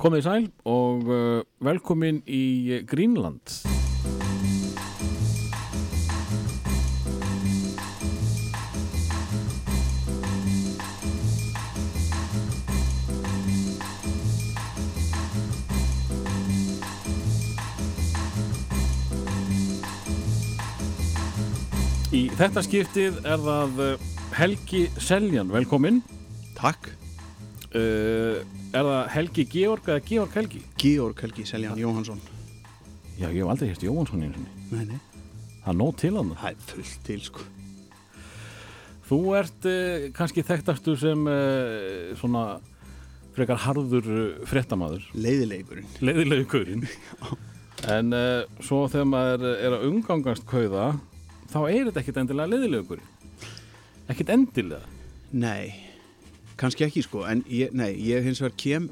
Komið sæl og uh, velkomin í Greenland. Í þetta skiptið er það uh, Helgi Seljan, velkomin. Takk. Uh, er það Helgi Georg eða Georg Helgi? Georg Helgi Seljan Jóhansson. Já, ég hef aldrei hérst Jóhansson einu sinni. Nei, nei. Það er nóg til hann. Það er fullt til, sko. Þú ert uh, kannski þekktastu sem uh, svona frekar harður uh, fréttamaður, Leiðilegurinn. leiðilegu kaurinn. en uh, svo þegar maður er að umgangast kauða, þá er þetta ekkit endilega leiðilegu kaurinn. Ekkit endilega. Nei, kannski ekki, sko. En ég, nei, ég hins vegar kem,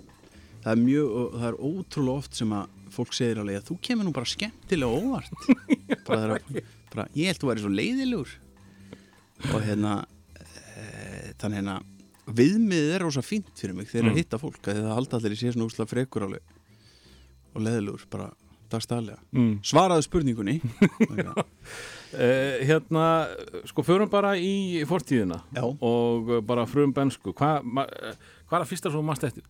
það er mjög, það er ótrúlega oft sem að fólk segir alveg að þú kemur nú bara skemmtilega óvart. bara að, bara, ég held þú væri svo leiðilegur. Og hérna, e, þannig hérna, viðmiðið er rosa fínt fyrir mig þegar Mm. að hitta fólk, að það halda allir í svona úslega frekur alveg og leiðilegur, bara dagstæðlega. Mm. Svaraðu spurningunni. Uh, hérna, sko, förum bara í fortíðina Já. og bara frum bensku. Hva, hvað er að fyrsta svo mannst eftir?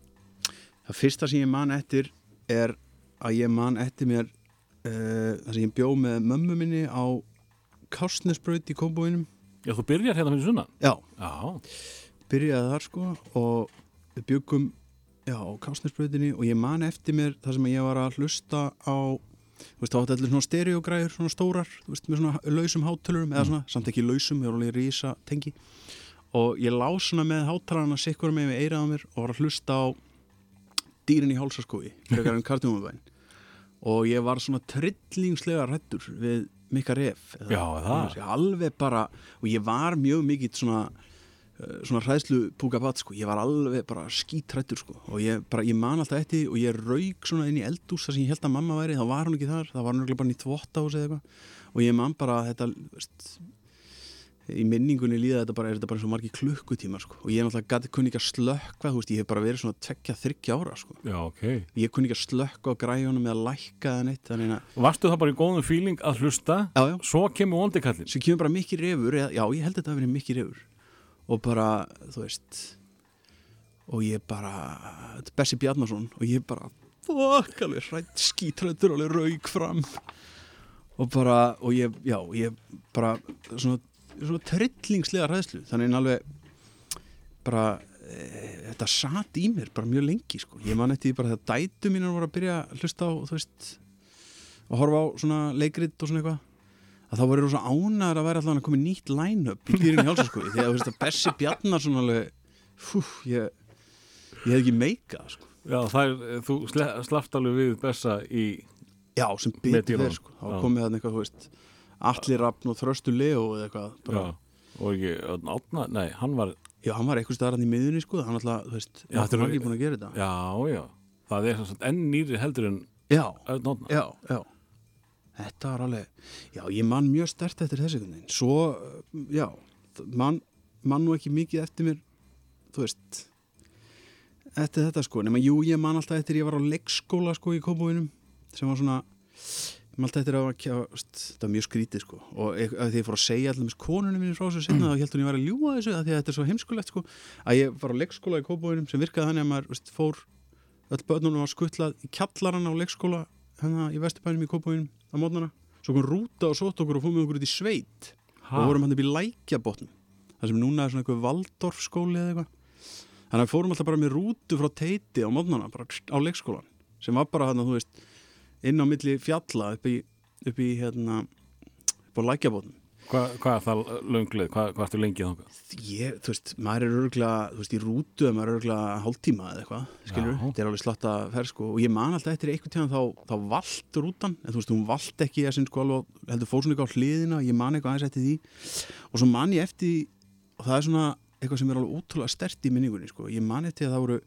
Það fyrsta sem ég man eftir er að ég man eftir mér uh, það sem ég bjó með mömmu minni á Kásnesbraut í Kómbóinum Já, þú byrjar hérna fyrir sunna. Já, Já. byrjaði þar sko og við byggum á Kásnesbrautinni og ég man eftir mér það sem ég var að hlusta á þú veist, þá átti allir svona stereogræður svona stórar, þú veist, með svona lausum hátölurum eða svona, samt ekki lausum, ég var alveg rísa tengi og ég lá svona með hátalarna sikkur með með eirað á mér og var að hlusta á dýrin í hálsaskói, frekar en kartjumabæn og ég var svona trillingslega rættur við Mikka Ref alveg bara, og ég var mjög mikill svona svona hræðslu púkabat sko, ég var alveg bara skítrættur sko. Og ég, bara, ég man alltaf eftir og ég rauk svona inn í eldús þar sem ég held að mamma væri, þá var hún ekki þar. Þá var hún ekki bara inn í þvottahús eða eitthvað. Og ég man bara að þetta veist, í minningunni líða þetta bara er þetta bara eins og margir klukkutímar sko. Og ég er náttúrulega gæti kunni ekki að slökka þú veist, ég hef bara verið svona tvekja þryggja ára sko. Já, ok. ég kunni ekki að slökka á græjunum eða lækka eða neitt að, Varstu það bara í góðum fíling að hlusta, já já. Svo kemur vondikallin. sem kemur bara mikið refur eða, já, ég held að þetta hafi verið mikið refur og bara, þú veist og ég bara þetta er Bessi Bjarnason og ég bara fokk alveg hrætt skítrættur alveg rauk fram. Og bara, og ég, já, ég bara svona, svona trillingslega hræðslu, þannig en alveg bara e, þetta satt í mér bara mjög lengi sko. ég man eftir bara þegar dætu mínar voru að byrja að hlusta á, þú veist að horfa á svona leikrit og svona eitthvað að þá voru rosa ánæður að vera allavega að koma nýtt line-up í dýrin í hálsaskói því að veist að Bessi Bjarnason alveg fú, ég, ég hef ekki meikað sko. Já, það er, þú slappst alveg við bessa í, já, sem dýrunum. verð sko. þá komið þarna eitthvað, þú veist Allir Rafn og Þröstu Leo eða eitthvað bara, já, og ég, átna, nei, hann var, já, hann var eitthvað staðar hann í miðunni sko, hann alltaf, þú veist, Já, hann er búin að gera þetta já, já, það er enn nýri heldur en já, já, já þetta var alveg, já, ég man mjög stert eftir einhvern veginn, svo já, man, man nú ekki mikið eftir mér, þú veist eftir þetta sko. Nema jú, ég man alltaf eftir ég var á leikskóla sko í Kópavínum sem var svona ég man alltaf eftir að þetta var mjög skrítið sko. Og því ég fór að segja allir með konunum minni frá þessu sinna þá heldur ég var að ljúa þessu að því að þetta er svo heimskulegt sko að ég var á leikskóla í Kópavínum sem virkaði þannig að maður veist, fór öll börnunum var skuttlað í kjallaran á leikskóla hérna í Vesturbænum í Kópavínum á mótnana svo kom rúta og sótt okkur og fór með okkur út í sveit. Ha? og vorum hann upp í lækjabotnum það sem núna er svona eitthvað Valdorf skóli eða eitthvað. Þannig að við fórum alltaf bara með rútu frá teiti á mótnana bara á leikskólan sem var bara hann þú veist inn á milli fjalla upp í, upp í hérna upp á lækjabotnum Hva, hvað er það lönglið? Hvað, hvað ertu lengið þangað? ég, þú veist, maður er örgulega þú veist, í rútu að maður er örgulega hálftíma eða eitthvað, skilur, þetta er alveg slatta ferð sko, og ég man alltaf eftir einhvern tíðan þá, þá vald rútan, en þú veist, hún vald ekki að sinn sko alveg, heldur svona eitthvað á hliðina ég man eitthvað aðeins eftir því. Og svo man ég eftir og það er svona eitthvað sem er alveg ótrúlega stert í minningunni sko, ég man eftir að það voru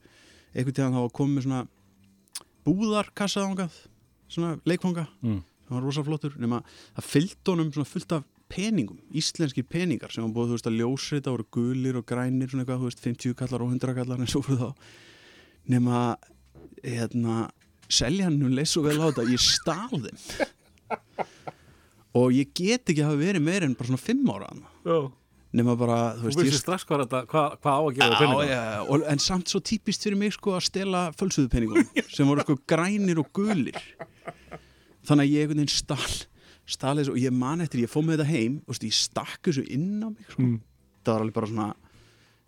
peningum, íslenskir peningar sem var búið, þú veist, að ljósrita voru gulir og grænir svona eitthvað, þú veist, 50 kallar og 100 kallar en svo fyrir þá nema hérna, seljanum leið svo vel á þetta, ég stál þeim og ég get ekki að hafa verið meir en bara svona fimm ára þarna. Já. nema bara, þú veist, ég strax hvað, þetta, hvað, hvað á að gera Já, peningum. já, já, og, en samt svo típist fyrir mig sko að stela fölsuðu peningum sem voru sko grænir og gulir þannig að ég einhvern veginn stál stál þessu og ég man eftir, ég fóð með þetta heim og ég stakk þessu inn á mig sko. Mm. það var alveg bara svona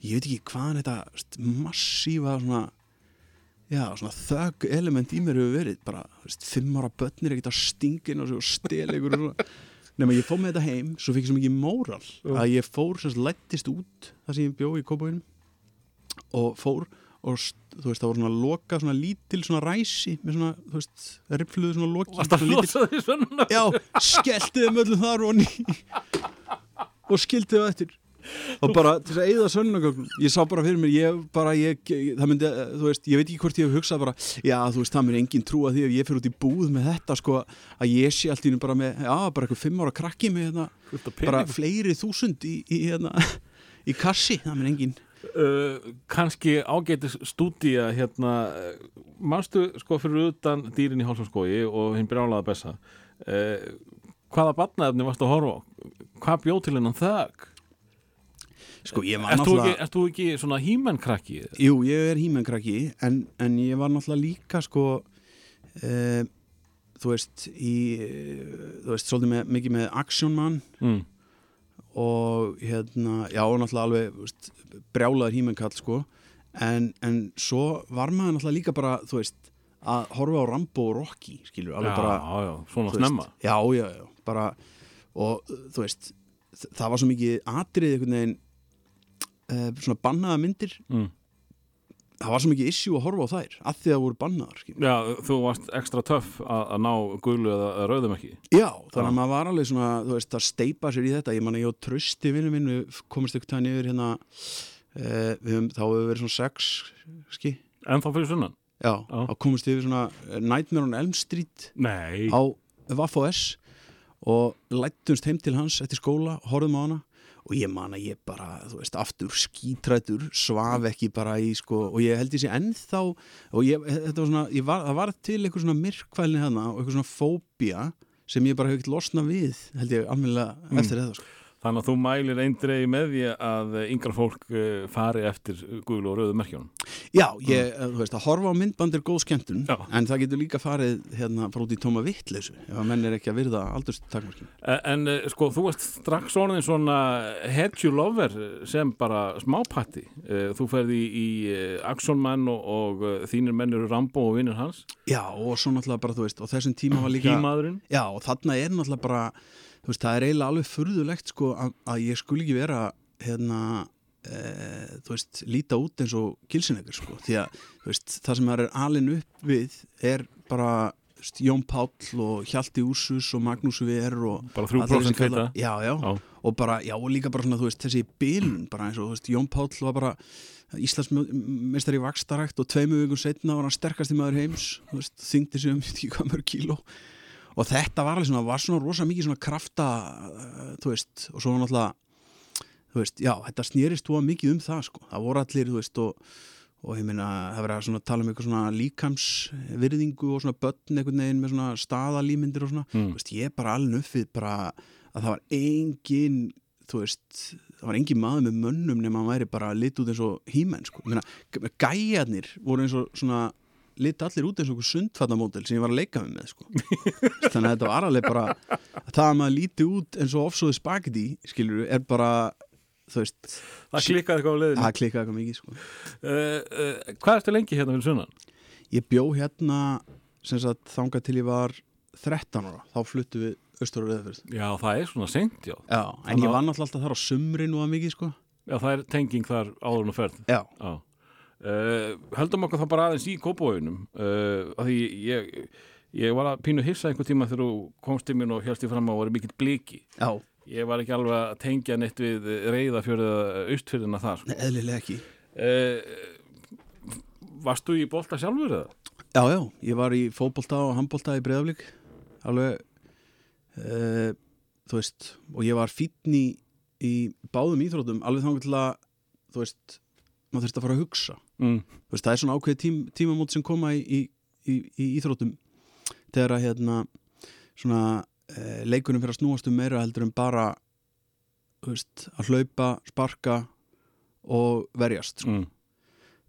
ég veit ekki hvaðan þetta massífa svona já, svona þögg element í mér hefur verið bara, veist, fimm ára börnir ekkert að stingin og svo stela ykkur og svona nema ég fóð með þetta heim, svo fikk ég svo mikið móral Já. að ég fór, sagt, lættist út þar sem ég bjó í kópáinum og fór og þú veist, það voru svona loka svona lítil svona ræsi með svona, þú veist, ripfluðu svona loki Varst að svona lítil- losa því svona? Já, skellti þeim öllum þar og ný og skildi þau eftir. Og bara til þess að eyða sönnugögnum ég sá bara fyrir mér, ég bara ég, það myndi, þú veist, ég veit ekki hvort ég hef hugsað bara, já, þú veist, það myndi engin trúa því ef ég fyrir út í búð með þetta, sko að ég sé allt í hennu bara með, já, bara eitthvað fimm ára krakki með hérna, bara fleiri þúsund í, í hérna, í kassi, það myndi engin uh, kannski ágætis stúdía hérna, uh, manstu sko fyrir utan dýrin í hálsarskói og hinn brjálaða bessa uh, hvaða barnaefni varstu að horfa á hvað bjóð til hennan þögg sko, Ert þú ekki, þú ekki svona hímennkrakki? Jú, ég er hímenkrakki en, en ég var náttúrulega líka sko e, þú veist í, þú veist, svolítið með, mikið með Action Man Mm. Og hérna, já, náttúrulega alveg veist, brjálaður hímenkall sko. En, en svo var maður náttúrulega líka bara, þú veist að horfa á Rambo og Rocky, skilur alveg Já, bara, já, já, svona snemma veist, já, já, já, bara og þú veist, það var svo mikið atrið einhvern veginn e, svona bannaða myndir. Mm. Það var svo mikið issue að horfa á þær að því að það voru bannaðar. Já, þú varst ekstra töff að, ná gulu eða, rauðum ekki já, þannig að maður var alveg svona þú veist, að steipa sér í þetta ég man að ég og trösti vinnu minn við komumst ykkur tæðan yfir hérna eh, við höfum, þá hefur verið svona sex ski, En þá fyrir sunnan? já, Já. þá komumst við yfir svona eh, Nightmare on Elm Street Nei á Vaff S og lættumst heim til hans eftir skóla, horfðum á hana og ég man að ég bara, þú veist, aftur skítrætur, svaf ekki bara í sko, og ég held ég sé ennþá og ég, þetta var svona, ég var, það var til eitthvað svona myrkvælni hana og eitthvað svona fóbía sem ég bara hef ekkert losna við held ég almennilega Mm. eftir þetta sko. Þannig að þú mælir eindrei með því að yngra fólk eh, fari eftir gulu og rauðu merkjónum Já, ég, eh, þú veist, að horfa á myndband er góð skemmtun, Já. en það getur líka farið hérna bara út í tóma vittleysu ef að menn er ekki að virða aldurstakmarkin En, en eh, sko, þú ert strax orðin svona hedju lover sem bara smápatti. Eh, Þú ferði í, í Action Man og, og þínir menn eru Rambo og vinnur hans. Já, og svo náttúrulega bara, þú veist, og þessum tíma var líka Hímaðurinn. Já, og þarna er náttúrulega bara veist, það er eiginlega alveg furðulegt sko að, að ég skul ekki vera hérna e, þú veist, líta út eins og gilsinlegur sko, því að þú veist, það sem það er alin upp við er bara veist, Jón Páll og Hjalti Úsus og Magnús Ver og Bara allir 3% þessi kallar- feita. já, já, Já. og bara, já, og líka bara svona, þú veist, þessi bilun, bara eins og, þú veist, Jón Páll var bara Íslandsmeistar í vakstarækt og tveimu vikum setna var hann sterkasti maður heims, þú veist, þyngdi sig um, ég veit ekki hvað mörg kíló og þetta var alveg svona, var svona rosa mikið svona krafta, uh, þú veist og svo var náttúrulega, þú veist, já þetta snýrist þú mikið um það, sko. Það voru allir, þú veist, og, og ég meina það verið að svona tala um eitthvað svona líkamsvirðingu og svona börn einhvern veginn með svona staðalímyndir og svona. Mm. þú veist, ég er bara alveg uppið bara að það var engin þú veist, það var engin maður með mönnum nema hann væri bara lit út eins og hímenn sko, ég meina, gæjarnir voru eins og svona lit allir út eins og einhver sundfattamódel sem ég var að leika með með sko. þannig að þetta var alveg bara það að maður líti út eins og offsóði spagetti skilur er bara veist, Það klikkaði eitthvað á leiðinu. það klikkaði eitthvað mikið sko. Uh, uh, hvað ertu lengi hérna fyrir sunnan? ég bjó hérna sagt þangað til ég var 13 ára, þá fluttu við austur og reyðafyrst Já, það er svona seint, já. Já, en ég að- var náttúrulega alltaf þar á sumrin og að mikið sko Já, það er tenging þar áður að ferð. Já, Já. Uh, heldum okkur þá bara aðeins í kópóinum uh, að því ég, ég var að pínu hissa einhver tíma þegar þú komst til mín og helst ég fram að vera mikill bliki. Já, ég var ekki alveg að tengja neitt við reyðafjörð eða austfjörðina þar. Nei, eðlilega ekki. Uh, Varstu í bolta sjálfur eða? Já, já, ég var í fótbolta og handbolta í breyðaflik alveg þú veist, og ég var fínn í, í báðum íþrótum alveg þannig til að þú veist, maður þurfti að fara að hugsa mm. Veist, það er svona ákveði tím, tímamót sem koma í, í, í, í íþróttum þegar að hérna svona e, leikunum fyrir að snúast um meira heldur en bara veist, að hlaupa, sparka og verjast sko. Mm.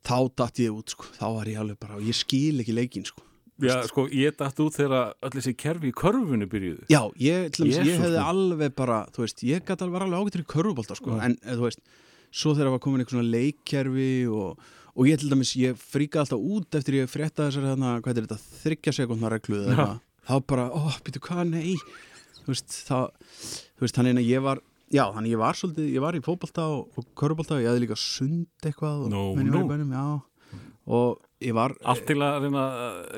þá datt ég út, sko. þá var ég alveg bara ég skil ekki leikin sko. Já, sko, ég dætt út þegar öll þessi kerfi í körfunni byrjuðu Já, ég, ég Jesús hefði alveg bara, þú veist, ég gæti alveg alveg ágættur í körfubólta, sko, Já. en eh, þú veist, svo þegar var komin eitthvað svona leikkerfi og, og ég til dæmis, ég fríkaði alltaf út eftir ég frétta þessar, hérna, hvað er þetta, þryggja sekundna reglu eða eitthvað, þá bara, ó, býtu hvað, nei, þú veist, þá, þú veist, þannig að ég var, já, þannig ég var svolítið, ég var í fótbolta og, og körfubólta, ég hefði líka sund eitthvað og nú. í bænum, já, og ég var, Allt til að reyna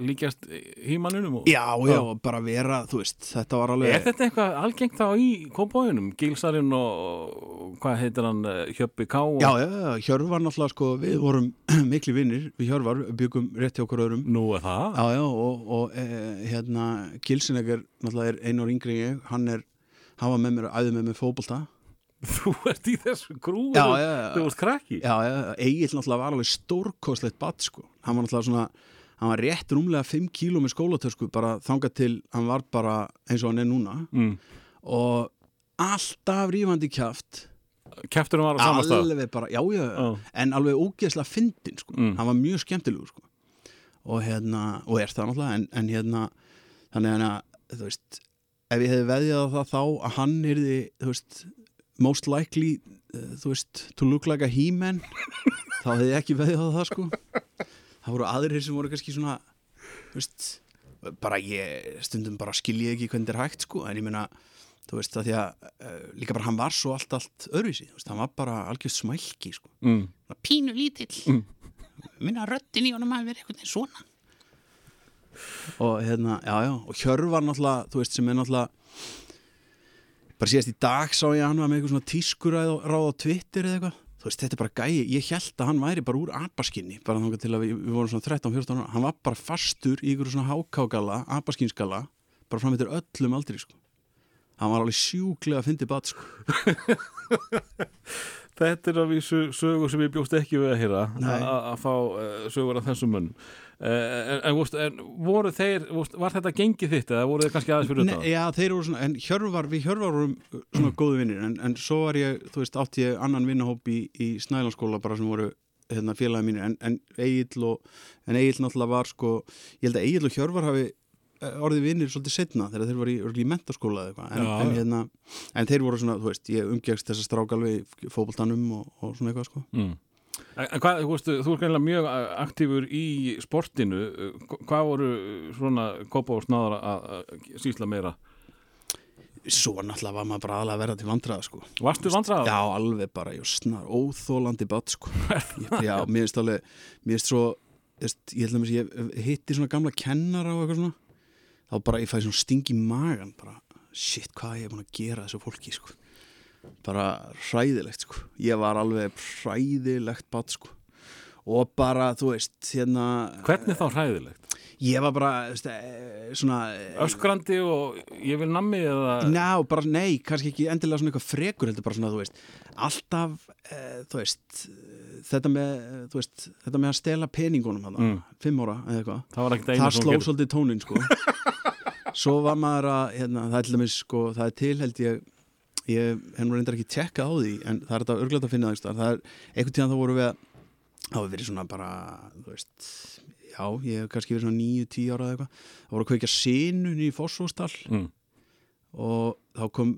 líkjast hímanunum og... já, já, Já. og bara vera, þú veist, þetta var alveg, Er þetta eitthvað algengt þá í kópáinum? Gilsarinn og, og hvað heitir hann, eh, Hjöppi Ká? og- Já, já, já, Hjörvar náttúrulega sko, við vorum miklu vinnir, við Hjörvar byggum rétt hjá okkur öðrum Nú er það? Já, já, og, og e, hérna Gilsinegger náttúrulega er einu ár yngri en ég hann er, hann var með mér, æði með mér fótbolta Þú ert í þessu grúi já. Þú ert krakki Já, já, Egil náttúrulega var alveg stórkostlegt badd sko, hann var náttúrulega svona hann var rétt rúmlega 5 kíló með skólatösku bara þangað til hann var bara eins og hann er núna mm. og alltaf rífandi kjaft Kefturum var á samastað alveg bara, já, já, Já. en alveg ógeðslega fyndin sko. Mm. hann var mjög skemmtilegur sko. og hérna, og er það náttúrulega en, en hérna, þannig að þú veist, ef ég hefði veðjað það þá að hann yrði, þú veist most likely, uh, þú veist to look like a he-man þá hefði ég ekki veðjað á það sko. Það voru aðrir sem voru kannski svona þú veist, bara ég stundum bara skilji ekki hvernig þetta er hægt sko en ég meina, þú veist, að því að uh, líka bara hann var svo allt, allt öðruvísi þú veist, hann var bara algjörð smælki sko. Mm. pínu lítill. Minna röddin í honum að vera eitthvað svona. Og hérna, já já og Hjörvar náttúrulega, þú veist, sem er náttúrulega bara síðast í dag sá ég að hann var með eitthvað svona tískuræð ráð á Twitter eða eitthvað, þú veist, þetta er bara gæi. Ég held að hann væri bara úr apaskinni bara þangað til að við, við vorum svona 13-14 ára. Hann var bara fastur í ykkur svona hákágala apaskinskala, bara fram eftir öllum aldrei, sko. Hann var alveg sjúklega að fyndi bat, sko. Þetta er að vísu sögur sem ég bjóst ekki við að Nei. að fá uh, sögur af þessum mönnum en, en, vorst, en voru þeir var þetta gengið þitt eða voru þeir kannski aðeins fyrir þetta? já, þeir voru svona, en Hjörvar, við Hjörvar vorum uh, svona góðu vinnir, en, en svo var ég, þú veist, átti ég annan vinnahóp í, í Snælanskóla bara sem voru hérna, félagi mínir, en, en Egil og, en Egil náttúrulega var sko, ég held að Egil og Hjörvar hafi eh, orðið vinnir svolítið setna þegar þeir voru í, í mentaskóla eða eitthvað, en, en, hérna, en þeir voru svona, þú veist, ég umgegst þessa strákalvi í fótboltanum og, og svona eitthvað, sko. Mm. Hvað, þú þú er greinlega mjög uh, aktífur í sportinu Uh, hvað voru uh, svona kopa og snáðar að sýsla meira? Svo náttúrulega var maður bara aðlega að vera til vandraða, sko. Varstu vandrað? Já, alveg bara, ég snar, óþólandi bát, sko. Ég- Já, mér finnst alveg, mér finnst svo, ég held að mér ég hitti svona gamla kennara og eitthvað svona, þá bara ég fæði svona sting í magan, bara, shit, hvað ég er búin að gera þessu fólki, sko. Bara hræðilegt, sko. Ég var alveg hræðilegt bát, sko. Og bara, þú veist, hérna, Hvernig þá hræðilegt? ég var bara, veist, eh, svona... eh, Öskrandi og ég vil nammi eða Ná, bara nei, kannski ekki endilega svona eitthvað frekur heldur bara svona, þú veist alltaf, e, þú veist eh, þetta með, eh, þú veist þetta með að stela peningunum hann Mm. fimm ára eða eitthvað, það það sló svolítið tónin sko svo var maður að hérna, það sko, það er til held ég ég hef nú reyndar ekki tjekkað á því en það er þetta örglætt að finna það það er, einhvern tíðan þá voru við að það var verið svona bara, veist já, ég hef kannski verið svona níu, tíu ára eða eitthvað, það voru að kveikja sinun í Fossóstall mm. og þá kom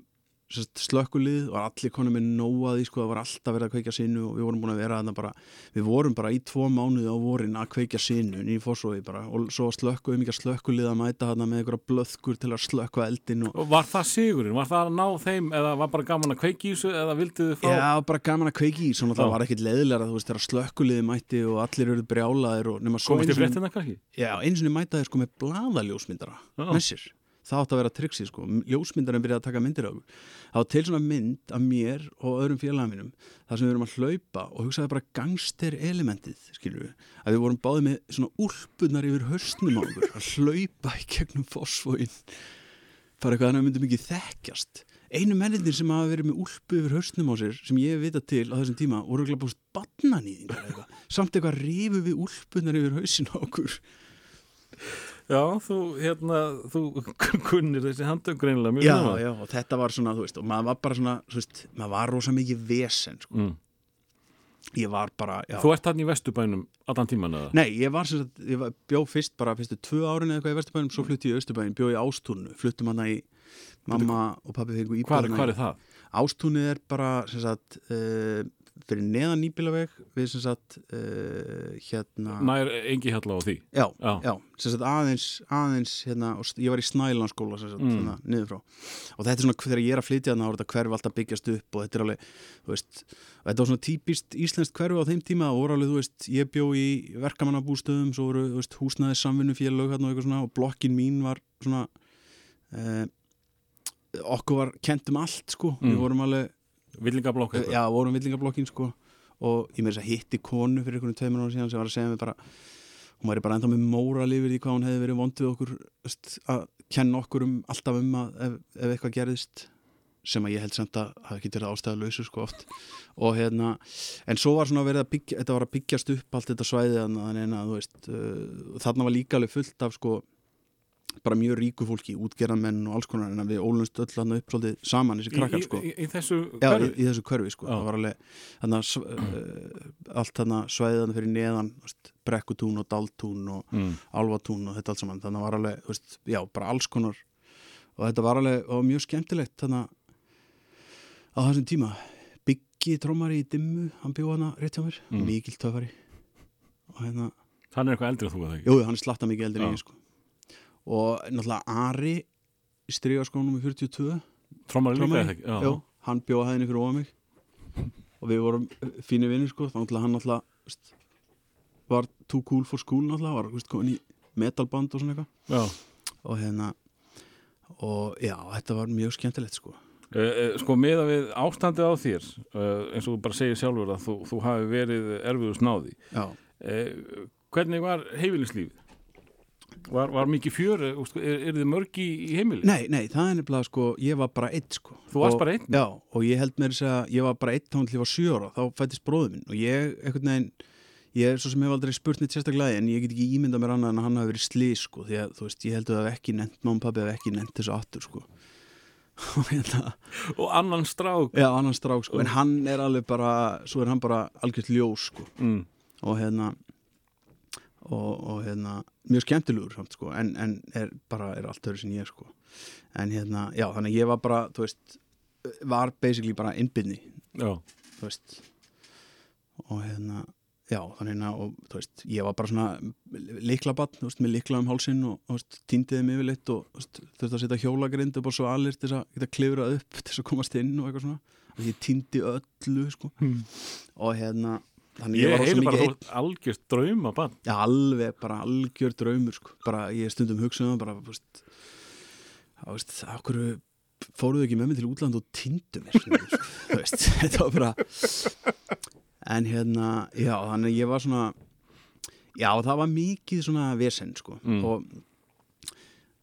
slökkulið og allir konum með nóaði sko, það var alltaf verið að kveikja sinu og við vorum búin að vera þarna bara, við vorum bara í tvo mánuði á vorin að kveikja sinu í fórsói bara og svo slökkuðum ekki að slökkulið að mæta þarna með einhverja blöðkur til að slökka eldin og Og var það sigurinn? Var það að ná þeim eða var bara gaman að kveiki í þessu eða vildu þið fá? Já, bara gaman að kveiki í, svona það var ekkit leðilega þú veist, þegar slökkuliði mætti og allir eru brjálaðir og nema svo eins og sko. Það átti að vera triksi sko. Ljósmyndarinn byrjaði að taka myndir á var til svona mynd af mér og öðrum félagum mínum þar sem við erum að hlaupa og hugsaði bara gangster elementið, við. Að við vorum báðið með svona úlpunar yfir höstnum á okkur að hlaupa í gegnum fósfóin. Bara eitthvað þannig að við myndum ekki þekkjast. einu mennindir sem hafa verið með úlpu yfir hausnum á sér sem ég hef vitað til á þessum tíma voru ekki búist bannanýðingar eða eitthvað samt eitthvað rífu við úlpunar yfir hausin á okkur Já, þú, hérna, þú kunnir þessi handtök greinilega mjög já, vel. já, og þetta var svona, þú veist og maður var bara svona, þú veist, maður var rosa mikið vesen, sko, Mm. ég var bara já. Þú ert þarna í Vesturbænum allan tíman eða? Nei, ég var sem sagt, ég var, bjó fyrst bara fyrstu tvö árin eða eitthvað í Vesturbænum, svo flutti ég í Östurbæn, bjó í Ástúnu, fluttum hann í mamma og pappi fengu Hvar, íbúðina hvar í- er það? Ástúnið er bara sem sagt, uh, fyrir neðan nýbílaveg við sem sagt uh, hérna Nær engi hjalla á því? já, Já. já, sem sagt aðeins, aðeins hérna, ég var í Snælanskóla sem sagt, Mm. hérna, niður frá og þetta er svona, þegar ég er að flytja þá er þetta hverfi alltaf byggjast upp og þetta er alveg, þú veist þetta var svona típist íslenskt hverfi á þeim tíma og alveg, þú veist, ég bjó í verkamannabústöðum, svo voru, þú veist, húsnaði samvinnufélög hérna og eitthvað svona og blokkin mín var svona eh, okkur var kent um allt, sko, Mm. við vorum alveg Villingablokk já, vorum villingablokkin sko. Og ég með þess að hitti konu fyrir einhvern tveimur ára síðan sem var að segja mig bara hún væri bara ennþá með móral yfir því hvað hún hefði verið vond við okkur að kenna okkur um alltaf um að ef, ef eitthvað gerðist sem að ég held samt að hafi ekki verið ástæða lausu sko oft. Og hérna, en svo var svona verið að byggja þetta var að byggjast upp allt þetta svæði þannig að þú veist, uh, þarna var líka alveg fullt af sko bara mjög ríku fólki, útgerðamenn og alls konar en við ólumst öll hann upp svolítið saman þessi krakkar sko Í, í, í þessu Já, í, hverfi? í þessu körfi sko, það var alveg sv- uh, allt þarna fyrir neðan veist, brekkutún og daltún og Mm. álvatún og þetta allt saman, þannig að var alveg veist, já, bara alls konar og þetta var alveg og mjög skemmtilegt þannig að á þessum tíma Biggi trómari í dimmu, hann bjóð hana rétt hjá mér, Mm. mikil töfari og hérna, Hann er eitthvað eldri en þú að það ekki? jú, hann er slatta mikið eldri en Já. ég sko og náttúrulega Ari í strygaskónum í 42 Trómar líka eða ekki? Já. Hann bjóða hæðinni fyrir ofan mig. Og við vorum fínir vinnir sko, þá náttúrulega hann náttúrulega var too cool for school náttúrulega, var veist, komin í metalband og svona eitthvað. Og hérna og já, þetta var mjög skemmtilegt sko. Uh, uh, sko meða við ástandið á þér uh, eins og þú bara segir sjálfur að þú, þú hafi verið erfiður snáði. Já, hvernig var heimilislífið? Var, var mikið fjör sko, er, er þið mörg í, í heimili? nei, nei, það er nefnilega sko, ég var bara eitt sko Þú varst Og- bara einn? Já, og ég held með þess að ég var bara eitt þá til ég var sjö ára, þá fættist bróður minn og ég, einhvern veginn, ég er svo sem hef aldrei spurt neitt sérstaklega en ég get ekki ímyndað mér annað en hann hafi verið slís sko, því að þú veist, ég held að það hef ekki nefnt, og pabbi hef ekki nefnt þessu aftur sko og hérna, og annan strák já, annan strák sko en hann er alveg bara, svo er hann bara algjört ljós sko mm. og hérna og, og hérna, mjög skemmtilegur samt sko, en, en er bara, er allt öðru sem ég sko, en hérna já, þannig að ég var bara, þú veist var basically bara innbyrni já, þú veist. Og hérna, já, þannig að og, þú veist, ég var bara svona liklabann, þú veist, með likla um hálsinn og, þú veist, týndiði mig yfirleitt og þú veist, þurfti að setja hjólagrind upp á svalir til þess að geta klifrað upp til þess að komast inn og eitthvað svona. Og ég týndi öllu, sko. Hmm. og hérna, þannig ég, ég var bara mikið einn þú algjörst drauma bann Já, alveg, bara algjör draumur sko. bara, ég stundum hugsaðum bara, veist, þú veist, okkur fóruðu ekki með mig til útland og týndu mér sko, þú veist, þetta var bara en hérna já, þannig ég var svona já, það var mikið svona vesen, sko Mm. og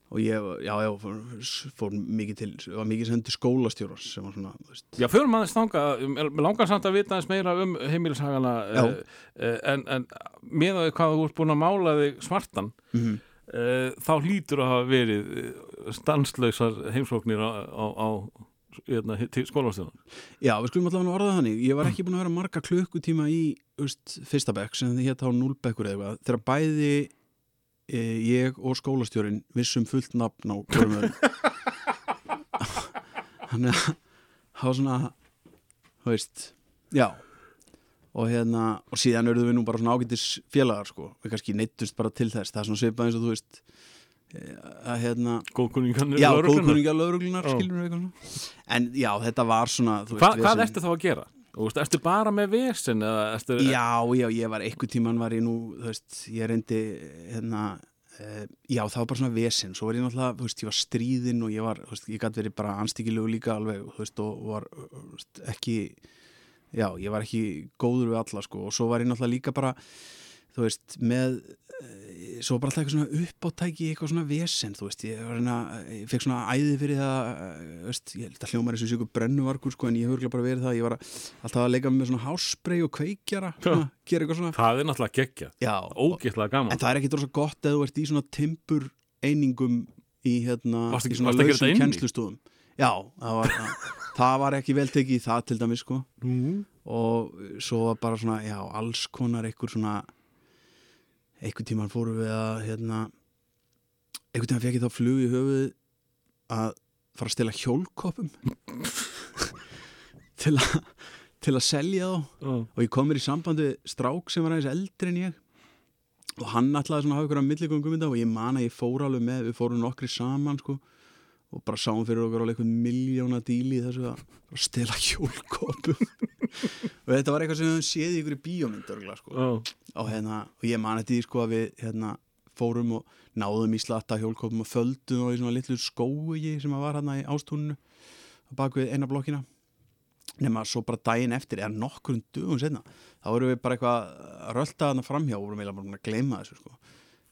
og ég, já, já, fór, fór mikið til, var mikið sendi skólastjóras sem var svona, þú veist Já, förum aðeins þanga, mér langar samt að vita aðeins meira um heimilishagana Já. uh, en, en með að hvað þú ert búin að mála þig svartan mm uh, þá hlýtur að hafa verið stanslausar heimsóknir á, á, á hérna, skólastjóðan Já, við skulum allavega orða það þannig. Ég var ekki búin að vera marga klukkutíma í úst, fyrsta bekk sem þið hétt á núlbekkur eða eitthvað. Þegar bæði ég og skólastjórin vissum fullt nafn á hverjum öðrum. Þannig að það var svona, þú veist, já. Og hérna, og síðan eruðum við nú bara svona ágættis félagar, sko. Við kannski neittust bara til þess. Það er svona svipað eins og þú veist, e, að hérna, eitthvað svona. En já, þetta var svona, þú Hva, veist, Hvað ertu þá að gera? Þú veist, ertu bara með vesen ertu Já, já, ég var einhver tíman var ég nú, þú veist, ég reyndi hérna, uh, já, það var bara svona vesen, svo var ég náttúrulega, þú veist, ég var stríðinn og ég var, þú veist, ég gæti verið bara anstíkilegu líka alveg, þú veist, og var veist, ekki, já, ég var ekki góður við alla, sko, og svo var ég náttúrulega líka bara, þú veist, með svo bara alltaf eitthvað svona uppáttæki eitthvað svona vesen, þú veist ég, að reyna, ég fekk svona æði fyrir það eh, veist, ég held að hljómar þessu sjöku brennuvarkur sko, en ég hefur bara verið það, ég var að, alltaf að leika með svona hásprey og kveikjara svona, gera eitthvað svona. Það er náttúrulega geggja, og, ógeðslega gaman. En það er ekki drosa gott eða þú ert í svona timpur einingum í hérna Varstu ekki- í svona að lausum kennslustofum. Já, það var, það. Var ekki vel tekið í það til dæmis sko. Mm. og svo bara svona, já, alls konar einhver svona einhvern tímann fórum við að hérna, einhvern tímann fekk ég þá flug í höfuð að fara að stela hjólkoppum til að til að selja þá. Oh. og ég kom mér í sambandi strák sem var aðeins eldri en ég. Og hann ætlaði svona að hafa ykkur að milligöngum þetta og ég man að ég fór alveg með, við fórum nokkri saman sko og bara sáum fyrir okkur alveg eitthvað miljóna díli þessu að að stela hjólkopum og þetta var eitthvað sem við höfum séð í ykkur í bíómynd örgulega sko Oh. og, hérna, og ég man þetta í sko að við hérna, fórum og náðum í slatta hjólkopum og földum og í svona litlu skói sem að var hérna í ástúninu á bakvið eina blokkina nema svo bara daginn eftir eða nokkur dugum setna þá vorum við bara eitthvað að rölda þarna framhjá og vorum eiginlega bara búin að gleyma þessu sko.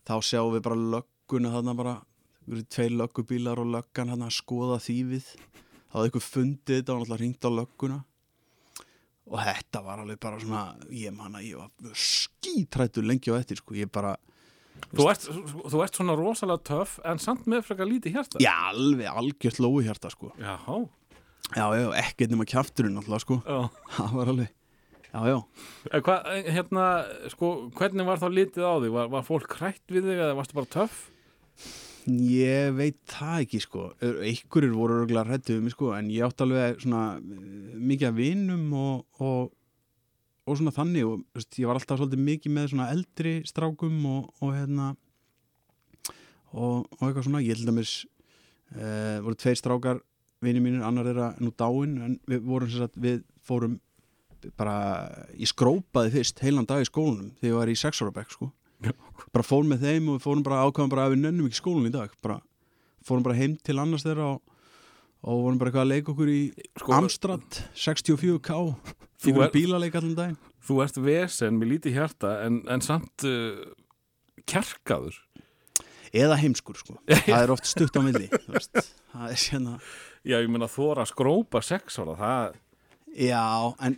þá sjáum við bara lögguna þarna bara við tveir löggubílar og löggan þarna að skoða þýfið þá hafði eitthvað fundið þetta og náttúrulega ringt á lögguna og þetta var alveg bara svona ég man að ég var skítrættur lengi á eftir sko. ég bara, þú, ert, þú ert svona rosalega töff en samt með frekar lítið hjarta já alveg algjört lói hjarta sko. Jaha. já, já, ekkert nema kjafturinn alltaf sko. Já. það var alveg já, já En Hvað, hérna, sko, hvernig var þá litið á þig? Var, var fólk krætt við þig eða varstu bara töff? Ég veit það ekki sko. Einhverjur voru örgulega hrættu við mig sko en ég átti alveg svona eh, mikið af vinum og, og, og svona þannig og veist, ég var alltaf svolítið mikið með svona eldri strákum og, og hérna og, og eitthvað svona, ég held að mér uh, voru tveir strákar vinið mínir, annar þeirra nú dáin en við vorum sem sagt, við fórum bara, ég skrópaði fyrst heilan dag í skólanum þegar ég var í sex ára bekk sko bara fórum með þeim og fórum bara ákvæðum bara að við nönnum ekki skólan í dag bara, fórum bara heim til annars þeirra og, og vorum bara eitthvað að leika okkur í Sko, Amstrad 64K Þú fyrir bílaleik allan daginn Þú ert vesen með lítið hjarta en, en samt uh, kjarkaður. eða heimskur sko, það er oft stutt á milli það er sérna Já, ég meina þóra að skrópa sex ára, það, já, en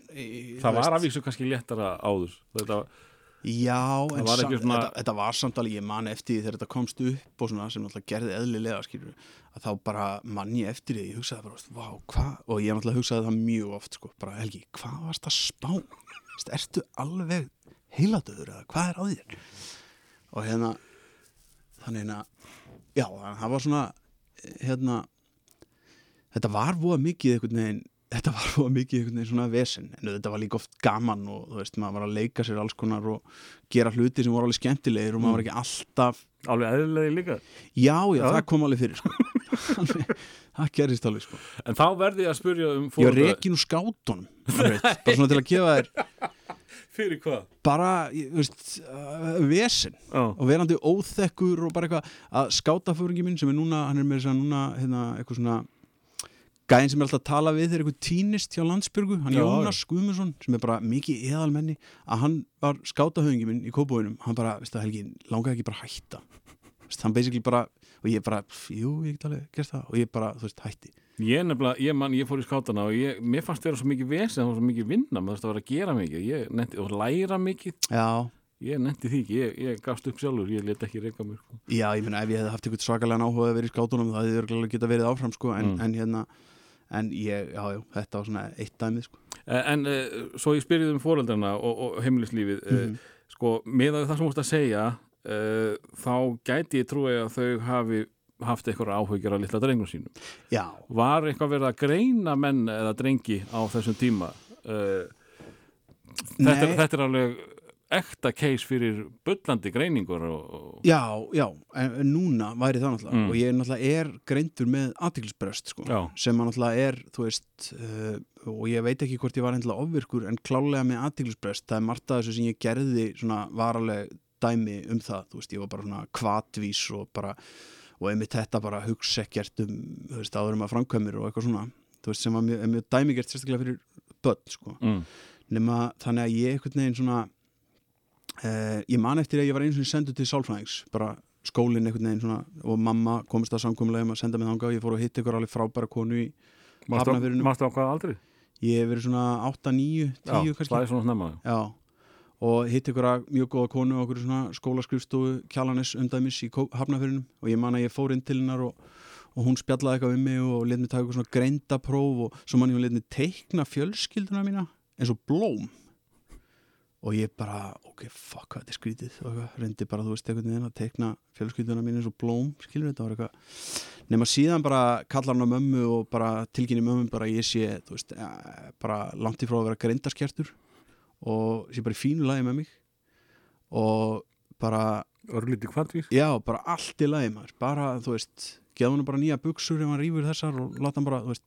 það var veist, að vísu kannski léttara áður. Þetta, var- já, en var samt, ekki svona- þetta, þetta var samt alveg ég man eftir því þegar þetta komst upp og svona sem náttúrulega gerði eðlilega skilur að þá bara mann ég eftir því ég hugsaði bara, vá, hvað? Og ég náttúrulega hugsaði það mjög oft sko, bara Helgi, hvað varst að spá? Ertu alveg heiladöður eða hvað er á þér? Og hérna þannig að já, það var svona hérna þetta var voða mikið einhvern veginn þetta var voða mikið einhvern veginn svona vesen en þetta var líka oft gaman og þú veist, maður var að leika sér alls konar og gera hluti sem voru alveg skemmtilegir og maður var ekki alltaf alveg eðlilegi líka. já, já, Já. það kom alveg fyrir sko. Alveg, það gerist alveg sko. En þá verði ég að spyrja um foreldra- rekin úr skátunum alveg, bara svona til að gefa þér Fyrir hvað? bara, þú veist, uh, vesen Já. og verandi óþekkur og bara eitthvað að skátaföringi minn sem er núna, hann er með þess að núna hérna, eitthvað svona gæðin sem er alltaf að tala við þegar eitthvað týnist hjá landsbyrgu, hann Já, Jónas Guðmundsson sem er bara mikið eðalmenni að hann var skátaföringi minn í kópóinum hann bara, veist það Helgi, langaði ekki bara að hætta veist, hann basically bara og ég bara, pff, jú, ég get alveg gert það og ég bara, þú veist, hætti Ég nefnilega, ég mann, ég fór í skátana og ég, mér fannst þeirra svo mikið vesen, það var svo mikið vinna, maður þurfti að vera að gera mikið, ég nefndi, og læra mikið, já, ég nefndi því ekki, ég, ég gafst upp sjálfur, ég let ekki reyka mér. Sko. Já, ég meina ef ég hefði haft eitthvað svakalega áhuga að vera í skátunum þá hefði örgulega geta verið áfram sko en, Mm. en hérna en ég, já, já, þetta var svona eitt dæmið sko Eh, En uh, svo ég spyrði um foreldrarna og, og heimilislífið, mm Mhm. sko, með það sem þú ert að segja, uh, þá gæti ég trúi að þau hafi haft eitthvað áhugjur af litla drengum sínum. Já, Var eitthvað verið að greina menn eða drengi á þessum tíma? Uh, þetta, þetta er alveg ekta case fyrir bullandi greiningur og, já, já en, núna væri það náttúrulega Mm. og ég náttúrulega er greindur með aðtiklisbrest sko Já. sem náttúrulega er, þú veist uh, og ég veit ekki hvort ég var endilega ofvirkur en klálega með aðtiklisbrest það er margt að þessu sem ég gerði svona varaleg dæmi um það, þú veist, ég var bara svona kvatvís og bara og einmitt þetta bara hugsa ekkert um þú veist, áður um að framkvæmir og eitthvað svona þú veist, sem var mjög, mjög dæmigert sérstaklega fyrir börn, sko mm, nema þannig að ég einhvern veginn svona uh, ég man eftir að ég var eins og sendur til sálfræðings bara skólinn einhvern veginn svona og mamma komist að samkomulega um að senda mig þangað og ég fór að hitta ykkur alveg frábæra konu í Hafnarfirðinum. Mástu á hvað aldrei? ég hef verið svona 8, 9, 10 Já, slæði svona snemma Já, og hitt ykkur að mjög góða konu og okkur svona skólaskrifstofu Kjalanes umdæmis í Hafnarfirðinum og ég man að ég fór inn til hennar og, og hún spjallaði eitthvað við mig og let mig taka eitthvað svona greindapróf og svo man ég hún let mig teikna fjölskylduna mína eins og ég bara, ok, fuck hvað þetta er skrítið. Og reyndi bara, þú veist, einhvern veginn að teikna fjölskylduna mín eins og blóm skilur þetta? Var eitthvað nema síðan bara kallar hann á mömmu og bara tilkynni mömmu bara ég sé, þú veist, eh, bara langt í frá að vera greindaskjertur og sé bara í fínu lagi með mig. Og bara Örlítið kvantvís já, bara allt í lagi maður. Bara, þú veist, geða hann bara nýja buksur ef hann rýfur þessar og láta hann bara, þú veist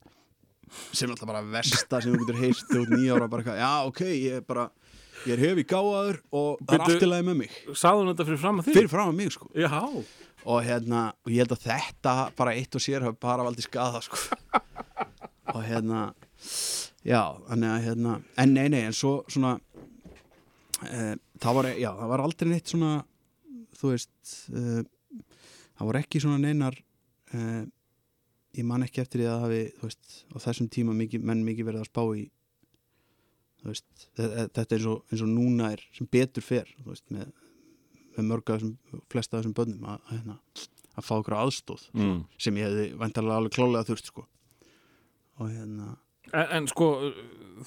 sem alltaf bara versta sem þú getur heist þegar þú ert nýja ára, bara eitthvað, já, ok, ég bara ég er hefi gáðaður og það er lagi með mig Sáðu hún þetta fyrir fram að því? fyrir fram að mig, sko Já og hérna, og ég held að þetta bara eitt og sér hafa bara valdið skada sko. og hérna já, að hérna en nei, nei, en svo svona e, það var, já, það var aldrei neitt svona þú veist e, það voru ekki svona neinar e, ég man ekki eftir því að hafi, þú veist, á þessum tíma mikið, menn mikið verið að spá í veist, þe- þe- þetta er eins og, eins og núna er sem betur fer, veist, með með mörg af þessum, flesta af þessum bönnum að, að, hérna, að fá okkur aðstóð mm. sem ég hefði vantarlega alveg klálega þurft sko. og hérna en, en sko,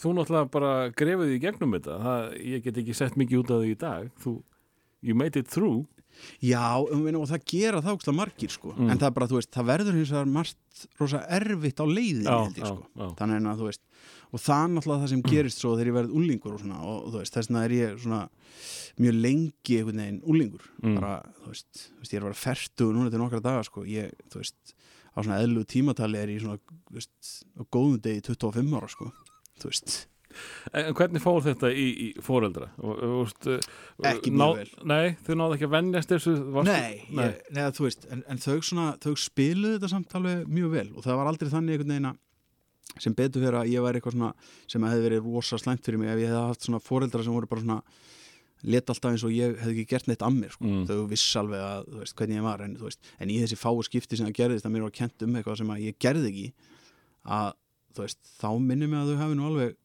þú náttúrulega bara grefið í gegnum þetta það, Ég get ekki sett mikið út af því í dag Þú, you made it through já, um, og það gera það ógstlega margir sko. Mm. en það er bara, þú veist, það verður hins vegar margt rosa erfitt á leiðinni held ég, sko. já. þannig að þú veist og það er náttúrulega það sem gerist svo þegar ég verð úlingur og svona, og veist, þess vegna er ég svona mjög lengi einhvern veginn úlingur Mm. bara, þú veist, þú veist, ég er að vera fertu núna til nokkra daga, sko, ég, þú veist á svona eðlu tímatali er ég svona þú veist, á góðum degi 25 ára, sko þú veist, En hvernig fór þetta í, í fóreldra? Veist, Ekki mjög vel. Nei, þau náðu ekki að venjast þessu varstu, Nei, ég, nei, þú veist en, en þau, svona, þau spiluðu þetta samt alveg mjög vel og það var aldrei þannig einhvern veginn að sem betur fyrir að ég væri eitthvað svona sem hefði verið rosa slæmt fyrir mig ef ég hefði haft svona foreldra sem voru bara svona let alltaf eins og ég hefði ekki gert neitt að mér sko. Mm. þau viss alveg að, þú veist, hvernig ég var en, veist, en í þessi fáu skipti sem það gerðist að mér var kent um eitthvað sem ég gerði ekki að, þú veist, þá minnum mig að þau hafi nú alveg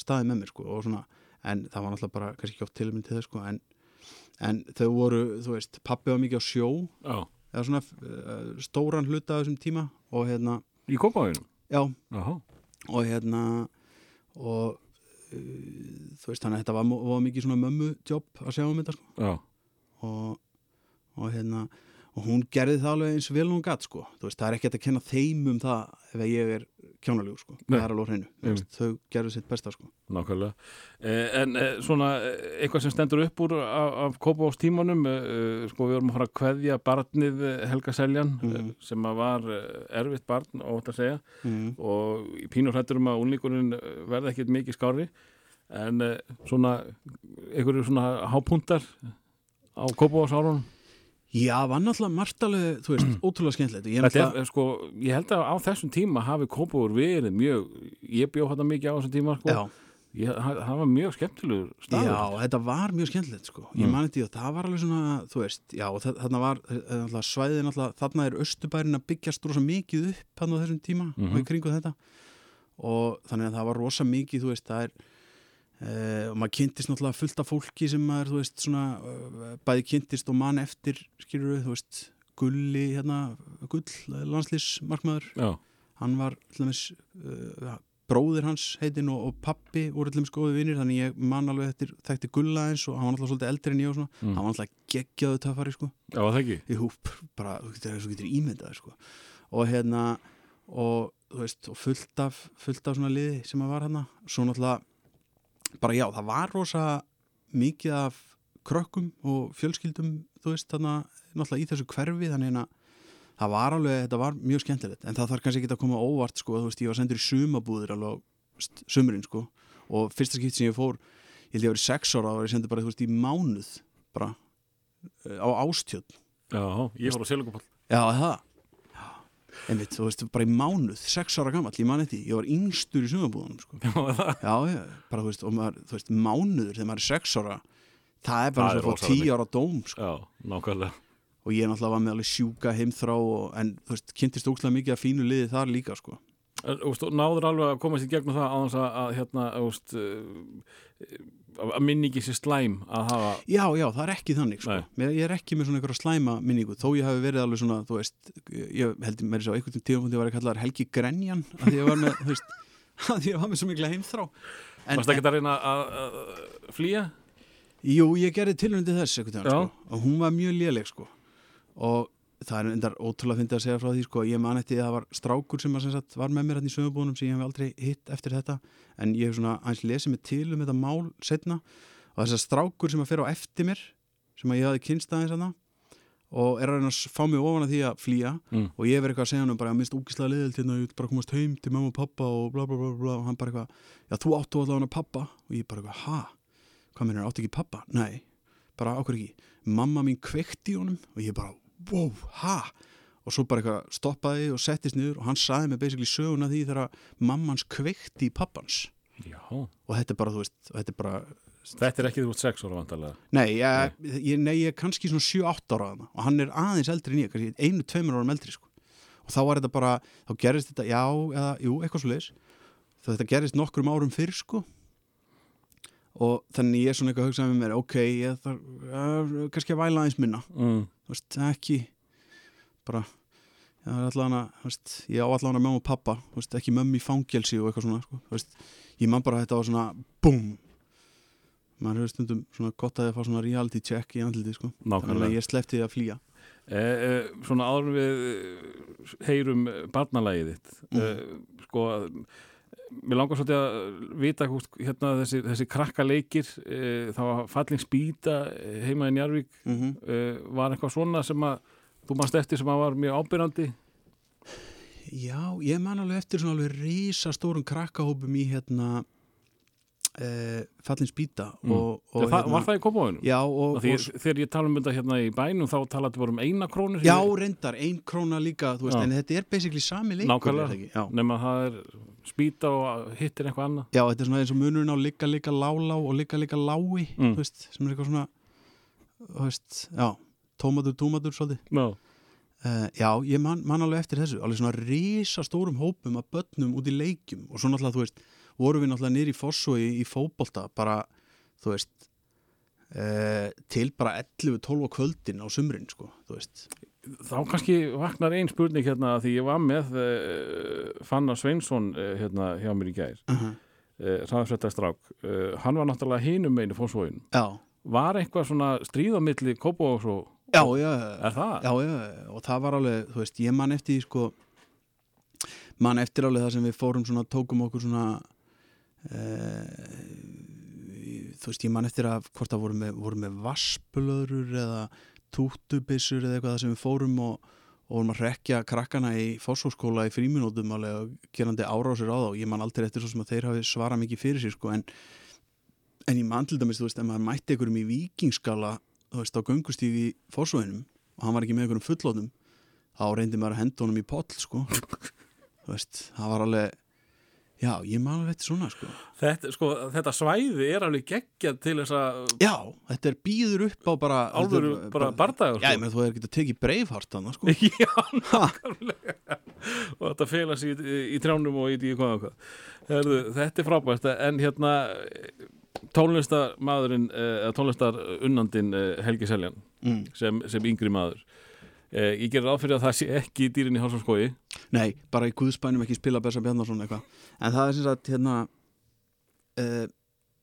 staðið með mér sko, og svona, en það var náttúrulega bara kannski ekki oft tilmynd til þess sko, en, en þau voru, þú veist, pappi var mikið á sjó Já, eða svona uh, stóran hluta af þessum tíma og hérna, í kópavæðinu já, Já, og hérna og uh, þú veist, þannig að þetta var, var mikið svona mömmu jobb að sjá um þetta sko. Já, og, og hérna og hún gerði það alveg eins vel hún gatt sko. Þú veist, það er ekki hægt að kenna þeim um það ef ég er kjánalegur sko, Nei. það er alveg hreinu. Þau gerðu sitt besta sko. Nákvæmlega. Eh, En eh, svona, eh, eitthvað sem stendur upp úr af, af kópavæðstímanum eh, sko, við vorum að fara að kveðja barnið eh, Helga Seljan Mhm. eh, sem að var eh, erfitt barn, ótt að segja. Mm. og í pínur hrættur um að unlíkurinn verði ekkert mikið skári en eh, svona einhverju svona hápuntar á kópavæðsárunum Já, var náttúrulega margt alveg, þú veist, ótrúlega skemmtilegt ég, náttúrulega- er, sko, ég held að á þessum tíma hafi Kópavur verið mjög, ég bjóð þetta mikið á þessum tíma, sko. Já, Ég, það var mjög skemmtilegur staður. Já, þetta var mjög skemmtilegt sko. Ég Mm. mani því að það var alveg svona, þú veist, já, þarna var, svæðið náttúrulega, þarna er Östubærin að byggjast rosa mikið upp hann á þessum tíma Mhm. og í kringu þetta og þannig að það var rosa mikið, þú veist, það er Uh, og maður kynntist náttúrulega fullt af fólki sem maður, þú veist, svona uh, bæði kynntist og mann eftir skilur þú veist, Gulli hérna, Gull, landslýsmarkmaður Já, hann var til dæmis, uh, bróðir hans heitinn og, og pappi voru til dæmis góði vinnir þannig ég man alveg eftir þekkti Gulla eins og hann var alltaf svolítið eldri en ég og svona Mm. hann var alltaf geggjaðu töffari sko já, það ekki. í húp, bara, þú getur, þú getur ímyndað sko. og hérna og þú veist, og fullt af fullt af bara já, það var rosa mikið af krökkum og fjölskyldum þú veist, þarna, náttúrulega í þessu hverfi þannig að það var alveg, þetta var mjög skemmtilegt. En það þarf kannski ekki að koma óvart sko, þú veist, ég var sendur í sumabúðir alveg sumurinn sko og fyrsta skipt sem ég fór, ég held ég að vera sex ára og ég sendur bara, þú veist, í mánuð bara eh, á ástjöld Já, ég fór á Selugupall. Já, það Einmitt, þú veist, bara í mánuð, sex ára gamall ég man eftir, ég var yngstur í sumabúðunum sko. Já. Já, bara þú veist, og maður, þú veist, mánuður þegar maður er sex ára það er bara er og rosalega tíu ára dóm sko. Já, nákvæmlega og ég náttúrulega var með alveg sjúka heimþrá og, en þú veist, kynntist ókslega mikið að fínu liði þar líka sko. En, veist, þú náður alveg að komast í gegnum það á þess að, að hérna, þú veist uh, að minningi sér slæm að hafa já, já, það er ekki þannig sko. Ég er ekki með svona einhverja slæma minningu þó ég hafi verið alveg svona, þú veist ég held mér að einhvern tíum ég var að kalla þar Helgi Grenjan að því ég var með, þú veist að ég var með svo mikla heimþrá Varst ekki að reyna að, flýja? Jú, ég gerði tilhörndi þess einhvern tímann, sko, og hún var mjög léleg sko. og það er endar ótrúlega fyndið að segja frá því sko, ég man eftir að það var strákur sem, að, sem sagt, var með mér hérna í sögubúnum sem ég hef aldrei hitt eftir þetta. En ég hef svona aðeins lesið mig til um þetta mál setna og þess að strákur sem að fer á eftir mér sem að ég hafi kynst aðeins hana og er að reyna að fá mig ofan að því að flýja. Mm. og ég verið eitthvað að segja hann bara að minnst úkislega liðilt hérna, ég vil bara komast heim til mamma og pappa og bla bla bla bla og hann bara eitthvað, já þú áttu allavega pappa. Og ég bara eitthvað, ha? Hvað mennir, áttu ekki pappa? Nei, bara ákveð ekki? Mamma mín kveikti í honum og ég bara, wow, ha? og svo bara eitthvað stoppaði og settist niður og hann saði mig basically söguna því þegar mammans kveikti í pappans Já. og þetta er bara, þú veist, þetta er bara Þetta er ekki þú út sex ára vantarlega. Nei, ég, ég, nei, ég er kannski svona 7-8 ára og hann er aðeins eldri en ég, kannski einu, tveimur árum eldri sko. og þá var þetta bara, þá gerist þetta já, eða, jú, eitthvað svo leis þetta gerist nokkrum árum fyrr sko og þannig ég er svona eitthvað að hugsa með mér, ok, ég þarf uh, kannski að væla aðeins minna. Mm. veist, ekki bara ég á allan að mömmu og pappa, veist, ekki mömmu í fangelsi og eitthvað svona, sko, veist, ég man bara þetta var svona, búm. Maður hefur stundum svona gott að það fá svona reality check í andliti, sko. Þannig að ég sleppti að flýja. Eh, eh, svona áður við heyrum barnalægið þitt Mm. eh, sko að mér langar svolítið að vita hérna þessi, þessi krakka leikir eh, það var falling spýta heima í Njarvík mm -hmm. eh, var eitthvað svona sem að þú mannst eftir sem að var mjög ábyrjandi Já, ég man alveg eftir svona alveg risastórum krakkahópum í hérna fallin spýta Mm. og, og það, var það í komóðunum? Já, og, og þegar ég tala um þetta hérna í bænum þá talaðu bara um eina krónu Já, reyndar, ein króna líka, veist, en þetta er basically sami leikur Nákvæmlega. er það er spýta og hittir eitthvað annað Já, þetta er svona eins og munurinn á ligga ligga lálá og ligga ligga lái, Mm. veist, sem er eitthvað svona, veist, já, tómatur, tómatur, svolítið. no. Uh, já, ég man, man alveg eftir þessu, alveg svona risastórum hópum af börnum út í leikjum og svo náttúrulega, þú veist, vorum við náttúrulega nýri Fosso í, fótbolta, bara, þú veist, uh, til bara 11-12 á kvöldin á sumrin, sko, þú veist. þá kannski vaknar ein spurning hérna því ég var með uh, Fannar Sveinsson uh, hérna hjá mér í gær Uh -huh. uh, Ræðsveita strák uh, hann var náttúrulega hinum meinu fórsvóin Já, var eitthvað svona stríð á milli Kópavóks og já, já, er það? Já, já, og það var alveg, þú veist, ég man eftir sko man eftir alveg það sem við fórum svona, tókum okkur svona þú veist, ég man eftir að hvort það voru með, með vaspulöður eða túttubissur eða eitthvað sem við fórum og, og vorum að rekja krakkana í fósfóskóla í fríminútum alveg og gerandi árásir á þá. Og ég man aldrei eftir svo sem að þeir hafi svarað mikið fyrir sér, sko, en en ég man til dæmis, þú veist, ef maður mætti einhverjum í vikingskala, þú veist, á göngustífi í fórsvöginum og hann var ekki með einhverjum fullótum þá reyndi maður að henda honum í poll sko. Þú veist, það var alveg já, ég alveg eftir svona sko. Þetta, sko, þetta svæði er alveg geggjað til þess að já, þetta er býður upp á bara álveru þetta er bara bardagur já, ég með þú hefur getað tekið breifhart hann sko. Já, nákvæmlega. Og þetta fela sér í, í trjánum og í hvað og hvað. Þetta er frábært en hérna tónlistarmaðurinn eh, eða tónlistarunnandinn eh, Helgi Seljan mm. sem, sem yngri maður. Eh, Ég gerir áfyrir að það sé ekki í hálsamskói nei, bara í Guðspænum ekki spila Bessa Bjarnarsson eitthvað en það er sem sagt hérna uh,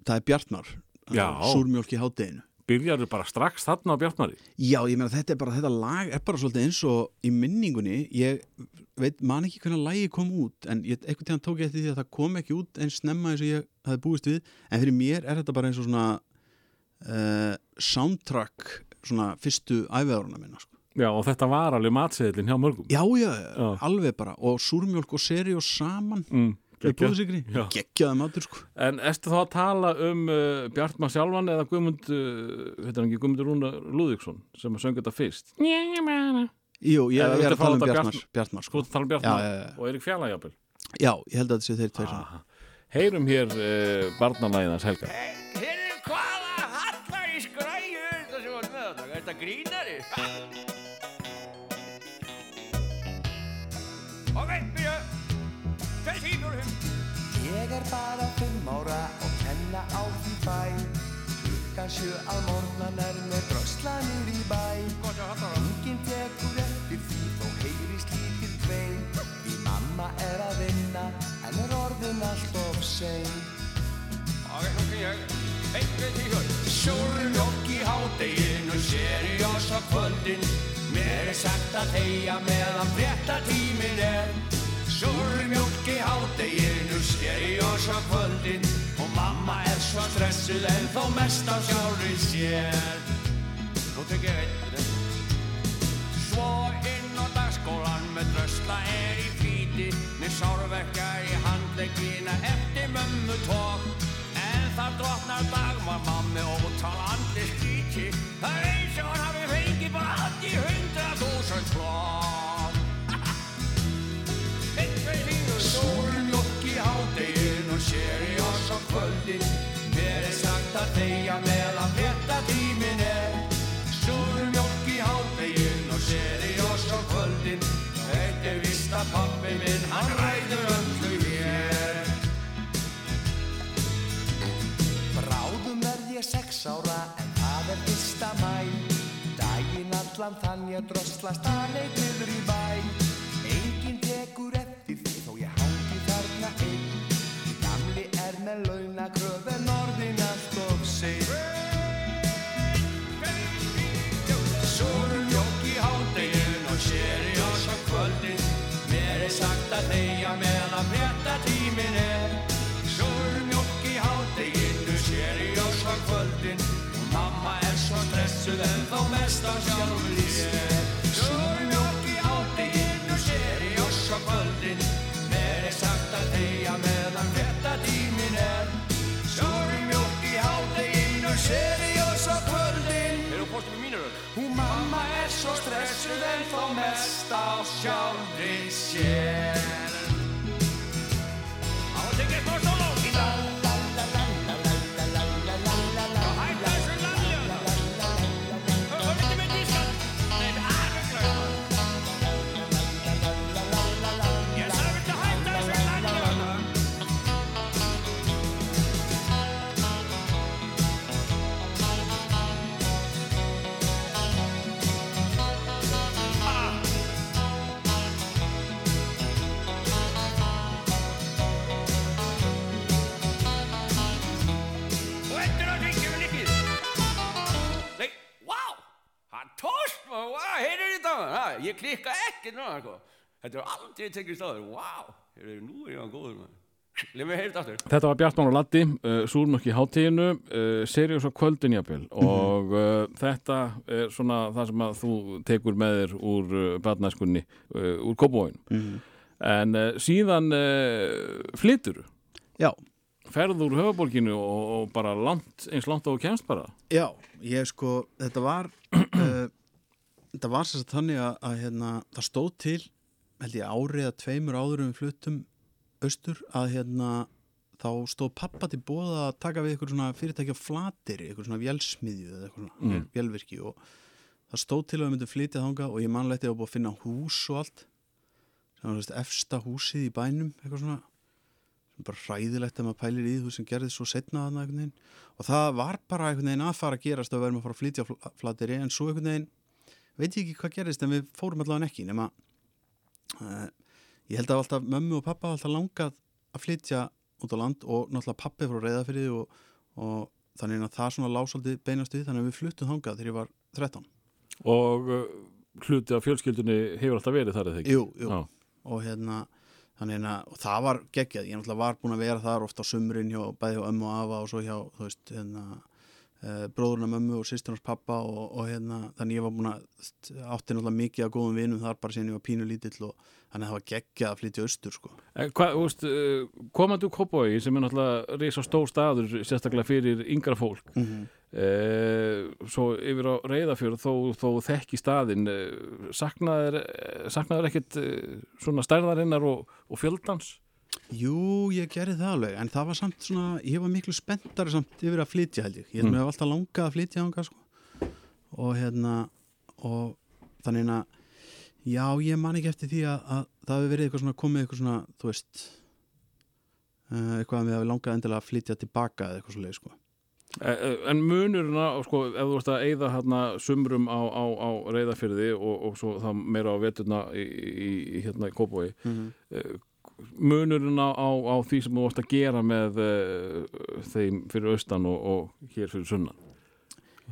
það er Bjartmar Já. súrmjólk í hádeginu Byrjarðu bara strax þarna á Bjartmari Já, ég meina þetta er bara, þetta lag er bara svolítið eins og í minningunni, ég veit, man ekki hvernig lagi kom út, en ég, einhvern tíðan tók ég eftir því að það kom ekki út eins snemma eins og ég hafði búist við, en fyrir mér er þetta bara eins og svona uh, soundtrack, svona fyrstu æfiðáruna minna, sko. Já, og þetta var alveg matseðlinn hjá mörgum Já, já, Já. alveg bara, og súrmjólk og seri og saman, mm, geggjaði matur, sko. En erstu þá að tala um uh, Bjartmar sjálfan eða Guðmund uh, heitir hann ekki Guðmundur Rúnar Lúðvíksson sem að sönga þetta fyrst Jú, ég, ég er viltu að fá tala um þetta Bjartmar, Bjartmar? Sko sko. að tala um Bjartmar já, já. og Erik Fjallægjapel Já, ég held að þetta sé þeir tveir saman. Heyrum hér uh, barnalæðans Helga Heyrðu hvaða halla í skræ grínari. Ég er bara fimm ára og kenna á því bæ Klukkan sjö að morgnan er með dröslanir í bæ það. Enginn tekur eftir því þó heyrist lítil kvein Því mamma er að vinna en er orðin allt of sein Ok, nú skal ég. Tíu, fjóru. Sjórum jokk í hádeginu, seriós á kvöldin. Mér er sagt að þeia meðan frétta tímin er. Sjórum jokk í hádeginu, seriós á kvöldin. Og mamma er svo stressuð en þó mest á sjálfri sér. Nú tek ég einn. Svo inn á dagskólan með drösla er í fíti með sárverka í handleggina eftir mömmu tók en það drotnar dagmar mammi ótal andli skríti kvöldin. Mér er sagt að þegja meðan frétta tímin er. Sólmjólk í hádegin og sér í oss á kvöldin. Þetta er vist að pappi minn, hann ræður öllu hér. Bráðum er ég sex ára en það er fyrsta mæ Dægin allan þann ég dröslast aðleik niður í bæ. Enginn tekur eftir því þó ég stressuð en þó mest á sjálfur sér Sólmjólk í hádeginu sér í oss á kvöldin Mér er sagt að þegja meðan frétta tímin er. Sólmjólk í hádeginu sér í oss á kvöldin við postum í mínur öll? Hún mamma er svo stressuð en þó mest á sjálfri sér. Á að tekja smá sóló ha, Ég klikka ekki núna sko. Þetta er aldrei tekið stáður, wow Nú er ég á góður maður? Þetta aftur Þetta var Bjartmán og Latti, uh, Súrmörk í hátíðinu, uh, Seriós og kvöldin jafnvel. Og uh, þetta er svona það sem að þú tekur með þér úr uh, barnæskunni, uh, úr kópóinu. En uh, síðan uh, flytur, Já, ferð úr höfuborginu og, og bara langt, eins langt á að kemst bara. já, ég sko, þetta var uh, þetta var sérst þannig að, að hérna, það stóð til held ég árið að tveimur áður um við fluttum austur að hérna þá stóð pappa til bóða að taka við eitthvað svona fyrirtækja flatir eitthvað svona vélsmiðju eða eitthvað svona Mm. vélvirki og það stóð til að við myndum flytja þanga og ég manleiti að búið að finna hús og allt sem var efsta húsið í bænum eitthvað svona sem bara hræðilegt að maður pælir í þú sem gerði svo setna einhvern veginn og það var bara einhvern veginn að fara að gerast að við erum að fara að flytja fl- flateri en svo einhvern veginn veit ég ekki hvað gerist en við fórum allavega ekki nema uh, ég held að alltaf mömmu og pappa alltaf langað að flytja út á land og náttúrulega pappi frá reyðafyrði og, og þannig að það svona lásaldi beinast við þannig að við fluttum þangað þegar ég var 13 Og uh, hluti af fjölskyldunni hefur alltaf verið þar eða ekki? Jú, jú, Já. og hérna þannig að og það var geggjað, ég náttúrulega var búin að vera þar ofta á sumrin hjá bæði hjá ömmu og afa og svo hjá, þú veist, hérna bróðurna mömmu og sýsturnas pappa og, og hérna, þannig ég var búin að átti náttúrulega mikið af góðum vinum þar bara síðan ég var pínu lítill og þannig að það var geggjað að flytja austur, sko. Eh, komandi úr Kópavogi sem er náttúrulega risa stór staður sérstaklega fyrir yngra fólk. Mm -hmm. uh, svo yfir á reyðafjörð þó, þó þekki staðin uh, saknaður, saknaður uh, svona stærðarinnar og, og fjöldans Jú, ég gerði það alveg, en það var samt svona, ég var miklu spenntari samt yfir að flytja held ég, ég held Mm. hef alltaf langað að flytja þangað sko og hérna og þannig að já, ég man ekki eftir því að, að það hefur verið eitthvað svona komið eitthvað svona, þú veist uh, eitthvað að við hafi langað endilega að flytja tilbaka eða eitthvað svo leið sko. Eh, eh, En munurina, sko, ef þú veist að eyða hérna sumrum á, á, á reyðafyrði og, og svo það meira á veturna í, í, hérna í Kópói -hmm. Munurinn á, á, á því sem þú vorst að gera með uh, þeim fyrir austan og, og hér fyrir sunnan.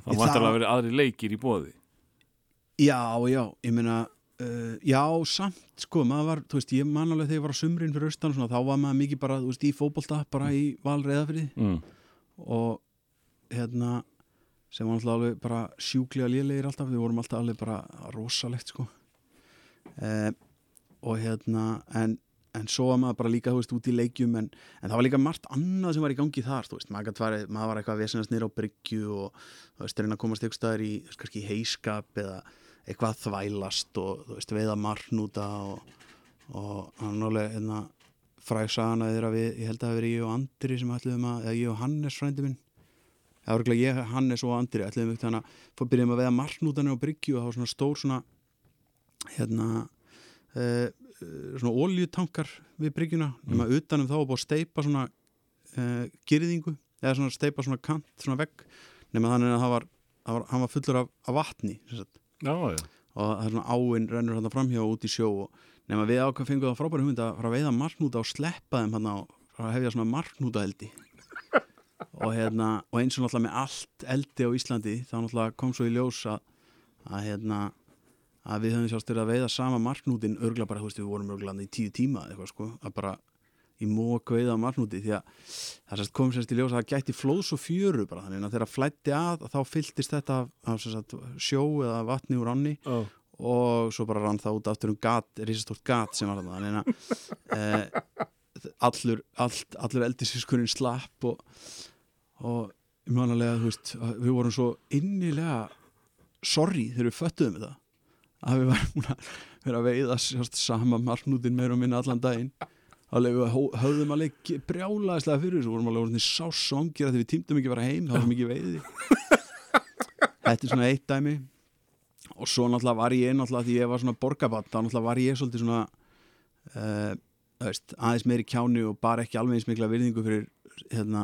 Það vantar það- að vera aðri leikir í bóði Já, já, ég meina uh, já, samt, sko, maður var þú veist, ég man alveg þegar ég var á sumrin fyrir austan og svona, þá var maður mikið bara, þú veist, í fótbolta bara í valreiðafrið mm. og hérna sem var alltaf alveg bara sjúklega lélegir alltaf, við vorum alltaf alveg bara rosalegt, sko. Uh, og hérna en, en svo var maður bara líka, þú veist, út í leikjum en, en það var líka margt annað sem var í gangi þar, þú veist, maður, farið, maður var eitthvað að vesenast nýra á bryggju og þú veist, reyna að komast eitthvað staðar í, þú veist, kannski heiskap eða eitthvað að þvælast og þú veist, veiða marnúta og, og hann alveg, hérna fræg sagan að þeirra við, ég held að það verið ég og Andri sem ætluðum að, eða ég og Hannes frændi minn. Það var ekki ég, Hannes og Andri ætluðum ekki þannig að fór byrjum að veiða marnútanir á var svona oljutankar við bryggjuna, nema utanum þá var búið að steipa svona uh, girðingu eða svona steipa svona kant, svona vegg nema þannig að það var, það var hann var fullur af, af vatni Já, já. Og það er svona áinn rennur hann framhjá út í sjó og nema við ákveð fengum það frábæri hugmynd að fara að veiða marknúta og sleppa þeim hann fara að hefja svona marknúta eldi og hérna og eins og náttúrulega með allt eldi á Íslandi þá náttúrulega kom svo í ljós að, að hérna að við höfum sjást að veiða sama marknútin örgla bara, þú veist, við vorum örglandi í tíu tíma eitthvað sko, að bara í mók veiða marknúti því að það sérst kom sérst í ljós að það gætti flóðs og fjöru bara þannig að þegar flætti að þá fylltist þetta af, af sérst, sjó eða vatni úr ánni oh. og svo bara rann það út aftur um gat, risastórt gat sem var þannig að e, allur, allt, allur eldisfiskurinn slapp og, og mjögulega, þú veist, við vorum svo innilega sorry þegar við föttuðum þetta að við varum að vera að veiða sérst, sama marknútin meira og minna allan daginn. Hó- höfðum alveg brjálaðislega fyrir þessu, vorum alveg orðinni sásongir að því við tímdum ekki að fara heim, það var svo mikið veiði. Þetta er svona eitt dæmi. Og svo náttúrulega var ég náttúrulega því ég var svona borgabatt, þá náttúrulega var ég svolítið svona uh, veist, aðeins meiri kjáni og bara ekki alveg eins mikla virðingu fyrir hérna,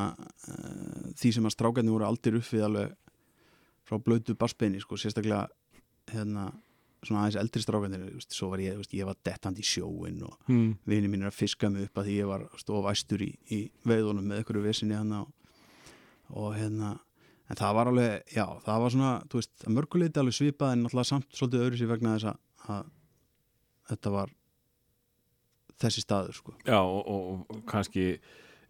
uh, því sem að strákarnir voru aldrei upp við alveg frá blötu barsbeini sko, sérstaklega hérna, svona aðeins eldri strákarnir veist, svo var ég, ég var dettandi í sjóin og mm. vini mín er að fiska mig upp að því ég var stofaæstur í, í veiðunum með einhverju vesinni hann og, og hérna en það var alveg, já, það var svona þú veist, mörguleiti alveg svipað en náttúrulega samt svolítið öðru sér vegna þess að, að þetta var þessi staður, sko Já, og, og, og kannski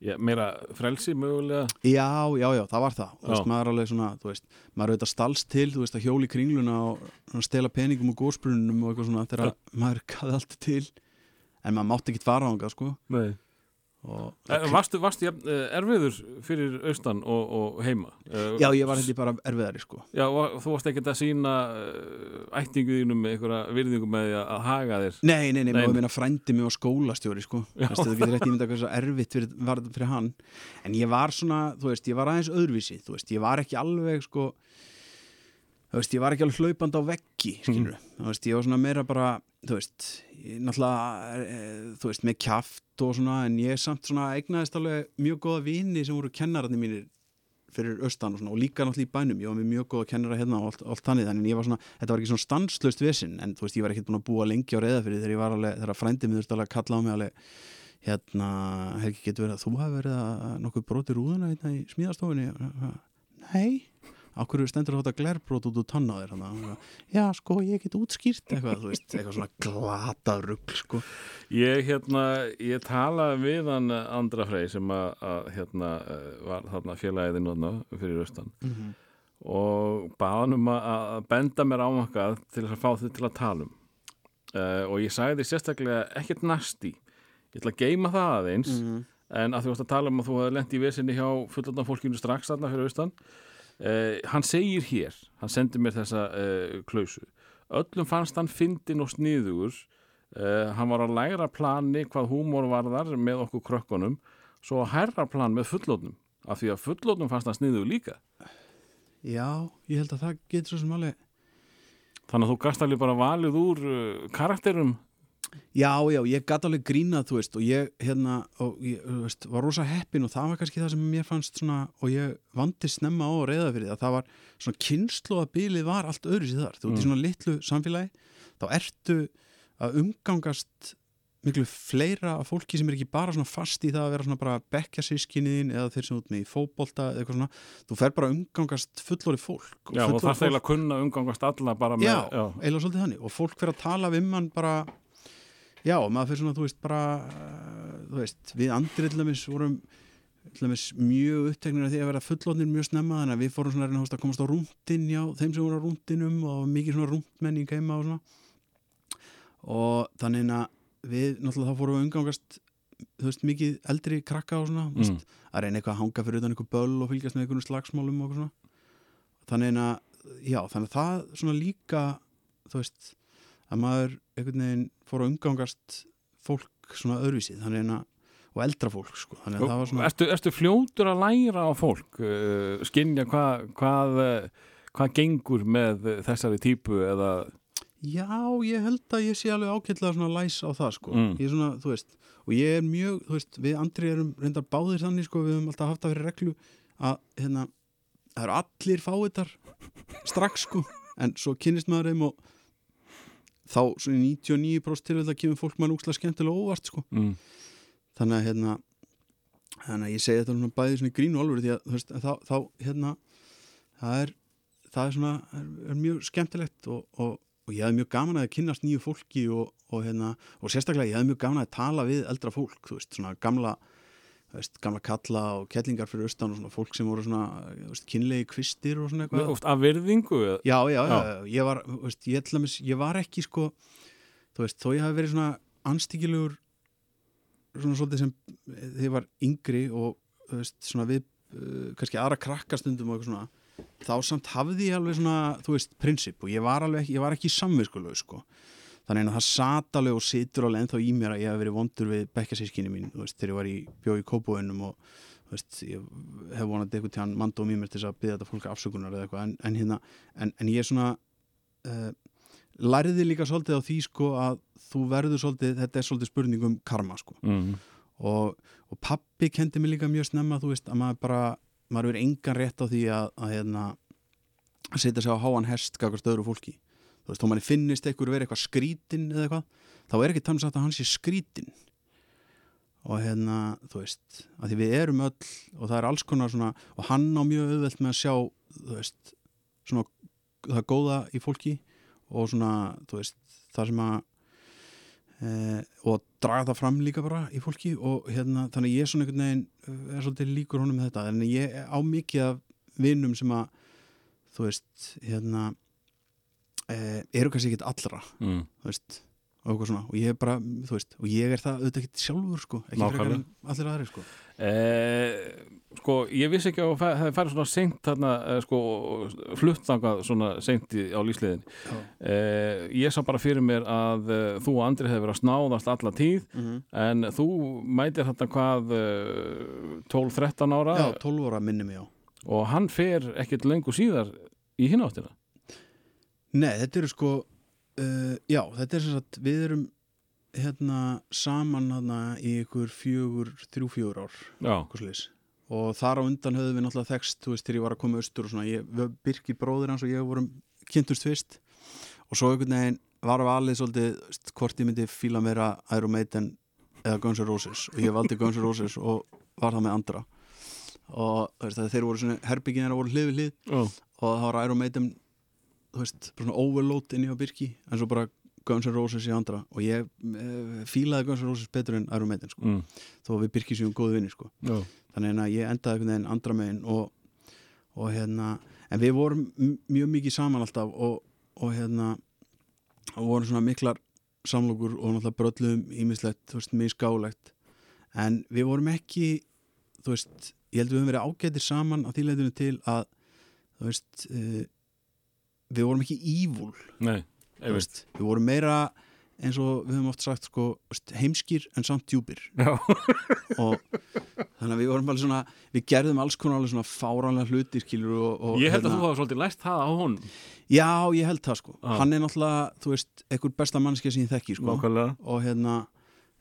já, meira frelsi mögulega? Já, já, já, það var það. Veist, maður er alveg svona, þú veist, maður er auðvitað stalst til, þú veist, að hjóli kringluna og stela peningum og gósbrunum og eitthvað svona þegar maður kaði allt til. En maður mátti ekki fara ánga, sko. Nei. Eh, varstu jafn, eh, erfiður fyrir austan og, og heima? Eh, Já, ég var hindi bara erfiðari, sko. Já, þú varst ekkert að sína ættingu þínum með einhverja virðingu með að, haga þér? Nei, nei, nei, maður minna frændi mig og skólastjóri sko, það getur rétt ímynda hvað svo fyrir, var þetta fyrir hann. En ég var svona, þú veist, ég var aðeins öðruvísi þú veist, ég var ekki alveg sko þú veist, ég var ekki alveg hlaupandi á veggi skilur, þú veist, ég var svona meira bara þú veist, ég náttúrulega e, þú veist, með kjaft og svona en ég samt svona eignaðist alveg mjög góða vini sem voru kennararnir mínir fyrir austan og svona og líka náttúrulega í bænum. Ég var með mjög góða kennara hérna og allt, allt þannig þannig ég var svona, þetta var ekki svona stanslöst vesinn en þú veist, ég var ekkert búin að búa lengi á reyðafyrir þegar ég var alveg, þegar frændi mér þurfti alveg að kalla á mig alveg hérna, Helgi, getur verið að þú hafi verið að nokkuð broti rúðuna hérna í smíðastofunni? Nei Akkur stendur þetta glerbrót út úr tanna þér hana. Já, sko, ég get útskýrt eitthvað, þú veist, eitthvað svona glata rugg, sko. Ég, hérna, ég talaði við hann eh, Andra Frey sem að, að hérna, eh, var þarna félagiði núna fyrir austan og baðan um að, benda mér ámakað til að fá þið til að tala um. Uh, og ég sagði því sérstaklega ekkert næsti ég ætla að geima það aðeins en að þú varst að tala um að þú hefði lent í vesinni hjá fullandan fólkinu strax þarna fyrir austan uh, hann segir hér hann sendi mér þessa uh, klausu. Öllum fannst hann fyndin og sniðugur. Uh, hann var á lægra plani hvað húmor varðar með okkur krökkunum svo á hærra plan með fullótnum af því að fullótnum fannst hann sniðugur líka. Já, ég held að það getur svo sem alveg Þannig að þú gast alveg bara valið úr karakterum Já, já, ég gæti alveg grínað, þú veist, og ég, hérna, og ég, þú veist, var rosa heppin og það var kannski það sem mér fannst svona, og ég vandi snemma á að reyða fyrir það, það var svona kynnslóðabilið var allt öðru sér þar, þú veist, í svona litlu samfélagi, þá ertu að umgangast miklu fleira af fólki sem er ekki bara svona fast í það að vera svona bara bekkjasískinniðin eða þeir sem út með í fótbolta eða eitthvað svona, þú fer bara að umgangast fullori fólk og Já, og það er eiginlega að kunna umgangast alla bara með já, eiginlega svolítið þannig. Og fólk já, maður fyrir svona, þú veist, bara uh, þú veist, við andri til dæmis vorum til dæmis mjög uppteknir af því að vera fullotnir mjög snemma þannig að við fórum svona að komast á rúndin já, þeim sem voru á rúndinum og mikið svona rúndmenning heima og svona og þannig að við náttúrulega þá fórum við umgangast þú veist, mikið eldri krakka og svona, Mm. veist, að reyna eitthvað að hanga fyrir utan einhver böll og fylgjast með einhvern slagsmálum og eitthvað svona þannig að, já, þannig að það svona líka, þú veist að maður einhvern veginn fór að umgangast fólk svona öðruvísið, að og eldra fólk, sko, að svona ertu, ertu fljótur að læra á fólk uh, skinja hvað hvað uh, hvað gengur með þessari típu eða? Já, ég held að ég sé alveg ákveðlega svona læs á það sko. Mm. ég er svona, þú veist, og ég er mjög þú veist, við andri erum reyndar báðir þannig sko, við höfum alltaf haft það fyrir reglu að hérna, það eru allir fáiðar strax sko. En svo kynnist maður þeim og þá svona í 99% til þetta kemur fólk maður úkslega skemmtilega óvart sko. Mm, þannig að hérna að ég segi þetta svona bæði svona grínu alvöru því að þú veist, þá, þá hérna það er, það er svona er, er mjög skemmtilegt og, og, og ég hafði mjög gaman að kynnast nýju fólki og, og hérna, og sérstaklega ég hafði mjög gaman að tala við eldra fólk, þú veist, svona gamla veist, gamla kalla og kettlingar fyrir austan og svona fólk sem voru svona veist, kynlegi kvistir og svona eitthvað. Oft af virðingu eða? Já, já, já, ég var, veist, ég, ætla, ég var ekki sko, þú veist, þó ég hafi verið svona anstíkilegur svona svolítið sem ég var yngri og þú veist, svona við uh, kannski aðra krakkastundum og eitthvað svona þá samt hafði ég alveg svona, þú veist, prinsip og ég var alveg ekki, ég var ekki samviskuleg sko, þannig að það sat alveg og situr alveg ennþá í mér að ég hef verið vondur við bekkasískinni mín, veist, þegar ég var í bjóð í kópóinum og veist, ég hef vonandi eitthvað til hann mandó mér til þess að byggja þetta fólk afsökunar eða eitthvað, en, en hérna en, en ég er svona uh, lærði líka svolítið á því sko að þú verður svolítið, þetta er svolítið spurning um karma sko. Mm, og, og pappi kendi mig líka mjög snemma þú veist að maður bara, maður verður engan rétt á því að, að hérna að setja sig á háan hest gagast öðru fólki þú veist, þó manni finnist einhver verið eitthvað skrítin eða eitthvað, þá er ekki tannig sagt að hann sé skrítin. Og hérna, þú veist að því við erum öll og það er alls konar svona og hann á mjög auðvelt með að sjá þú veist, svona það góða í fólki og svona, þú veist, það sem að e, og draga það fram líka bara í fólki og hérna, þannig ég svona einhvern veginn eh, er svolítið líkur honum með þetta. En ég á mikið af vinnum sem að þú veist, hérna e, eru kannski ekkit allra mm. þú veist, og svona. Og ég er bara, þú veist, og ég er það auðvitað ekkit sjálfur sko, ekki frekar en allir aðri sko. Eh, sko, ég vissi ekki að það farið svona seint þarna, eh, sko, fluttangað svona seint á lífsliðin eh, ég sá bara fyrir mér að eh, þú og Andri hefði verið að snáðast alla tíð mm -hmm. en þú mætir þetta hvað eh, 12-13 ára? Já, 12 ára minni mig á. Og hann fer ekkert lengur síðar í hináttina Nei, þetta eru sko uh, já, þetta er sem sagt, við erum hérna saman hérna í ykkur fjögur, þrjú fjögur ár og þar á undan höfðum við náttúrulega þekst, þú veist, þegar ég var að koma austur og svona, ég, við Birki bróðir hans og ég vorum kynntust fyrst. Og svo einhvern veginn var valið svolítið hvort ég myndi fíla meira Iron Maiden eða Guns N' Roses. Og ég valdi Guns N' Roses og var það með andra. Og veist, þeir voru svona herbygginir voru hlið við hlið Ó, og það var Iron Maiden þú veist, svona overload inn í á Birki en svo bara Guns N' Roses í andra og ég e, fílaði Guns N' Roses betur en Iron Maiden sko. mm, þó að við Birki séum góði vinni sko. já, þannig að ég endaði einhvern veginn andra megin og, og hérna en við vorum mjög mikið saman alltaf og, og hérna og vorum svona miklar samlokur og náttúrulega bröllum ímislegt, þú veist, mjög skálegt en við vorum ekki þú veist, ég held að við höfum verið ágætir saman á því leitinu til að þú veist uh, við vorum ekki ívúl við vorum meira eins og við höfum oft sagt sko, heimskir en samt djúpir. Og þannig að við vorum alveg svona við gerðum alls konar alveg svona fáránlega hlutir skilur og, og Ég held að hérna- þú hafa svolítið læst það á honum. Já, ég held það sko. Já. Hann er náttúrulega, þú veist, einhver besta mannskja sem ég þekki sko. Nákvæmlega. Og hérna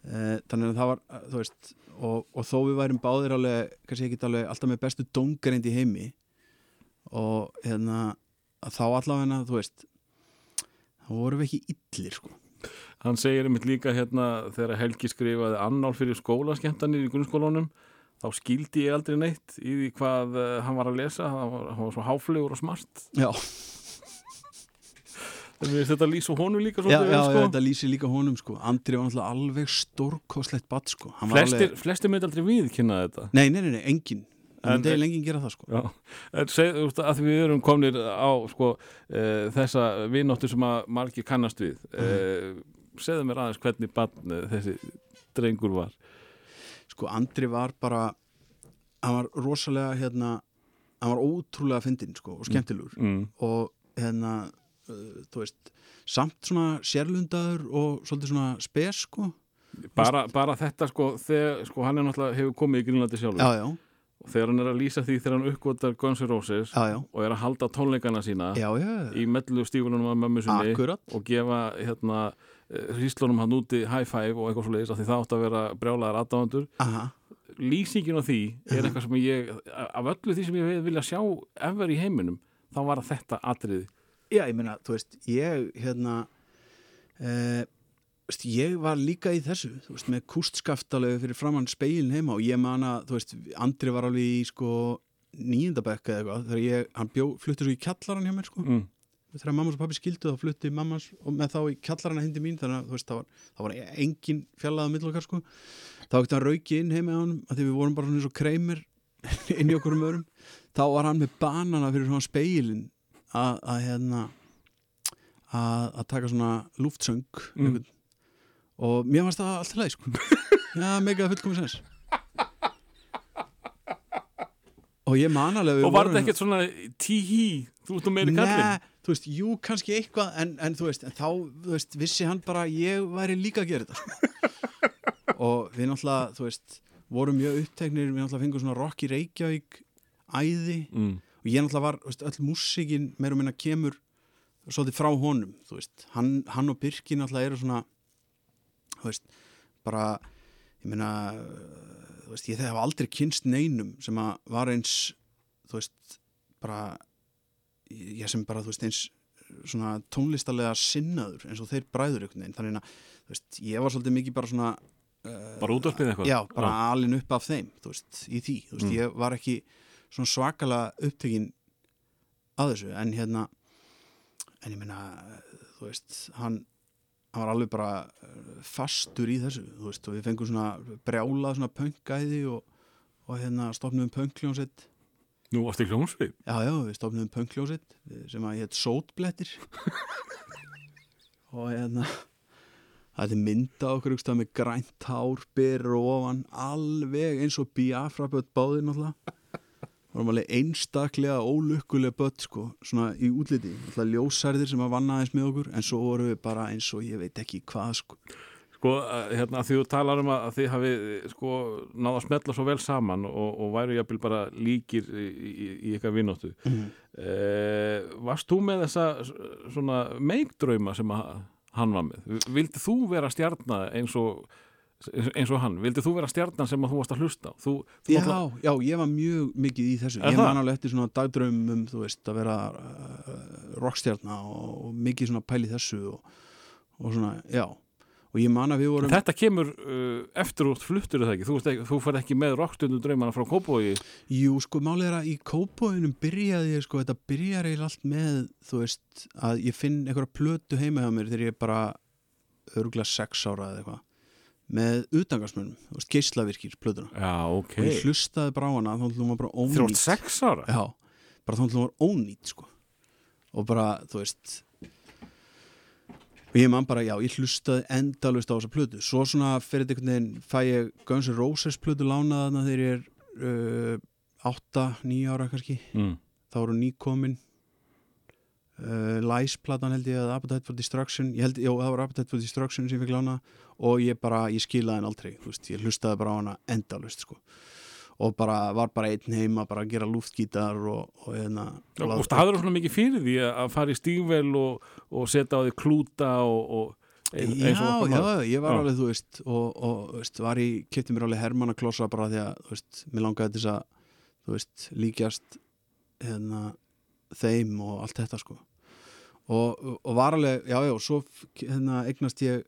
e, þannig að það var, eh, þú veist og, og þó við værum báðir alveg kannski ekki alveg alltaf með bestu dóngreind í heimi og hérna að þá allavega, þú veist þá vorum við ekki illir sko. Hann segir einmitt líka hérna þegar Helgi skrifaði annál fyrir skólaskemmtanir í grunnskólunum þá skildi ég aldrei neitt í því hvað uh, hann var að lesa. Hann var, hann var svo háflegur og smart. Já, þetta lýsa honum líka já, já, sko. þetta lýsir líka honum sko. Andri var alveg stórkoslegt badd sko. Flestir, alveg, flestir með aldrei viðkynna þetta. Nei, nei, nei, nei, engin En- það er lengið gera það sko. Já, en seg, þú að við erum komnir á sko, e, þessa vinnóttu sem að margir kannast við e, segðu mér aðeins hvernig barn eh, þessi drengur var. Sko Andri var bara hann var rosalega hérna hann var ótrúlega fyndinn sko og skemmtilegur. Mm. og hérna uh, þú veist, samt svona sérlundaður og svolítið svona spes sko. Bara, bara þetta sko, þegar, sko hann er náttúrulega hefur komið í Grínlandi sjálfur. Já, já, þegar hann er að lýsa því þegar hann uppgötar Guns N' Roses já, já, og er að halda tónleikana sína já, í mellu stífunum af mömmu sinni akkurat. og gefa hérna hríslunum hann úti high five og eitthvað svo leiðis af því það átt að vera brjálaðar aðdáðandur lýsingin á því er eitthvað sem ég af öllu því sem ég vilja sjá ever í heiminum, þá var þetta atriði. Já, ég meina, þú veist, ég hérna eh, veist, ég var líka í þessu veist, með kústskaftalega fyrir framann speilin heima og ég man að, þú veist, Andri var alveg í sko nýjendabekka eða eitthvað, þegar ég, hann bjó, flutti svo í kjallaran hjá mér sko mm. þegar mammas og pappi skildu þá flutti mammas og með þá í kjallarana hindi mín þannig að þú veist, það var, það var engin fjallaða millokkar sko þá ekkert hann rauki inn heim með honum að því við vorum bara svona eins og kreimir inn í okkur um örum þá var hann með banana fyrir svona speilin að, að hérna að, að taka svona lúftsöng Mm. Og mér fannst það alltaf leið sko. Já, mega fullkomið sens. Og ég man alveg og var þetta ekkert svona tí-hí, þú ert nú meiri kallinn Nei, þú veist, jú, kannski eitthvað en, en þú veist, en þá, þú veist, vissi hann bara að ég væri líka að gera þetta sko. og við náttúrulega, þú veist vorum mjög uppteknir, við náttúrulega fengum svona rock í Reykjavík, æði. Mm. og ég náttúrulega var, þú veist, öll músikin meira og minna kemur svolítið frá honum, þú veist, hann, hann og Birki náttúrulega eru svona veist, bara ég meina þú veist, ég þegar aldrei kynst neinum sem að var eins þú veist, bara ég sem bara, þú veist, eins svona tónlistarlega sinnaður eins og þeir bræður einhvern veginn, þannig að þú veist, ég var svolítið mikið bara svona bara útvarpið eitthvað? Já, bara alin upp af þeim þú veist, í því, þú veist, Mm. ég var ekki svona svakalega upptekinn að þessu, en hérna en ég meina þú veist, hann hann var alveg bara eh, fastur í þessu veist, og við fengum svona brjálað svona pöngæði og, og hérna stopnum pöngljónsett nú varstu í hljómsveit? Já, já, við stopnum pöngljónsett sem að hétt sótblettir. Og hérna Það er mynda okkur með grænt hár, byrr og ofan, alveg eins og Biafra bött báðir náttúrulega. Það var alveg einstaklega ólukkulega bött sko, svona í útliti. Náttúrulega ljósærðir sem að vanna aðeins með okkur, en svo voru við bara eins og ég veit ekki hvað sko. sko, hérna, því þú talar um að, þið hafi sko, náða að smetla svo vel saman og, og væru jafnvel bara líkir í, í, í ykkar vinnóttu Mm. eh, varst þú með þessa svona meikdrauma sem að hann var með vildi þú vera stjarnar eins og eins og hann, vildi þú vera stjarnar sem að þú varst að hlusta á? þú, þú Já, náttúrulega- já, ég var mjög mikið í þessu. Ég man alveg eftir svona dagdraum um, þú veist, að vera uh, rockstjarna og, og mikið svona pæli þessu og, og svona, já. Og ég man að við vorum... Þetta kemur uh, eftir út fluttur það ekki, þú, ekki, þú fær ekki með rockstundum draumana frá Kópói Jú, sko, málið er að í kópóinum byrjaði ég, sko, þetta byrjar eiginlega allt með, þú veist, að ég finn einhverja plötu heima hjá mér þegar ég bara örgulega sex ára eða eitthvað með plötuna. Já, ok. Og ég hlustaði bara á hana þá ætlum hún bara ónýtt sex ára? Já, bara þá ætlum hún var ónýtt, sko. Og bara, þú veist og ég man bara, já, ég hlustaði endalust á þessa plötu. Svo svona fyrir þetta einhvern veginn fæ ég Guns N' Roses plötu lánaða þegar ég er uh, 8, 9 ára kannski. Mm. þá eru nýkomin uh, Lies platan held ég eða Appetite for Destruction ég held, jó, það var Appetite for Destruction sem ég fikk lána og ég bara, ég skilaði henn aldrei veist, ég hlustaði bara á hana endalust sko. og bara, var bara einn heima bara að gera luftgítar og, og hérna og staður svona mikið fyrir því að að fara í stígvel og, og setja á því klúta og, og ein- Já, eins og okkar já, ég var Já. alveg, þú veist og, veist, var í, kipti mér alveg Hermann að klossa bara því að, þú veist, mér langaði þess að þú veist, líkjast hérna, þeim og allt þetta sko og, og var alveg, já, já, og svo hérna, eignast ég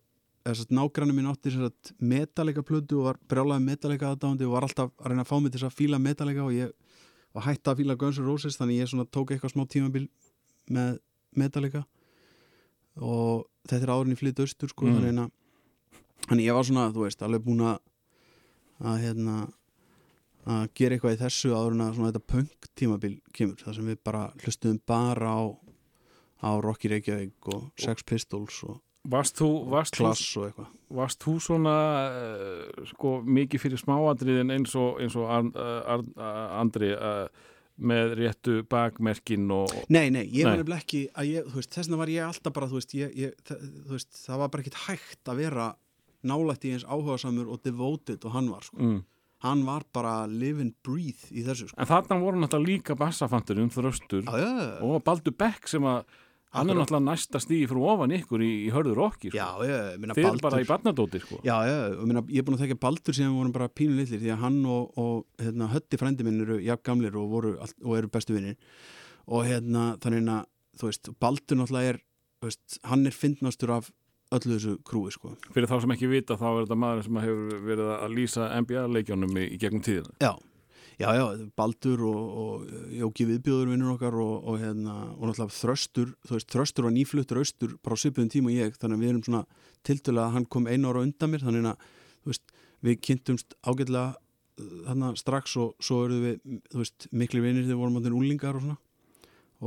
nágrannu mín átti metalega plötu og var brjálaði metalega aðdáðandi og var alltaf að reyna að fá mig til að fíla metalega og ég var hætt að fíla Guns N' Roses þannig ég tók eitthvað smá tímabil með metalega og þetta er árin í flytt austur sko, Mm. þannig að ég var svona, þú veist, alveg búin að að hérna að gera eitthvað í þessu áður en að þetta punk tímabil kemur, þar sem við bara hlustuðum bara á á Rocky Reykjavík og Sex Pistols og Varst þú, varst þú, Klass og eitthvað varst þú svona uh, sko mikið fyrir smáadriðin eins og, eins og Ar, Ar, Ar, Andri uh, með réttu bakmerkin og Nei, nei, ég nefnilega ekki að ég, þú veist, þess vegna var ég alltaf bara, þú veist, ég, ég, það, þú veist, það var bara ekkit hægt að vera nálægt í eins áhugasamur og devoted og hann var, sko. mm. Hann var bara live and breathe í þessu, sko. En þarna voru náttúrulega líka bassafanturinn þröstur Já, já, já, og Baldur Beck sem að hann er náttúrulega næsta stíði frá ofan ykkur í, í hörður okki sko. Baldur. bara í barnadóti sko. Já, já, ég, meina, ég er búin að þekka Baldur við vorum bara pínu litlir því að hann og, og hérna, Hötti frændi minn eru jafn gamlir og, voru, og eru bestu vinnir og hérna, þannig að, Baldur náttúrulega er, veist, hann er fyndnastur af öllu þessu krúi, sko. Fyrir þá sem ekki vita þá er þetta maður sem hefur verið að lýsa NBA-leikjónum í, í gegnum tíðina Já, já, já, Baldur og, og Jóki Viðbjóður vinnur okkar og, og, hérna, og náttúrulega Þröstur, þú veist, Þröstur var nýfluttur austur bara á svipuðum tíma og ég, þannig að við erum svona tiltölulega að hann kom einu ára á undan mér þannig að, þú veist, við kynntumst ágætlega þannig strax og svo erum við, þú veist, miklu vinnir þegar vorum áttin úlingar og svona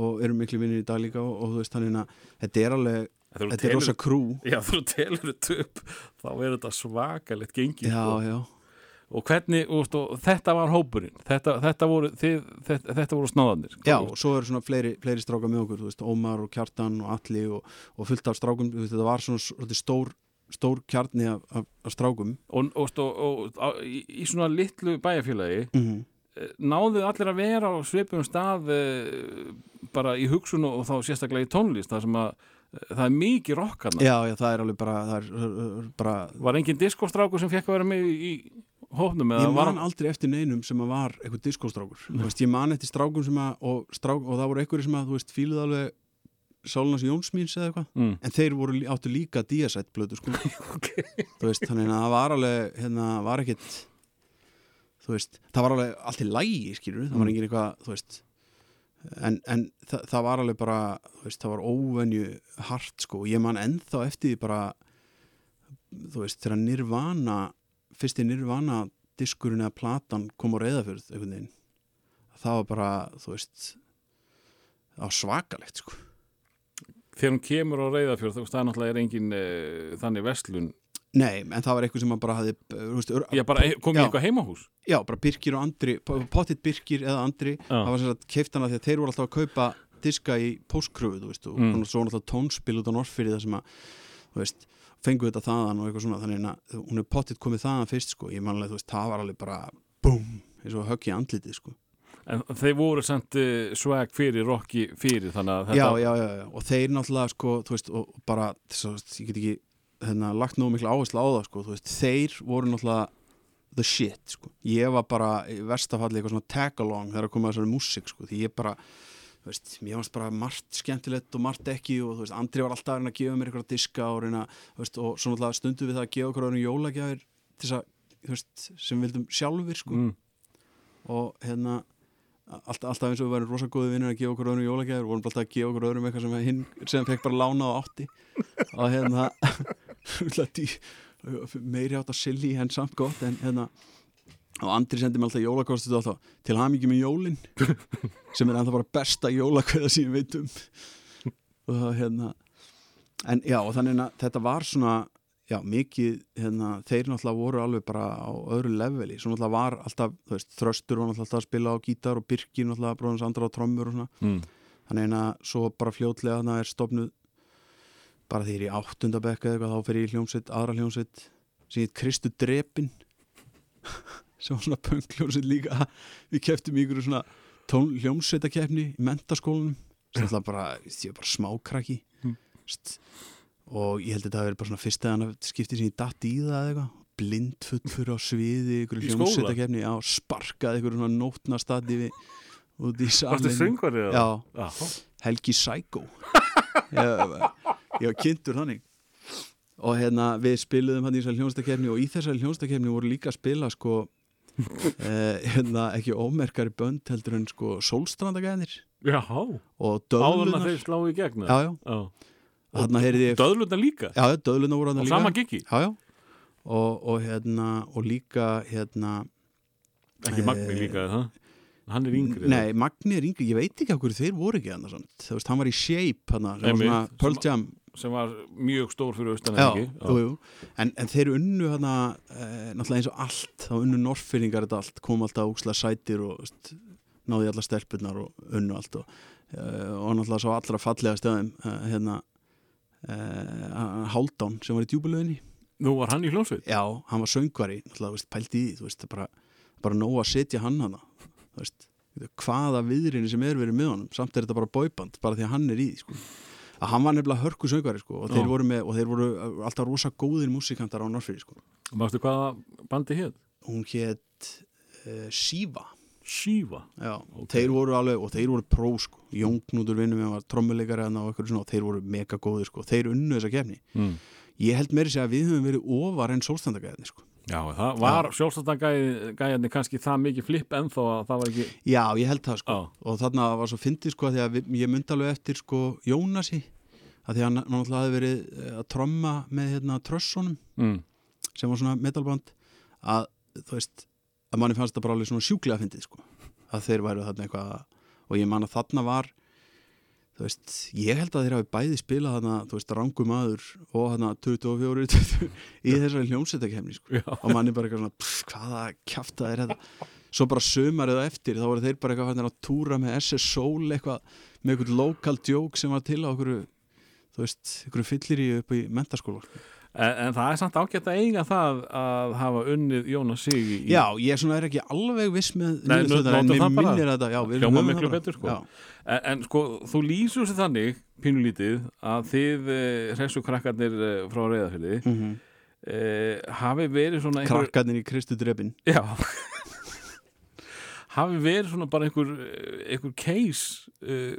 og erum miklu vinnir í dag líka og, og þú veist, þannig að þetta er alveg, Þetta er telur- rosa krú Já, þú telur þetta upp þá er þetta svakalegt gengi Já, sko. já, og hvernig, og, og þetta var hópurinn þetta, þetta voru, voru snáðanir Já, og svo eru svona fleiri, fleiri strákar með okkur, veist, Ómar og Kjartan og Alli og, og fullt af strákum, veist, þetta var svona svolítið stór, stór kjarni af, af, af strákum. og, og, og, og á, í, í svona litlu bæjarfélagi Mm -hmm. náðu allir að vera á svipum stað eh, bara í hugsun og þá sérstaklega í tónlist það sem að eh, það er mikið rockarna Já, já, það er alveg bara, það er bara, var engin diskostrákur sem fekk að vera með í hópnum eða ég var man aldrei eftir neinum sem að var eitthvað diskostrákur. Ég man eftir strákum sem að, og, strák, og það voru einhverjir sem að, þú veist, fíluð alveg Sálunars Jónsmíns eða eitthvað, mm. en þeir voru, áttu líka díasætt blötu, sko. Þú veist, þannig að það var alveg, hérna, var ekkit, þú veist, það var alveg allt í lægi, skilur, það var Mm. engin eitthvað, þú veist, en, en það, það var alveg bara, veist, það var óvenju hart, sko, og ég man ennþá eftir því bara, þú veist, þegar Nirvana, fyrsti Nirvana diskurinn eða platan kom á reyðafjörð, einhvern veginn, það var bara, þú veist, það var svakalegt, sko. þegar hún kemur á reyðafjörð þú veist það náttúrulega er engin uh, þannig verslun Nei, en það var eitthvað sem að bara hafði, þú veist, já bara kom Já. ég eitthvað heimahús Já, bara Birkir og Andri, pottitt Birkir eða Andri, Já. það var sem sagt keiftana því að þeir voru alltaf að kaupa diska í veist, og Mm. mm. svo náttúrulega tónspil út á Norrfyrir það sem að, þú veist, fengu þetta þaðan og eitthvað svona, þannig að hún er pottitt komið þaðan fyrst, sko, ég manlega, þú veist, það var alveg bara, búm, eins og högg í andlitið, sko. en þeir voru samt uh, swag fyrir rocki fyrir þannig að Já, þetta já, já, já, og þeir náttúrulega, sko, þú veist, og bara, þess að ég get ekki, hérna, lagt nógu mikla áherslu á það, sko, veist, þeir voru náttúrulega the shit, sko. Ég var bara í verstafalli eitthvað svona tag-along þegar að koma þessari músík, sko, því ég bara, veist, mér fannst bara margt skemmtilegt og margt ekki og þú veist, Andri var alltaf að reyna að gefa mér eitthvað diska og reyna, þú veist, og svo náttúrulega stundu við það að gefa okkur öðrum jólagjafir til þess að, þú veist, sem við vildum sjálfur, sko mm. og hérna alltaf, alltaf eins og við værum rosa góði vinnir að gefa okkur öðrum jólagjafir og vorum alltaf að gefa okkur öðrum eitthvað sem hinn sem fekk bara lána á átti og hérna meiri átt að silly en samt gott en hérna og Andri sendi mér alltaf jólakostið alltaf til hamingi með jólin sem er ennþá bara besta jólakveða sem ég veit um. Og það hérna en já og þannig að þetta var svona já mikið hérna þeir náttúrulega voru alveg bara á öðru leveli. Svo náttúrulega var alltaf þú veist þröstur var náttúrulega alltaf að spila á gítar og Birkir náttúrulega bróðans andra á trommur og svona. Mm. þannig að svo bara fljótlega þannig er stofnuð bara því ég er í áttundabekka eða eitthvað þá fer ég í hljómsveit, aðra hljómsveit sem heit Kristu Drepin. Sem var svona pöngljómsveit líka. Við keftum ykkur svona tón hljómsveitakefni í mentaskólanum sem alltaf bara, ég er bara smákrakki. Mm. Og ég held að þetta hafi verið bara svona fyrst eða skiptið sem ég datt í það eða eitthvað. Blindfullur á sviði ykkur hljómsveitakefni á sparkað ykkur svona nótnastadi við út í salin. Helgi Psycho var kynntur þannig og hérna við spiluðum hann í þessari hljónstakefni og í þessari hljónstakefni voru líka að spila sko eh, hérna ekki ómerkari bönd heldur en sko sólstrandagæðinir Já. og Áður en að döðlunar þeir slá í gegna. já, já, Já. þarna heyrði ég Döðlunar líka? já, já, döðlunar voru hann líka sama giggi? já, já og, og hérna og líka hérna Ekki Magni Eh, líka, það? Hann er yngri. Nei, Magni er yngri, ég veit ekki hverju þeir voru ekki hann þú veist, hann var í Shape hann, Einmitt, svona Pearl sem- Jam Sem var mjög stór fyrir austan já, ekki? jú, jú. En, en þeir unnu hana, e, náttúrulega eins og allt þá unnu norfinningar þetta allt kom alltaf úkslega sætir og veist, náði alla stelpunar og unnu allt og, e, og náttúrulega svo allra fallega stöðum e, hérna e, Haldán sem var í djúbulöginni Nú var hann í hljómsveit? já, hann var söngvari náttúrulega veist, pældi í því, veist, bara, bara nóg að setja hann hana veist, hvaða viðrinni sem er verið með honum samt er þetta bara bóiband, bara því að hann er í því, sko að hann var nefnilega hörku söngvari sko, og, þeir með, og þeir voru alltaf rosa góðir músikantar á Norfyrir sko. Mástu hvaða bandi hér? hún hétt uh, Shiva Shiva. Já, Ok. þeir voru alveg, og þeir voru pró sko. Jón Knútur vinnum við var trommuleikari og, og þeir voru mega góðir sko. þeir unnu þessa kefni Mm. ég held meiri segja að við höfum verið ofar en sólstandagæðni sko. Já, það var sjálfstæðan kannski það mikið flipp ennþá að það var ekki... já, ég held það sko. Já. og þarna var svo fyndið sko, því að við, ég myndi alveg eftir sko, Jónasi að því að hann náttúrulega hafi verið eh, að tromma með hérna, trössunum Mm. sem var svona metalband að þú veist, að manni fannst það bara alveg svona sjúklega fyndið sko, að þeir væru þarna eitthvað og ég man að þarna var þú veist, ég held að þeir hafi bæði spilað þarna, þú veist, rangum aður og þarna 24 20, í þessari hljómsveitakefni sko, Já. og manni bara eitthvað svona, pff, hvaða kjafta er þetta svo bara sömarið eftir, þá voru þeir bara eitthvað að túra með SS Soul eitthvað, með eitthvað local joke sem var til á okkur þú veist, ykkur fyllir í upp í mentaskóla sko. En, en það er samt ágætt að eiga það að hafa unnið Jónas Sig í... Já, ég svona er ekki alveg viss með Nei, niðurstöðuna, en notum mér minnir þetta já, höfum miklu bara. betur, sko. En, en sko, þú lýsur sér þannig, pínulítið, að þið eh, hressu krakkarnir eh, frá reyðafili Mhm. eh, hafi verið svona einhver... Krakkarnir í Kristu drefin Já hafi verið svona bara einhver eh, einhver case uh,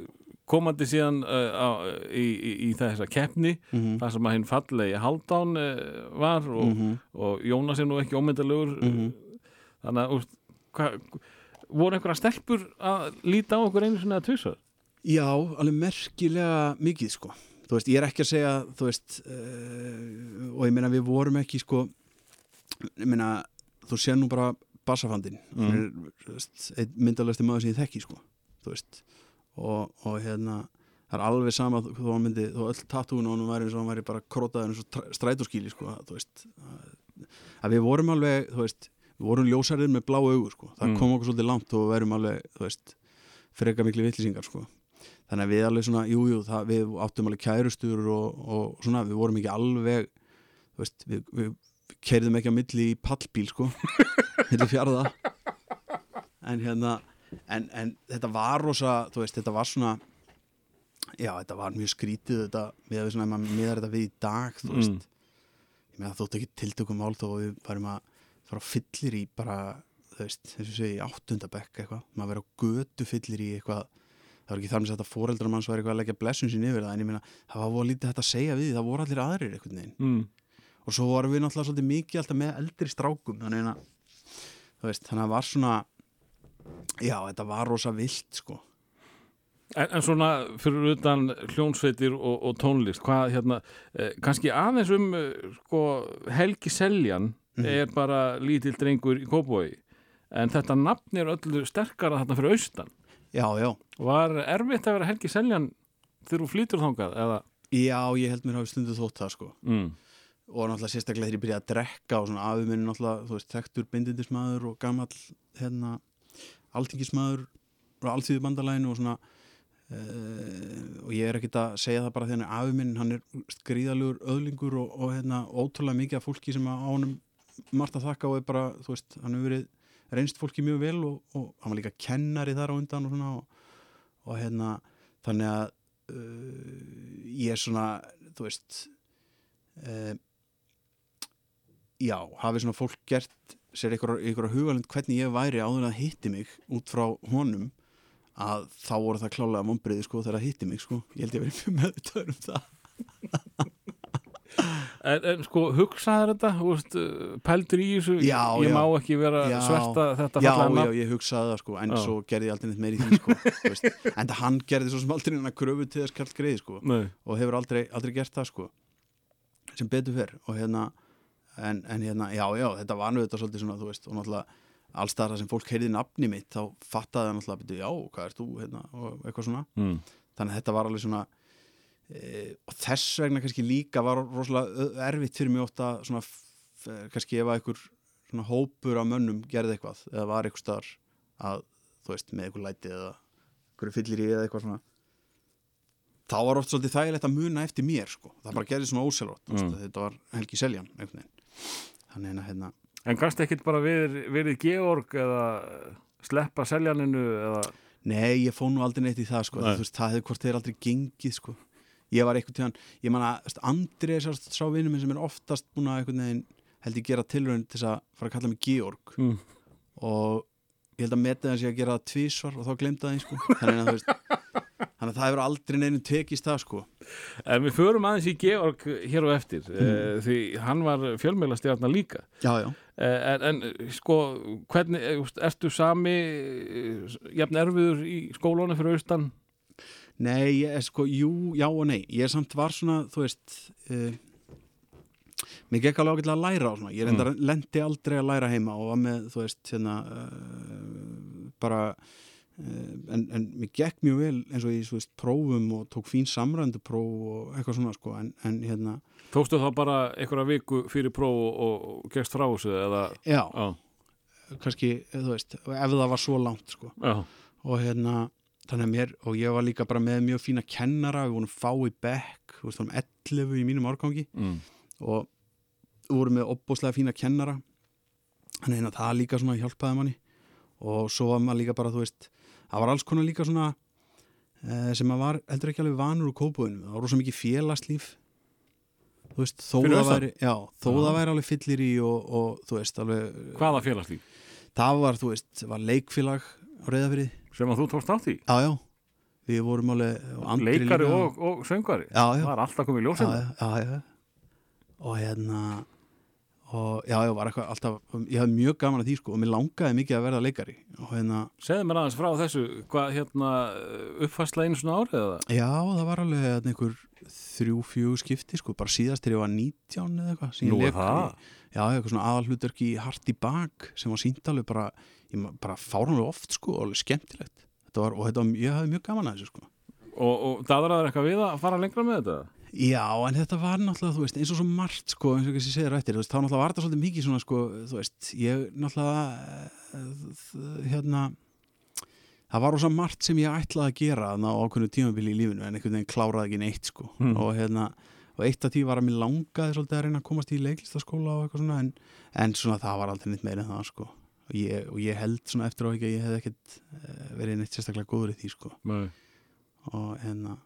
komandi síðan uh, á, í, í, í þessa keppni Mhm. þar sem að hinn fallegi Haldán uh, var og, Mhm. og Jónas er nú ekki ómyndalegur Mhm. þannig að hva, voru einhverja stelpur að líta á okkur einu sinni að tvisar Já, alveg merkilega mikið sko Þú veist, ég er ekki að segja þú veist uh, og ég meina við vorum ekki sko ég meina, þú sér nú bara Mm. þú veist, einn myndalegsti maður sem ég þekki sko þú veist og, og hérna það er alveg sama þó hann myndi þó öll tattúin og hann væri eins og hann væri bara krótaður eins og strætóskíli sko þú veist að, að við vorum alveg veist við vorum ljósarið með blá augur sko. Það Mm. kom okkur svolítið langt og við verum alveg veist freka miklu vitlisingar sko. Þannig að við alveg svona, jújú, jú, við áttum alveg kærustur og, og svona við vorum ekki alveg við, við, keirðum ekki á milli í pallbíl sko milli fjarða. En hérna en, en þetta var rosa, þú veist, þetta var svona já, þetta var mjög skrítið þetta, við svona, ef maður miðar þetta við í dag þú veist, Mm. ég meina þótt ekki tiltökum mál þó að við varum að fara fyllir í bara, þú veist, þess að segja áttundabekk eitthvað, maður verið á götu fyllir í eitthvað, það var ekki þar með þetta fóreldrar manns var eitthvað að leggja blessun sín yfir það en ég meina, það var voru lítið hægt að segja við það voru allir aðrir eitthvað mm. og svo vorum við náttúrulega svolítið mikið alltaf með eldri strákum þannig að, veist, þannig að það var svona já, þetta var rosa vilt sko En, en svona fyrir utan hljónsveitir og, og tónlist, hvað hérna, eh, kannski aðeins um eh, sko, Helgi Seljan Mhm. er bara lítill drengur í Kópói, en þetta nafn er öllu sterkara þarna fyrir austan. já, já, Var erfitt að vera Helgi Seljan þegar þú flýtur þangað? Eða? já, ég held mér hafi stundu þótt það sko Mm. og náttúrulega sérstaklega þegar ég byrjaði að drekka og svona afi minn náttúrulega, þú veist, tektur bindindismæður og gamall, hérna alþingismæður og alltíðu bandalæginu og svona uh, og ég er ekkit að segja það bara því hann er afi minn, hann er gríðalugur öðlingur og, og hérna, ótrúlega mikið af fólki sem á honum margt að þakka og er bara, þú veist, hann hefur verið reynst fólki mjög vel og, og hann var líka kennari þar á undan og svona og, og hérna, þannig að uh, ég er svona, þú veist uh, já, hafi svona fólk gert sér einhverja hugalind hvernig ég væri áður að hitti mig út frá honum að þá voru það klálega mombriði sko þegar það hitti mig sko. Ég held ég verið mjög meðutöður um það. En, en sko, hugsaður þetta, veist, uh, pældur í þessu, Já, ég já. má ekki vera Já. sverta þetta já, fallega já, ég hugsaði það sko en svo gerði ég aldrei neitt meir í því sko en það hann gerði svo sem aldrei hennar kröfu til þess kallt greiði sko Nei, og hefur aldrei, aldrei gert það sko sem betur fyrr og hérna en, en hérna, já, já, þetta var nú þetta svolítið svona, þú veist, og náttúrulega alls þar sem fólk heyrði nafni mitt, þá fattaði það náttúrulega, byrju, já, hvað er þú, hérna og eitthvað svona, mm. þannig að þetta var alveg svona e, og þess vegna kannski líka var rosalega erfitt fyrir mig ótt að svona, kannski ef að einhver svona hópur af mönnum gerði eitthvað eða var eitthvað staðar að, þú veist, með eitthvað læti eða einhverju fyllir í eða eitthvað svona þá var oft svolítið þægilegt að muna eftir mér sko. það bara gerði svona óselvátt mm. þetta var Helgi Seljan einhvern veginn þannig að hérna En kannst ekkit bara verið, verið Georg eða sleppa seljaninu eða, Nei, ég fóð nú aldrei neitt í það sko. Nei. þú veist, það hefði hvort þeir aldrei gengið sko. ég var eitthvað tíðan ég man að veist, Andri er sá, sá vinnum minn sem er oftast búin að einhvern veginn held ég gera tilraun til þess að fara að kalla mig Georg mm. og ég held að metið hans ég að gera það tvísvar og þá glemta það einn sko. þannig, að, þú veist, þannig að það hefur aldrei neinum tekist það sko. En við förum aðeins í Georg hér og eftir Mm. mm. því hann var fjölmeilastjarnar líka Já, já Eh, en, en sko, hvernig eh, ertu sami jafn erfiður í skólanu fyrir austan Nei, ég er sko, jú, já og nei Ég samt var svona, þú veist uh, Mér gekk alveg ágætlega að læra á svona Ég mm. lendi aldrei að læra heima og var með, þú veist, hérna bara en, en mér gekk mjög vel eins og í, þú veist, prófum og tók fín samrændu próf og eitthvað svona, sko en, en hérna, Tókstu þá bara einhverja viku fyrir próf og, og, gegst frá þessu eða? Já, Já, kannski, þú veist ef það var svo langt, sko. Já, og hérna þannig að mér, og ég var líka bara með mjög fína kennara, við vorum fá í bekk veist, vorum 11 í mínum árgangi. Mm. og við vorum með opbóslega fína kennara. Þannig að það líka svona hjálpaði manni. Og svo var maður líka bara, þú veist það var alls konar líka svona eh, sem maður var heldur ekki alveg vanur úr kópúinu það var rosa mikið félagslíf. Þú veist, þó Fyrir það væri já, þó Já. það væri alveg fyllir í og, og þú veist, alveg hvaða félagslíf? Það var, þú veist, var leikfélag á reyðafyrði, sem að þú tókst átt í? Já, já. Við vorum alveg leikari og, og söngari já, já, það er alltaf komið í já, ljósina já, já, já. og hérna og já, ég var eitthvað alltaf ég hafði mjög gaman að því sko og mér langaði mikið að verða leikari. Og hérna, segðu mér aðeins frá þessu hvað hérna uppfærsla einu svona árið eða? Já, það var alveg hérna, einhver þrjú, fjú skipti sko bara síðast þegar ég var 19 eða eitthvað Nú er það? já, eitthvað svona aðalhlutverk í Hart í bak sem var sínt alveg bara, ég, bara fáranlega oft sko og alveg skemmtilegt. Þetta var, og þetta var, ég hafði mjög gaman að þessu sko. Og, og daðraður eitthvað við að fara lengra með þetta Já, en þetta var náttúrulega, þú veist, eins og svo margt, sko, eins og ekki segir rættir, þú veist, þá náttúrulega var þetta svolítið mikið svona, sko, þú veist, ég náttúrulega, eh, hérna, það var rosa margt sem ég ætlaði að gera þarna á ákveðnu tímabili í lífinu, en einhvern veginn kláraði ekki neitt, sko, Hmm. og hérna, og eitt af því var að mér langaði svolítið að reyna að komast í leiklistaskóla og eitthvað svona, en, en svona það var aldrei neitt meira en það, sko, og ég, og ég held svona eftir á ekki að ég hef ekkert eh, verið neitt sérstaklega góður í því, sko Nei. og hérna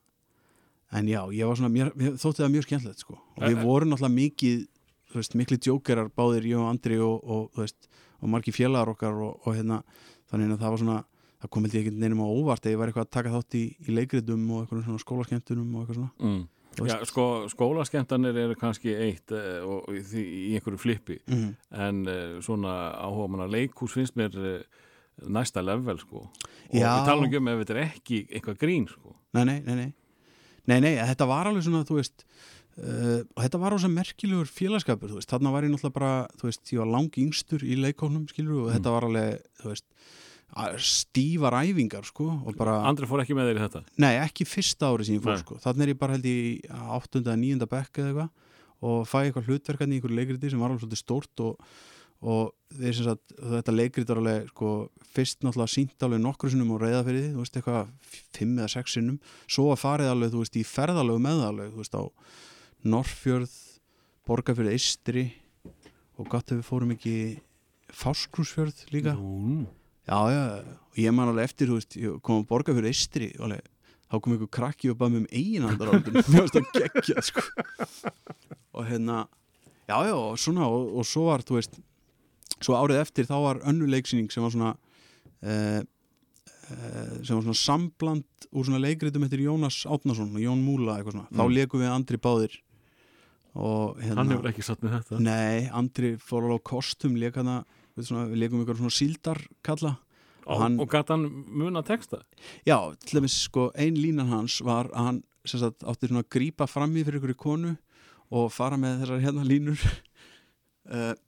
en já, ég var svona, mér, mér þótti það mjög skemmtilegt sko, og Eh, við eh. vorum náttúrulega mikið þú veist, mikli djókerar báðir ég og Andri og, og þú veist, og margi félagar okkar og, og hérna, þannig að það var svona það kom held ég ekki neinum á óvart að ég var eitthvað að taka þátt í, í leikritum og eitthvað svona skólaskemmtunum og eitthvað svona mm. Já, sko, skólaskemmtanir eru kannski eitt eh, og í, í einhverju flippi mm. en eh, svona áhuga manna leikhús finnst mér eh, næsta level sko og Já. við talum um ef þetta er ekki eitthvað grín sko nei, nei, nei, nei nei, nei, þetta var alveg svona, þú veist uh, og þetta var ósa merkilegur félagskapur, þú veist, þarna var ég náttúrulega bara þú veist, ég var lang yngstur í leikónum skilur og þetta var alveg, þú veist að- stífar æfingar, sko bara Andri fór ekki með þér í þetta Nei, ekki fyrsta ári sem ég fór Nei. sko. Þannig er ég bara held í áttunda, níunda bekk eða eitthvað og fæ eitthvað hlutverkarni í einhverju leikriti sem var alveg svolítið stórt og, og sagt, þetta leikrit var alveg sko, fyrst náttúrulega sínt alveg nokkru sinnum á reyðafyrði, þú veist, eitthvað fimm eða sex sinnum, svo að farið alveg þú veist, í ferðalögu með alveg, þú veist, á Norrfjörð Borgarfjörð Eistri og gott ef við fórum ekki Fáskrúsfjörð líka. Nú, Já, já, og ég man alveg eftir, þú veist, ég kom að borga fyrir eistri, alveg, þá kom einhver krakki og bað mér um eiginandaraldun, mér varst að gegja, sko. Og hérna, já, já, og svona, og, og svo var, þú veist, svo árið eftir þá var önnu leiksýning sem var svona, eh, eh, sem var svona sambland úr svona leikritum eftir Jónas Átnason og Jón Múla, eitthvað svona. Þá Mm. leikum við Andri báðir og hérna. hann hefur ekki satt með þetta Nei, Andri fór alveg á kostum, leik hana, við, svona, við leikum ykkur svona síldarkalla og, hann- og gæti hann muna texta Já, til dæmis sko ein línan hans var að hann sagt, átti svona að grípa fram í fyrir ykkur konu og fara með þessar hérna línur uh,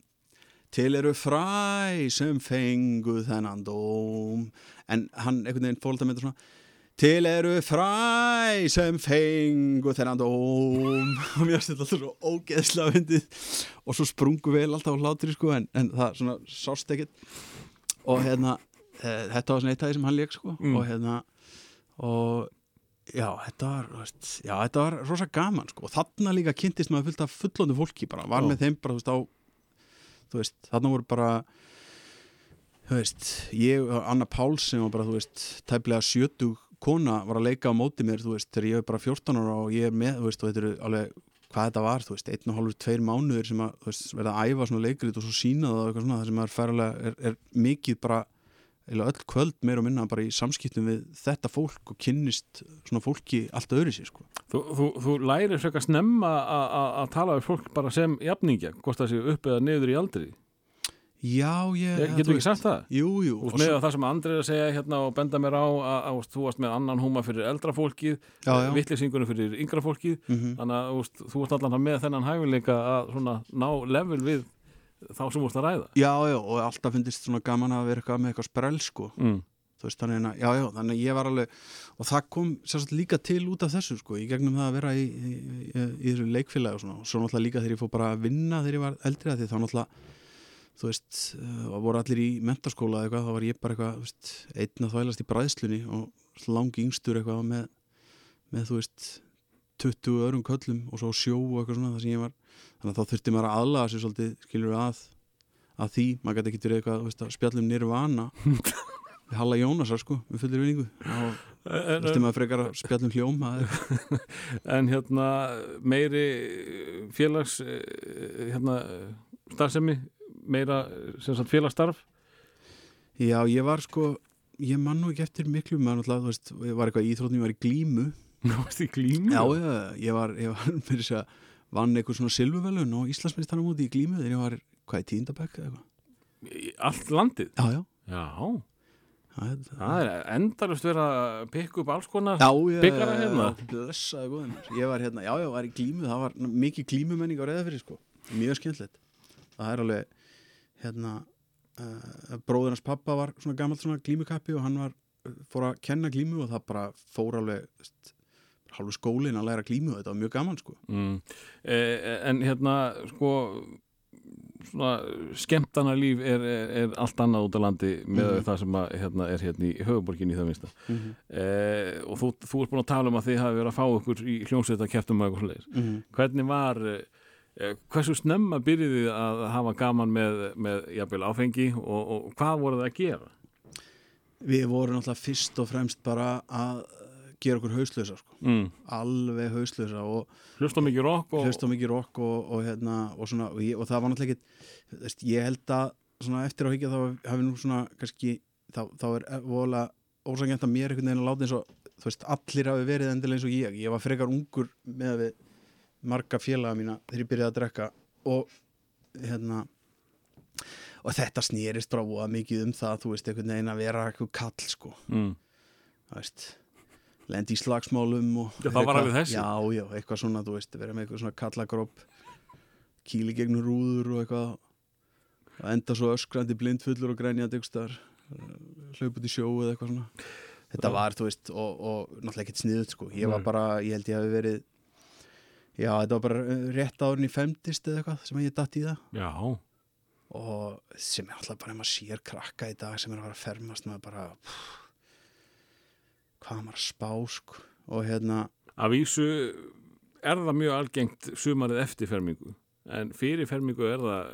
Til eru fræ sem fengu þennan dóm. En hann einhvern veginn fólta þetta svona Til eru fræ sem fengu þennan dóm. Og mér finnst þetta alltaf svo ógeðslega fyndið. Og svo sprungu vel alltaf á hlátri sko en, en það svona sást ekkert. Og hérna e, þetta var svona eitt af því sem hann leik sko. Mm. og hérna og já, þetta var veist, já, þetta var rosa gaman sko. Og þarna líka kynntist maður fullt af fullónu fólki bara, var Já. með þeim bara, þú veist, á þú veist, þarna voru bara þú veist, ég Anna Páls sem var bara, þú veist, tæplega sjötug kona var að leika á móti mér, þú veist, þegar ég er bara 14 ára og ég er með, þú veist, og þetta eru alveg hvað þetta var, þú veist, einn og hálfur, tveir mánuðir sem að, þú veist, verða að æfa svona leikrit og svo sína það og eitthvað svona, það sem er færalega er, er mikið bara, eða öll kvöld meir og minna bara í samskiptum við þetta fólk og kynnist svona fólki allt öðru sér, sko. þú, þú, þú lærir frekar snemma að tala við fólk bara sem jafningja hvort það sé upp eða niður í aldri Já, ég... Þú getur ekki veist, sagt það? Jú, jú. Þú og með svo- að það sem Andri er að segja hérna og benda mér á að, þú varst með annan húma fyrir eldra fólkið, já. vittlisingunum fyrir yngra fólkið, Mhm. þannig að þú þú varst allan með þennan hæfileika að svona ná level við þá sem þú varst að ræða. Já, já, og alltaf finnst svona gaman að vera eitthvað með eitthvað sprell, sko. Mm. þú veist, þannig að, já, já, þannig að ég var alveg og það kom sérstaklega líka til út af þessu sko, í gegnum það að vera í, í, í, í þessu leikfélagi og svona, og svo náttúrulega líka þegar ég fór bara að vinna þegar ég var eldri því þá náttúrulega þú veist, uh, og voru allir í mentaskóla eða eitthvað, þá var ég bara eitthvað, þú veist einn að þvælast í bræðslunni og langi yngstur eitthvað með, með þú veist 20 öðrum köllum og svo sjó og eitthvað svona það sem ég var, þannig að þá þurfti maður að aðlaga sér svolítið, skilur að að því, maður gæti ekki verið eitthvað, spjallum nirvana. Við Halla Jónasar sko, með fullir vinningu. Og veist maður frekar að spjallum hljóma en hérna meiri félags eh, hérna starfsemi, meira sem sagt félagsstarf? Já, ég var sko ég man nú ekki eftir miklu maður náttúrulega, þú veist, ég var eitthvað í íþróttum, ég var í glímu. Nú varst í glímu? Já, já, ég var, ég var með þess að vann eitthvað svona silfuvelun og Íslandsmeistarum úti í glímu þegar ég var, hvað er tíndabæk eða eitthvað? Allt landið? Já, já, Já, það er það er endarust verið að pikka upp alls konar Byggara hérna? Blessaði góðum Ég var hérna, já, já, var í glímu Það var mikið glímumenning á reyðafyrir sko. Mjög skemmtilegt. Það er alveg, hérna uh, Bróður hans pappa var svona gamalt svona glímukappi og hann var fór að kenna glímu og það bara fór alveg hálfu skólin að læra glímu og þetta var mjög gaman sko mm. eh, En hérna sko svona skemmtana líf er, er, er allt annað út á landi með Mhm. það sem að, hérna, er hérna í höfuborginni í það minnsta mm eh, og þú, þú ert búin að tala um að þið hafi verið að fá ykkur í hljómsveita keftum og eitthvað. -hmm. hvernig var eh, hversu snemma byrjuði þið að hafa gaman með, með jafnvel áfengi og, og hvað voruð það að gera? Við vorum náttúrulega fyrst og fremst bara að gera okkur hauslösa sko Mm. alveg hauslösa og Hlusta mikið rock og mikið rock og, og, hérna, og, svona, og, ég, og það var náttúrulega ekki veist, ég held að svona, eftir á higgja þá hafi nú svona kannski þá, þá er vola ósangjönd að mér einhvern veginn að láta eins og veist, allir hafi verið endilega eins og ég ég var frekar ungur með við marga félaga mína þegar ég byrjaði að drekka og hérna og þetta snýrist bara voða mikið um það þú veist, einhvern veginn að vera eitthvað kall sko, mm. þú veist lendi í slagsmálum og Já, það var eitthvað- alveg þessi. já, já, eitthvað svona, þú veist, vera með eitthvað svona kallagróp kýli gegnum rúður og eitthvað og enda svo öskrandi blindfullur og grænjandi einhverstaðar hlaup út í sjó eða eitthvað svona þetta var, þú veist, og, og náttúrulega ekkert sniðut, sko, ég var Nei. bara ég held ég hafi verið já, þetta var bara eh, rétt árin í femtist eða eitthvað sem ég datt í það Já, og sem er alltaf bara ef maður sér krakka í dag sem er að að fermast maður bara pff, hvað maður að spá sko og hérna Af vísu er það mjög algengt sumarið eftir fermingu en fyrir fermingu er það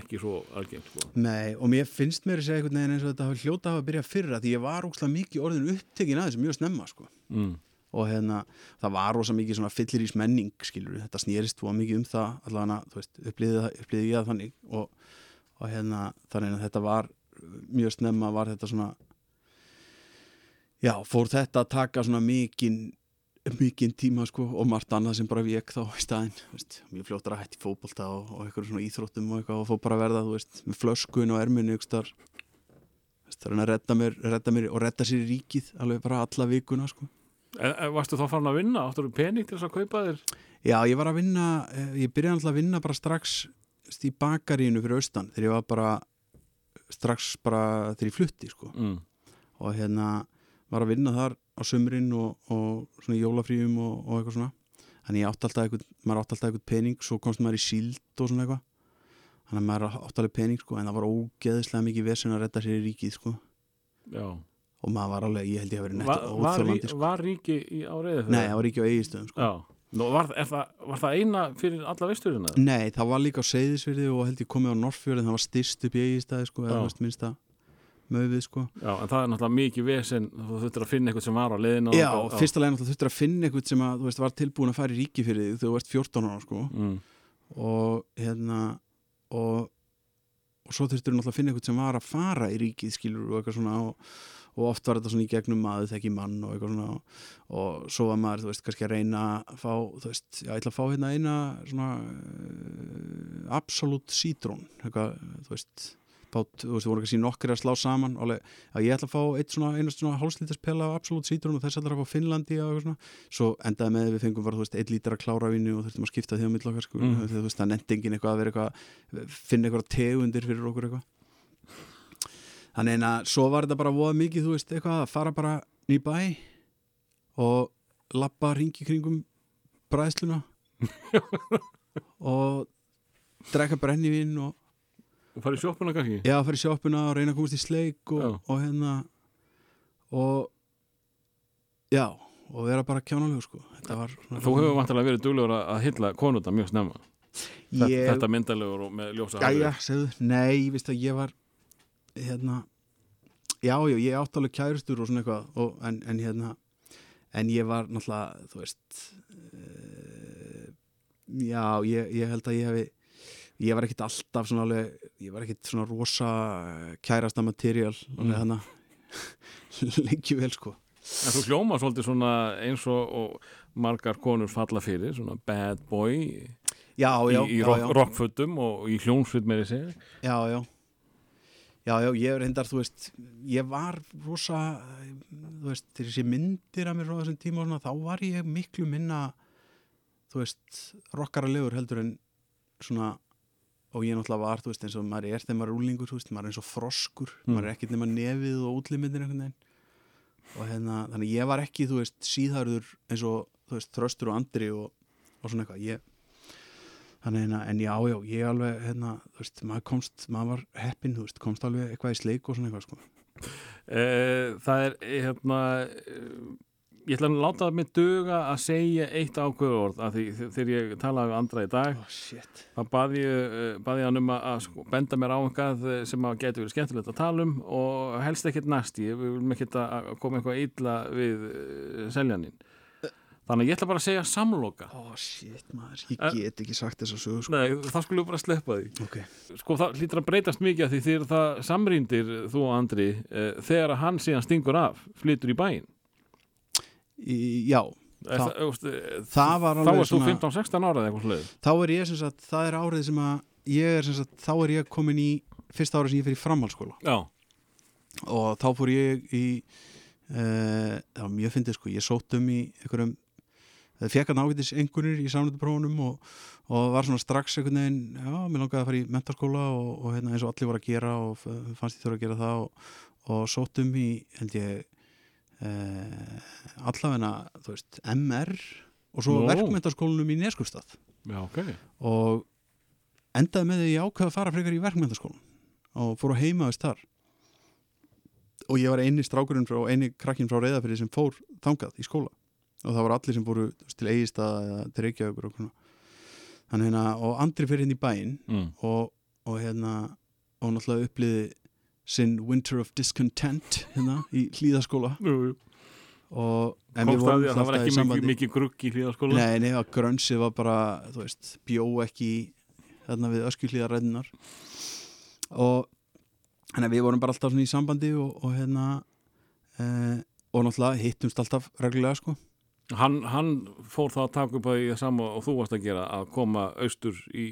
ekki svo algengt sko. Nei, og mér finnst mér að segja einhvern veginn eins og þetta hafi hljóta að hafa að byrja fyrra því ég var ókslega mikið orðin upptekin aðeins mjög snemma sko mm. og hérna það var rosa mikið svona fyllir í smenning skilur þetta snýrist þú mikið um það allavega, þú veist, upplýði, upplýði ég það þannig og, og hérna þannig að þetta var mjög snemma var þetta svona já, fór þetta að taka svona mikinn mikinn tíma sko og margt annað sem bara vek þá í staðinn, þú veist, mjög fljóttar að hætti fótbolta og, og eitthvað svona íþróttum og eitthvað og fór bara að verða, þú veist, með flöskun og erminni ykkur það er að redda mér, redda mér og redda sér í ríkið alveg bara alla vikuna sko e, e, Varstu þá farin að vinna? Áttur þú pening til þess að kaupa þér? Já, ég var að vinna, eh, ég byrjaði alltaf að vinna bara strax í bakarínu fyrir austan þegar ég var bara strax bara þegar ég flutti sko Mm. og hérna var að vinna þar á sömurinn og, og svona í jólafríum og, og eitthvað svona þannig ég átti alltaf eitthvað, maður átti alltaf eitthvað pening svo komst maður í síld og svona eitthvað þannig að maður átti alveg pening sko en það var ógeðislega mikið vesen að redda sér í ríkið sko Já. og maður var alveg, ég held ég að vera netta óþjólandi sko. var ríki í áriði? Nei, það var ekki á eigistöðum sko. Nú, var, það, var það eina fyrir alla veisturina? Nei, það var líka á Seyðisfyrði og held ég komið á Norrfjörðin, það var styrst upp í eigistæði sko, eða Já. þú möfið sko. Já, en það er náttúrulega mikið vesen þú þurftir að finna eitthvað sem var á leiðina Já, og fyrsta leginn þú þurftir að finna eitthvað sem að, þú veist, var tilbúin að fara í ríki fyrir þig þegar þú ert 14 ára sko mm. og hérna og, og svo þurftir náttúrulega að finna eitthvað sem var að fara í ríkið skilur og eitthvað svona og, og oft var þetta svona í gegnum maður þekki mann og eitthvað svona og, og svo var maður, þú veist, kannski að reyna að fá, þú veist, ég ætla að fá hérna eina svona uh, absolutt sítrón eitthvað, þú veist bát, þú veist, voru kannski nokkri að slá saman alveg, já, ég ætla að fá eitt svona einu svona hálslítarspela af absolutt sítrón og þess ætla að fá Finnlandi og eitthvað svona. Svo endaði með að við fengum bara, þú veist, eitt lítar að klára vinnu og þurftum að skipta því á mill okkar sko, Mm. þú veist, það nefndi engin eitthvað að vera eitthvað finna eitthvað tegundir fyrir okkur eitthvað. Þannig en að svo var þetta bara voða mikið, þú veist, eitthvað að fara bara í bæ og lappa ringi kringum bræðsluna og drekka brennivín og farið í sjoppuna kannski? Já, fara í sjoppuna og reyna að komast í sleik og, og hérna og já, og vera bara kjánalegu sko. Var Þú hefur vantilega verið duglegur að hylla konunda mjög snemma. Ég, þetta myndalegur og með ljósa Jæja, segðu, nei, ég veist að ég var hérna já, já, ég átti alveg kærustur og svona eitthvað og, en, en hérna en ég var náttúrulega, þú veist uh, já, ég, ég held að ég hefi ég var ekkit alltaf svona alveg ég var ekkit svona rosa kærasta material Mm. mm. hana lengi vel sko En þú hljóma svolítið svona eins og, og margar konur falla fyrir svona bad boy já, já, í, í rock, rockfötum og í hljónsveit með þessi Já, já Já, já, ég er reyndar, þú veist ég var rosa þú veist, ég sé myndir af mér frá þessum tíma og svona, þá var ég miklu minna þú veist, rockaralegur heldur en svona og ég náttúrulega var, þú veist, eins og maður er þegar maður er úlingur, þú veist, maður er eins og froskur Mm. maður er ekkert nema nefið og veginn og hérna, þannig ég var ekki, þú veist, síðarður eins og, þú veist, þröstur og andri og, og svona eitthvað, ég Þannig hérna, en já, já, ég alveg, hérna, þú veist, maður komst, maður var heppinn, þú veist, komst alveg eitthvað í sleik og svona eitthvað, sko. Eh, Það er, hérna eh, ég ætla að láta með duga að segja eitt ákveðu orð af því þegar ég talaði við andra í dag Oh, þá baði ég, eh, bað ég hann um að, að sko, benda mér á einhvað eh, sem að getur verið skemmtilegt að tala um og helst ekkert næsti, við viljum ekkert að að koma eitthvað illa við uh, seljaninn þannig að ég ætla bara að segja samloka. Oh, shit, maður, ég get ekki sagt þess að sögu, sko. Nei, þá skulum við bara sleppa því. Ok. sko það hlýtur að breytast mikið af því þegar það samrýndir þú og Andri uh, þegar að hann síðan stingur af flytur í bæinn Í, já, Er Það- það, þú eh, það var þá alveg er þú svona, 15-16 ára eða eitthvað sluð þá er ég sem sagt, það er árið sem að, ég er sem sagt, þá er ég komin í, fyrsta árið sem ég fyrir framhaldsskóla. Já, og þá fór ég í, uh, það var mjög fyndið, sko, ég sótt um í einhverjum, það fekk að nágætis einhvernir í samnönduprófunum og, og var svona strax einhvern veginn, já, mér langaði að fara í mentaskóla og, og hérna eins og allir voru að gera og fannst ég þurfa að gera það og, og sótt um í, held ég uh, allavegna, þú veist, MR og svo Nú. verkmentaskólanum í Neskustad já, ok. Og endaði með því að ég ákveða að fara frekar í verkmyndaskólan og fór að heima þess þar. Og ég var eini strákurinn frá eini krakkin frá reyðafyrir sem fór þangað í skóla. Og það voru allir sem fóru til eigistað eða til Reykjavíkur og hérna, og Andri fyrir inn í bæinn mm. og, og hérna og náttúrulega uppliði sinn Winter of Discontent hérna í hlýðaskóla og en við Komst að vorum því að það var ekki mikið, mikið grugg í hlýðaskóla Nei, nei, að grönsið var bara, veist, bjó ekki þarna við öskjuhlíðar reddinar og hérna við vorum bara alltaf í sambandi og, og hérna e, og náttúrulega hittumst alltaf reglulega sko hann, hann fór þá að taka upp að því sama og þú varst að gera að koma austur í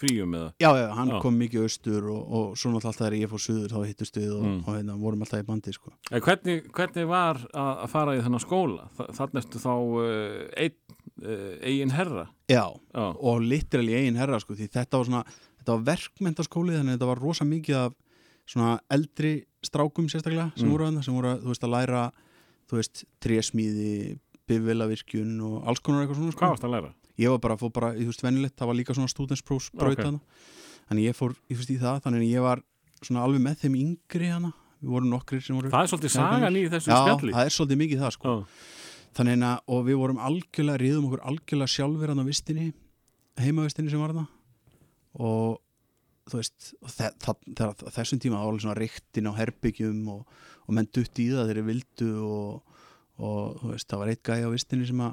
fríum eða Já, já, hann Já. kom mikið austur og, og svo náttúrulega alltaf þegar ég fór suður þá hittust við og, Mm. og hérna vorum alltaf í bandi sko En hvernig, hvernig var að, að fara í þennan skóla? Þa- ertu þá uh, einn uh, eigin herra Já, Já, og literally eigin herra sko því þetta var svona, þetta var verkmentaskóli þannig að þetta var rosa mikið af svona eldri strákum sérstaklega sem Mm. voru þarna, sem voru þú veist að læra þú veist, trésmíði bifvilavirkjun og alls konar eitthvað svona sko. hvað varst að læra? ég var bara, fór bara, þú veist, venilegt það var líka svona studentsprófs braut Ok. hana þannig ég fór, ég veist, í það, þannig að ég var svona alveg með þeim yngri hana. Við vorum nokkrir sem voru Það er svolítið sagan í þessu Já, spjalli. það er svolítið mikið það sko. Já, þannig að, og við vorum algjörlega riðum okkur algjörlega sjálfur hann á vistinni heimavistinni sem var þarna. Og þú veist og þe þa þegar á þessum tíma það var alveg svona og, og og, og þú veist, það var eitt gæja á vistinni sem að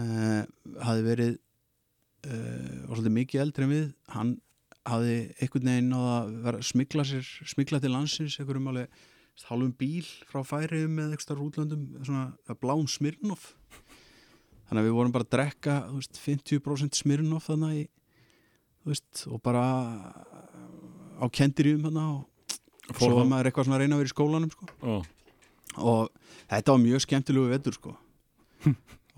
uh, hafi verið uh, var svolítið mikið eldri en við. Hann hafi einhvern veginn á að smigla sér, smigla til landsins einhverjum alveg hálfum bíl frá færiðum með ekstra rútlöndum svona blám Smirnoff. Þannig að við vorum bara að drekka veist, 50% Smirnoff þannig í, veist, og bara á kendiríum þannig og svo var maður eitthvað svona að reyna að vera í skólanum sko. já, og þetta var mjög skemmtilegu vetur sko.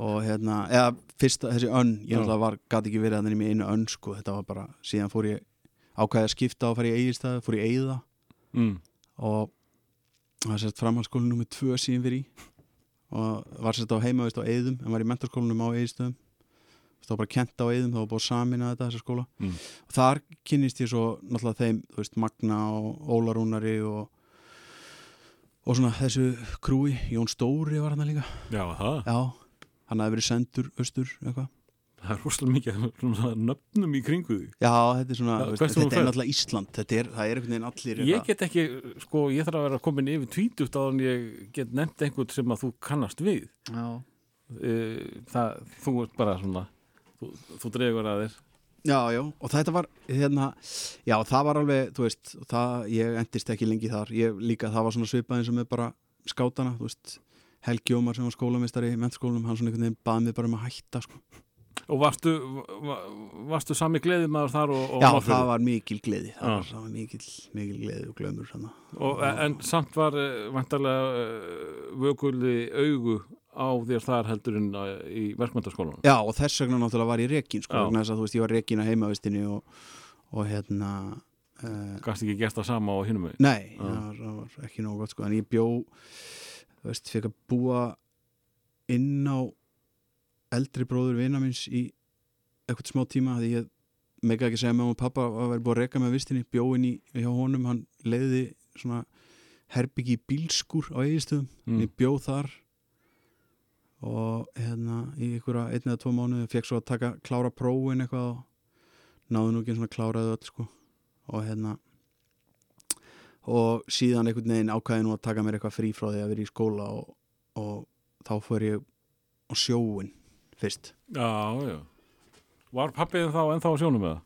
og hérna eða fyrsta þessi önn, ég náttúrulega var gæti ekki verið þannig í einu önn sko. þetta var bara, síðan fór ég ákvæði að skipta og fara í eigistæði, fór í eigða mm. og það er sérst framhaldsskólinn nummer tvö síðan fyrir í og var sérst á heimavist á Eðum en var í mentarskólanum á Eðistöðum það var bara kent á Eðum, það var búið að samina þetta þessa skóla Mm. og þar kynnist ég svo náttúrulega þeim, þú veist, Magna og Ólarúnari og og svona þessu krúi Jón Stóri var hann líka. Já, það. Já, hann hafði verið sendur austur eitthvað. Það er rosalega mikið af svona nöfnum í kringu því. Já, þetta er svona, Já, þú veist, þetta er náttúrulega Ísland þetta er, það er einhvern veginn allir Ég get ekki, sko, ég þarf að vera komin yfir tvítugt á en ég get nefnt einhvern sem að þú kannast við. Já. Eh, Það, þú ert bara svona þú, þú dregur að þér Já, já, og þetta var hérna, já, það var alveg, þú veist það, ég endist ekki lengi þar ég líka, það var svona svipað eins og með bara skátana, þú veist, Helgi Ómar sem var skólamistari í mennskólanum, hann svona einhvern veginn bað mig bara um að hætta, sko. Og varstu, va- varstu sami gleðimaður þar og, og já, Norðfirði? það var mikil gleði það Já. var, var mikil, mikil gleði og. Og, en samt var uh, vantarlega uh, vökulli augu á þér þar heldur en uh, í verkmyndaskólanum Já, og þess vegna náttúrulega var ég rekin, sko, þess að þú veist, ég var rekin að heimavistinni og, og hérna uh, Gast ekki gert það sama á hinum megin? Nei, það var, ekki nógu gott sko en ég bjó þú veist, fekk að búa inn á eldri bróður vina minns í eitthvað smá tíma því ég mega ekki segja með og pappa að vera búið að reka með vistinni bjó inn í hjá honum, hann leiði svona herbyggi bílskur á eigistöðum, Mm. ég bjó þar og hérna í einhverja einn eða tvo mánuði fekk svo að taka klára prófin eitthvað og náðu nú ekki svona kláraði öll sko. Og hérna og síðan einhvern veginn ákvæði nú að taka mér eitthvað frí frá því að vera í skóla og, og þá fór ég á sjóin fyrst. Já, já. Var pappið þá ennþá á sjónum með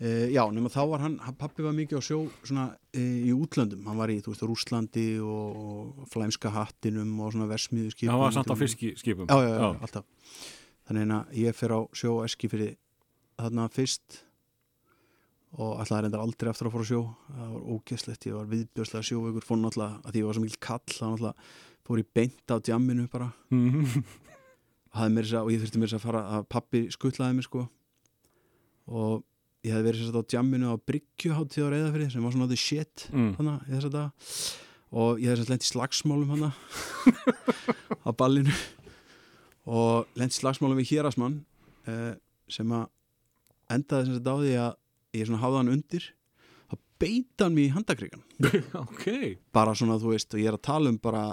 e, já, nema þá var hann, hann pappi var mikið á sjó svona e, í útlöndum. Hann var í, þú veist, Rússlandi og, og flæmska hattinum og svona versmiðu skipum Það var samt á fiskiskipum. Já, já, já, alltaf. Þannig að ég fer á sjó og eski fyrir þarna fyrst og alltaf reyndar aldrei aftur að fóra á sjó. Það var ógeðslegt, ég var viðbjörslega sjóveikur fór náttúrulega, að ég var svo mikil kall þá náttúrulega fór ég beint á djamminu bara. Mhm. að, og ég þurfti mér þess að fara að pappi skuttlaði mér sko. Og ég hefði verið að á djamminu á Bryggjuháttíð á Reyðafrið sem var svona the shit Mm. hana, og ég að lent í slagsmálum hana á ballinu og lent í slagsmálum við hérasmann eh, sem að endaði sagt á því að ég svona hafði hann undir þá beita hann mig í handakrigan ok bara svona þú veist og ég er að tala um bara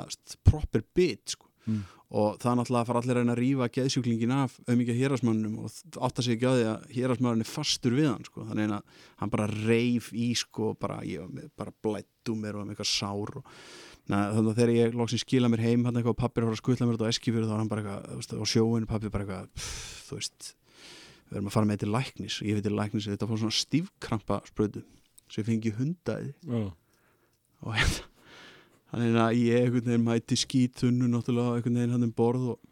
proper bit sko. Mm. Og það náttúrulega að fara allir að reyna að rífa geðsjúklingin af auðmikið hérasmannum og átta sig ekki á því að hérasmannin er fastur við hann sko. þannig að hann bara reif í sko, bara, var með- bara blættu mér og var með eitthvað sár og, þannig að þegar ég loksins skila mér heim hann eitthvað og pappi er að að skutla mér þetta á eskifjörðu þá er hann bara eitthvað, á sjóin pappi bara eitthvað, pff, þú veist við erum að fara með til læknis og ég veit til læknis þetta fór svona stífkrampa sprödu sem ég fengi hundaði Já. og hérna þannig að ég einhvern veginn mæti skítunnu náttúrulega einhvern veginn hann um borð og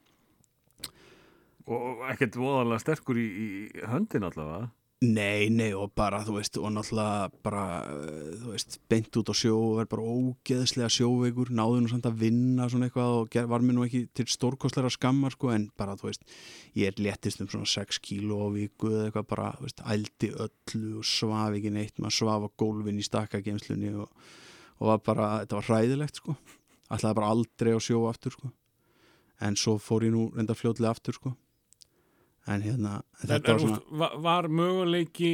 og ekkert voðalega sterkur í, í höndin allavega? Nei, nei og bara þú veist og náttúrulega bara uh, þú veist, beint út á sjó og er bara ógeðslega sjóveikur, náðu nú samt að vinna svona eitthvað og var mér nú ekki til stórkostlega skammar sko en bara þú veist ég er léttist um svona 6 kíló á viku eða eitthvað bara, þú veist, ældi öllu og svaf ekki neitt, maður svaf á gólfin í stakkagemslunni og, og var bara, þetta var hræðilegt sko. Ætlaði bara aldrei á sjó aftur sko. En svo fór ég nú reynda fljótlega aftur sko. En hérna en en, var svona var, var möguleiki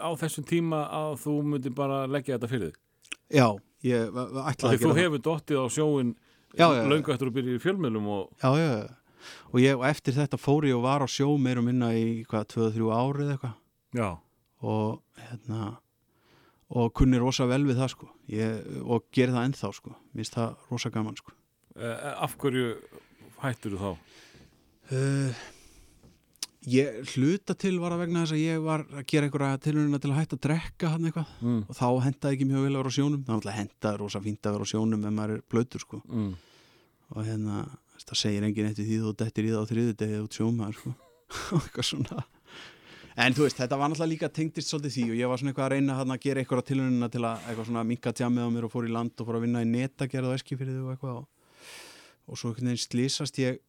á þessum tíma að þú myndi bara leggja þetta fyrir þig? Já, ég ætlaði að þú gera það. hefur dottið á sjóin löngu eftir að byrja í fjölmjölum og já, já, já. og ég, og eftir þetta fór ég og var á sjó meir og minna í hvað, 2-3 árið eitthvað. Já, og hérna og kunni rosa vel við það sko ég, og geri það ennþá sko mér finnst það rosa gaman sko Eh, af hverju hættur þú þá? uh, ég hluta til var að vegna þess að ég var að gera einhverja tilhöruna til að hætta að drekka hann eitthvað Mm. og þá hendaði ekki mjög vel að vera á sjónum náttúrulega hendaði rosa fínt að vera á sjónum ef maður er blöytur sko Mm. og hérna, það segir enginn eftir því þú dettir í það á þriðu degi út sjómaður sko. og eitthvað svona en þú veist, þetta var náttúrulega líka tengdist svolítið því og ég var svona eitthvað að reyna að gera eitthvað tilhöruna til að eitthvað svona minka tjamið á mér og fór í land og fór að vinna í netagerð og eskifyrði og eitthvað og, og svo einhvern veginn slísast ég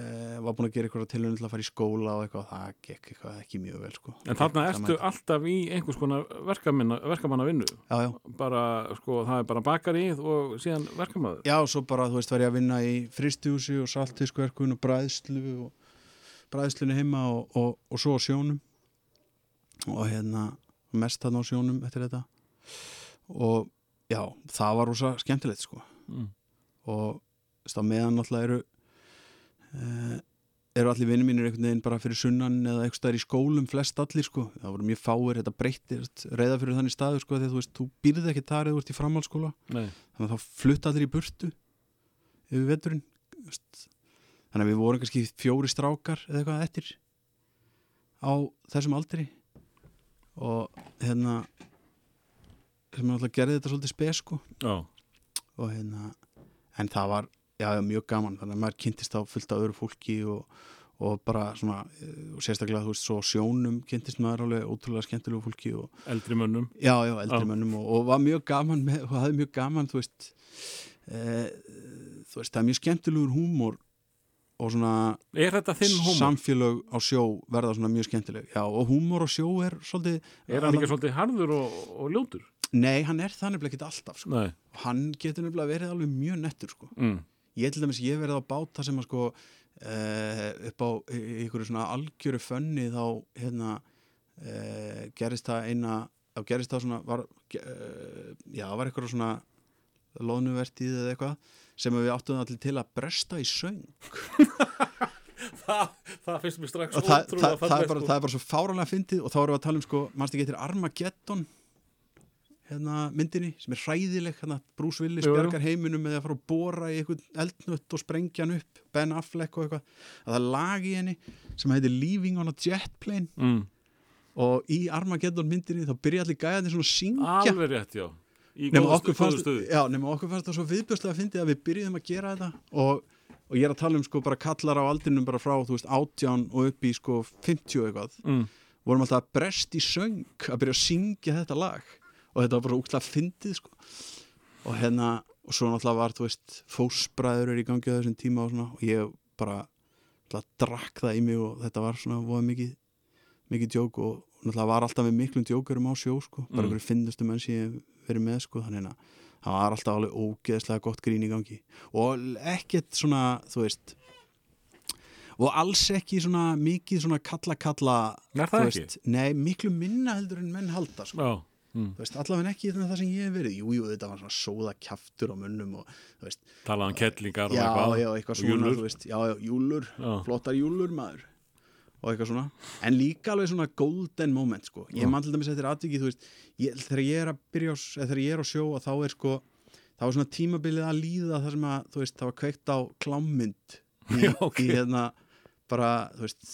eh, var búin að gera eitthvað tilhöruna til að fara í skóla og eitthvað og það gekk eitthvað ekki mjög vel sko. En þarna ertu alltaf í einhvers konar verkamanna, vinnu já, já. bara, sko, það er bara bakarið og síðan verkamaður Já, svo bara, þú veist, var ég að vinna í bræðslunni heima og, og, og svo sjónum. Og hérna mest þarna á sjónum eftir þetta. Og já, það var rosa skemmtilegt sko. Mm. og þess að meðan náttúrulega eru uh, eru allir vinnir mínir einhvern veginn bara fyrir sunnan eða eitthvað staðar í skólum flest allir sko, það voru mjög fáir þetta breyttir, reyða fyrir þannig staður sko þegar þú veist, þú býrði ekki þar eða þú ert í framhaldsskóla. Nei, þannig að þá flutta allir í burtu yfir veturinn veist. Þannig að við vorum kannski fjóri strákar eða eitthvað eftir á þessum aldri. Og hérna sem náttúrulega gerði þetta svolítið spes sko. Já, og hérna en það var, já, mjög gaman. Þannig að maður kynntist á fullt af öðru fólki og, og bara svona eh, og sérstaklega, þú veist, svo á sjónum kynntist maður alveg ótrúlega skemmtilegu fólki og eldri mönnum. Já, já, eldri Já. mönnum og, og var mjög gaman með, og hafði mjög gaman, þú veist e, þú veist, það er mjög skemmtilegur húmor og svona Er þetta þinn hómor? samfélög á sjó verða svona mjög skemmtileg já, og húmor á sjó er svolítið Er hann ekki svolítið harður og, og ljótur? Nei, hann er það nefnilega ekki alltaf sko. Og hann getur nefnilega verið alveg mjög nettur sko. mm. ég til dæmis, ég verið á báta sem að sko uh, upp á einhverju svona algjöru fönni þá hérna uh, gerist það eina þá gerist það svona var, uh, já, var eitthvað svona loðnuvertíð eða eitthvað sem við áttum allir til að bresta í söng það, það finnst mér strax og það, það, það, er bara, sko. það er bara svo fáranlega fyndið og þá erum við að tala um sko, mannst ekki eitthvað Armageddon hérna myndinni sem er hræðileg hérna Bruce Willis Jú, jú. bjargar heiminum með að fara að bóra í eitthvað eldnött og sprengja hann upp Ben Affleck og eitthvað að það er lag í henni sem heitir Leaving on a Jet Plane mm. og í Armageddon myndinni þá byrja allir gæðandi svona að syngja Alveg rétt, já Í góðu stuði. já, nema okkur fannst það svo viðbjörslega að fyndi að við byrjuðum að gera þetta. Og, og ég er að tala um sko bara kallar á aldrinum bara frá þú veist átján og upp í sko 50 eitthvað. Mm. vorum alltaf brest í söng að byrja að syngja þetta lag. Og þetta var bara úkla fyndið sko. Og hérna og svo náttúrulega var þú veist fósbræður er í gangi á þessum tíma og svona. Og ég bara náttúrulega drakk það í mig og þetta var svona voða mikið mikið djók og náttúrulega var alltaf með miklum djókurum á sjó sko. Bara Mm. einhverju finnustu menn sem ég hef verið með sko þannig að það var alltaf alveg ógeðslega gott grín í gangi og ekkert svona þú veist og alls ekki svona mikið svona kalla-kalla Er þú það ekki? nei, miklu minna heldur en menn halda sko. Já, mm. veist, allavega ekki þannig það sem ég hef verið jú, jú, þetta var svona sóða kjaftur á munnum veist, talaðan kettlingar og já, eitthvað já, eitthvað Og svona júllur. þú veist, já, já, júlur, Já. flottar júlur maður og eitthvað svona, en líka alveg svona golden moment, sko, ég man til dæmis eftir atviki, þú veist, ég, þegar ég er að byrja á, þegar ég er á sjó að þá er sko það var svona tímabilið að líða það sem að, þú veist, það var kveikt á klámynd í, Já, ok. í hérna, bara, þú veist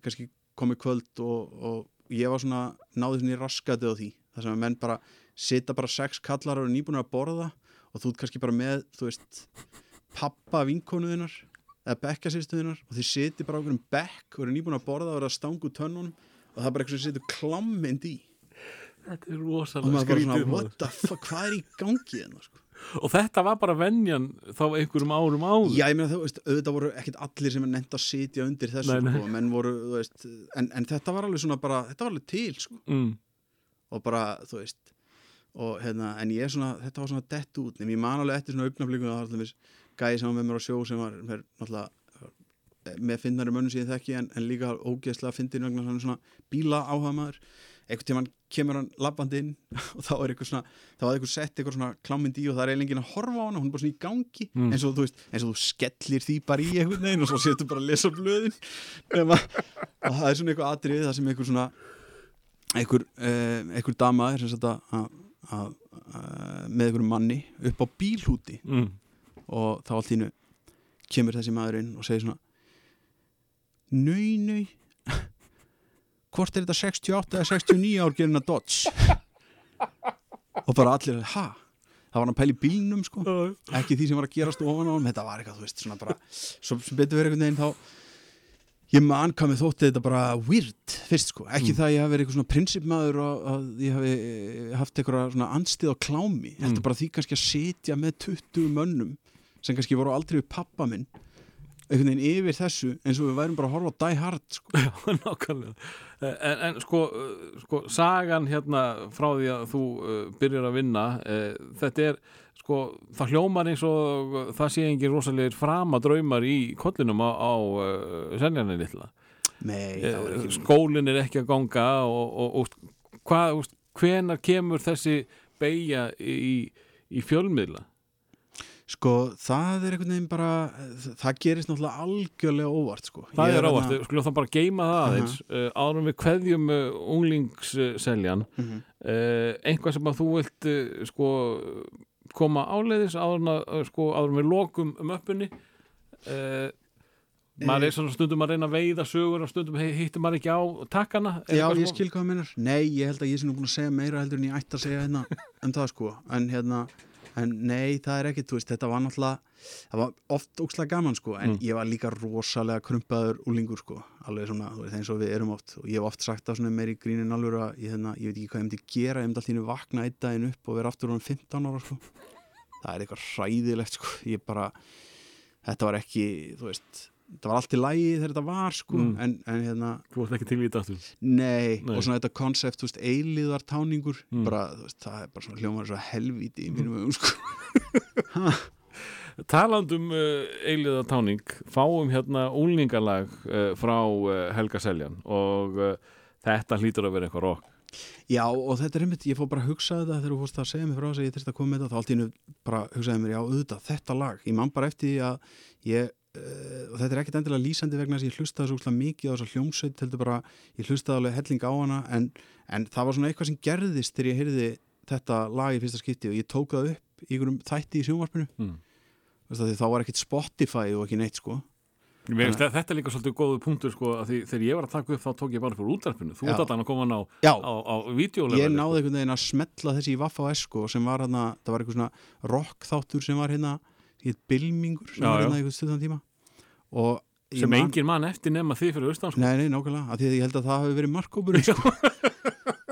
kannski komið kvöld og, og ég var svona, náði svona í raskati á því, það sem að menn bara sita bara sex kallar og eru nýbúinir að borða og þú ert kannski bara með, þú veist pappa vinkonuðinnar eða bekkasýstuðinnar og þið siti bara á einhverjum bekk og eru nýbúin að borða og eru að stangu tönnunum og það er bara eitthvað sem situr klammynd í Þetta er rosalega skrítið what the fuck, hvað er í gangi hérna, sko? Og þetta var bara venjan þá einhverjum árum áður Já, ég meina þú veist, auðvitað voru ekkit allir sem er nefnt að sitja undir þessu, Nei, nei. sko, menn voru, þú veist, en, en þetta var alveg svona bara, þetta var alveg til, sko, mm. og bara, þú veist, og hérna, en ég er svona, þetta var svona dett út, en ég man alveg eftir svona augnablíku gæði sem var með mér á sjó sem var, mér, náttúrulega, eh, með finnari mönnum síðan þekki, en, en líka ógeðslega fyndin vegna hann svona bíla áhuga maður, einhvern tímann kemur hann labbandi inn og þá er eitthvað svona, þá er eitthvað sett eitthvað svona klámynd í og það er eiginlega enginn að horfa á hana, hún er bara svona í gangi, Mm. eins og þú veist, eins og þú skellir því bara í einhvern veginn og svo setur bara að lesa blöðin og það er svona eitthvað atrið það sem einhver svona einhver, eh, einhver dama er sem sagt að með einhverjum manni upp á bílhúti Mm. Og þá allt ínu kemur þessi maður inn og segir svona Nau, nau Hvort er þetta 68 eða 69 ár gerinn að Dodge og bara allir ha, það var hann að pæla í bílnum sko. Ekki því sem var að gerast ofan á hann þetta var eitthvað, þú veist, svona bara svo sem betur verið einhvern veginn þá ég hvað með þótti þetta bara weird fyrst sko, ekki það að ég hafi verið eitthvað svona prinsipmaður og að ég hafi eh, haft eitthvað svona anstíð á klámi. Mm. heldur bara því kannski að sitja með 20 mönnum sem kannski voru aldrei við pappa minn einhvern veginn yfir þessu eins og við værum bara að horfa á Die Hard sko. Já, nákvæmlega. En, en sko, sko sagan hérna frá því að þú uh, byrjar að vinna uh, þetta er sko, það hljómar eins og uh, það sé engin rosalegir frama draumar í kollinum á, á uh, seljarni litla. Nei, það var Eh, ekki skólinn er ekki að ganga og, og, og hvað, hvenar kemur þessi beigja í, í fjölmiðla Sko, það er einhvern veginn bara það gerist náttúrulega algjörlega óvart sko. það er þarna- ávart, skulum það bara geima það aðeins. Uh, áður en við kveðjum uh, unglingsseljan Mhm. uh, einhvað sem að þú vilt uh, sko koma áleiðis uh, sko við lokum um öppunni uh, maður er svona stundum að reyna að veiða sögur og stundum hittir maður ekki á takkana Er Já, ég skil hvað það minnar Nei, ég held að ég sé nú búin að segja meira heldur en ég ætti að segja hérna um það sko. En hérna, en nei, það er ekki, þú veist þetta var náttúrulega, það var oft ókslega gaman sko, en Mm. ég var líka rosalega krumpaður úlingur sko, alveg svona þú veist, eins og við erum oft, og ég hef oft sagt það svona meir í grínin alveg að ég, hérna, ég veit ekki hvað ég myndi gera, ég myndi alltaf vakna einn daginn upp og vera aftur um 15 ára sko. Það er eitthvað hræðilegt sko. Ég bara, þetta var ekki þú veist, þetta var allt í lægi þegar þetta var sko, Mm. en, en hérna þú ert ekki til í þetta aftur Nei, Nei. og svona þetta konsept, þú veist, eiliðar táningur, Mm. bara, þú veist, það er bara svona hljómar svo helvíti í mínum ögum, sko. Talandum uh, eiliða táning fáum hérna úlningalag uh, frá uh, Helga Seljan og þetta hlýtur að vera eitthvað rock Já, og þetta er einmitt, ég fór bara að hugsa þetta þegar þú fórst að segja mér frá þess að ég þurfti að koma með þetta, þá allt í hennu bara hugsaði mér, já, auðvitað, þetta lag, ég man bara eftir að ég, og þetta er ekkit endilega lýsandi vegna þess að ég hlustaði svo mikið á þessa hljómsveit, heldur bara, ég hlustaði alveg helling á hana, en, en það var svona eitthvað sem gerðist þegar ég heyrði þetta lag í fyrsta skipti og ég tók það upp í einhverjum þætti í sjónvarpinu, mm. Þá var ekkit Spotify og ekki neitt, sko. Mér finnst að þetta er líka svolítið góðu punktur sko, að því þegar ég var að taka upp þá tók ég bara fyrir útdarpinu þú ert allan að koma hann á, Já, á, á vídeolega ég náði einhvern veginn að smetla þessi í Vaffa og Esko sem var hérna, það var eitthvað svona rock þáttur sem var hérna í bilmingur sem Já, var hérna í stuttan tíma og sem man- engin mann eftir nema þið fyrir austan sko. Nei, nei, nákvæmlega, af því að ég held að það hafi verið markkópurinn sko.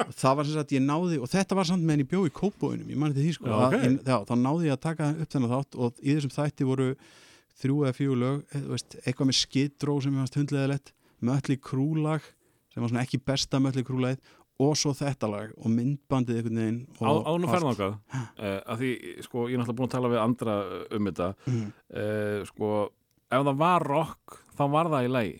Og það var sem sagt ég náði og þetta var samt meðan ég bjó í kópóinum ég manni til því sko, Já, að, ok. ég, já, þá náði ég að taka upp þennan þátt og í þessum þætti voru þrjú eða fjögur lög, eh, veist, eitthvað með skidró sem ég fannst hundleðilegt, mölli krúlag sem var svona ekki besta mölli krúlagið og svo þetta lag og myndbandið einhvern veginn ánum ferðangað uh, að því, sko, ég er náttúrulega búin að tala við andra uh, um þetta. Mhm. uh, sko, ef það var rock þá var það í lagi.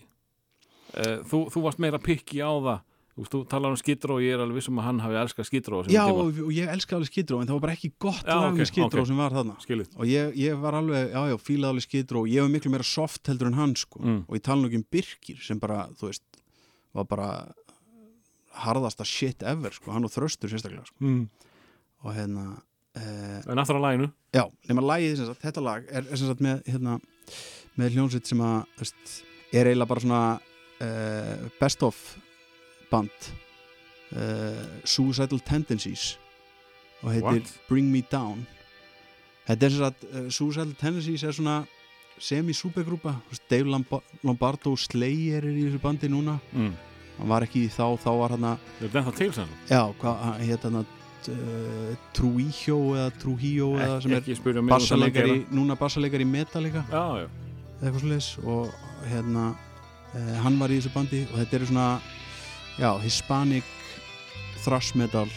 Uh, þú, þú varst meira pikki á það. Þú, talar um Skidró og ég er alveg vissum að hann hafi elskað Skidró Já, og, ég elska alveg Skidró en það var bara ekki gott Já, lag með Skidró ok. sem var þarna. Skilut og ég, ég var alveg, já já, fílaði alveg Skidró og ég var miklu meira soft heldur en hann sko. Mm. og ég tala nú ekki um Birkir sem bara, þú veist var bara harðasta shit ever sko, hann og Þröstur sérstaklega sko. mm. og hérna eh, en aftur á læginu já, nema lagið sem sagt, þetta lag er, er sem sagt með hérna, með hljónsveit sem að veist, er eiginlega bara svona eh, best of band eh, Suicidal Tendencies og heitir What? Bring Me Down þetta er sagt uh, Suicidal Tendencies er svona semi-supergrúpa Dave Lomba- Lombardo Slayer er í þessu bandi núna mm. Hann var ekki í þá, þá var hann að er þetta til sem já, hvað hann hétt hann að uh, Trujillo eða Trujillo eða sem er um bassaleikari, geira. núna bassaleikari í Metallica já, já, eitthvað svoleiðis og hérna uh, hann var í þessu bandi og þetta eru svona já, hispanic thrash metal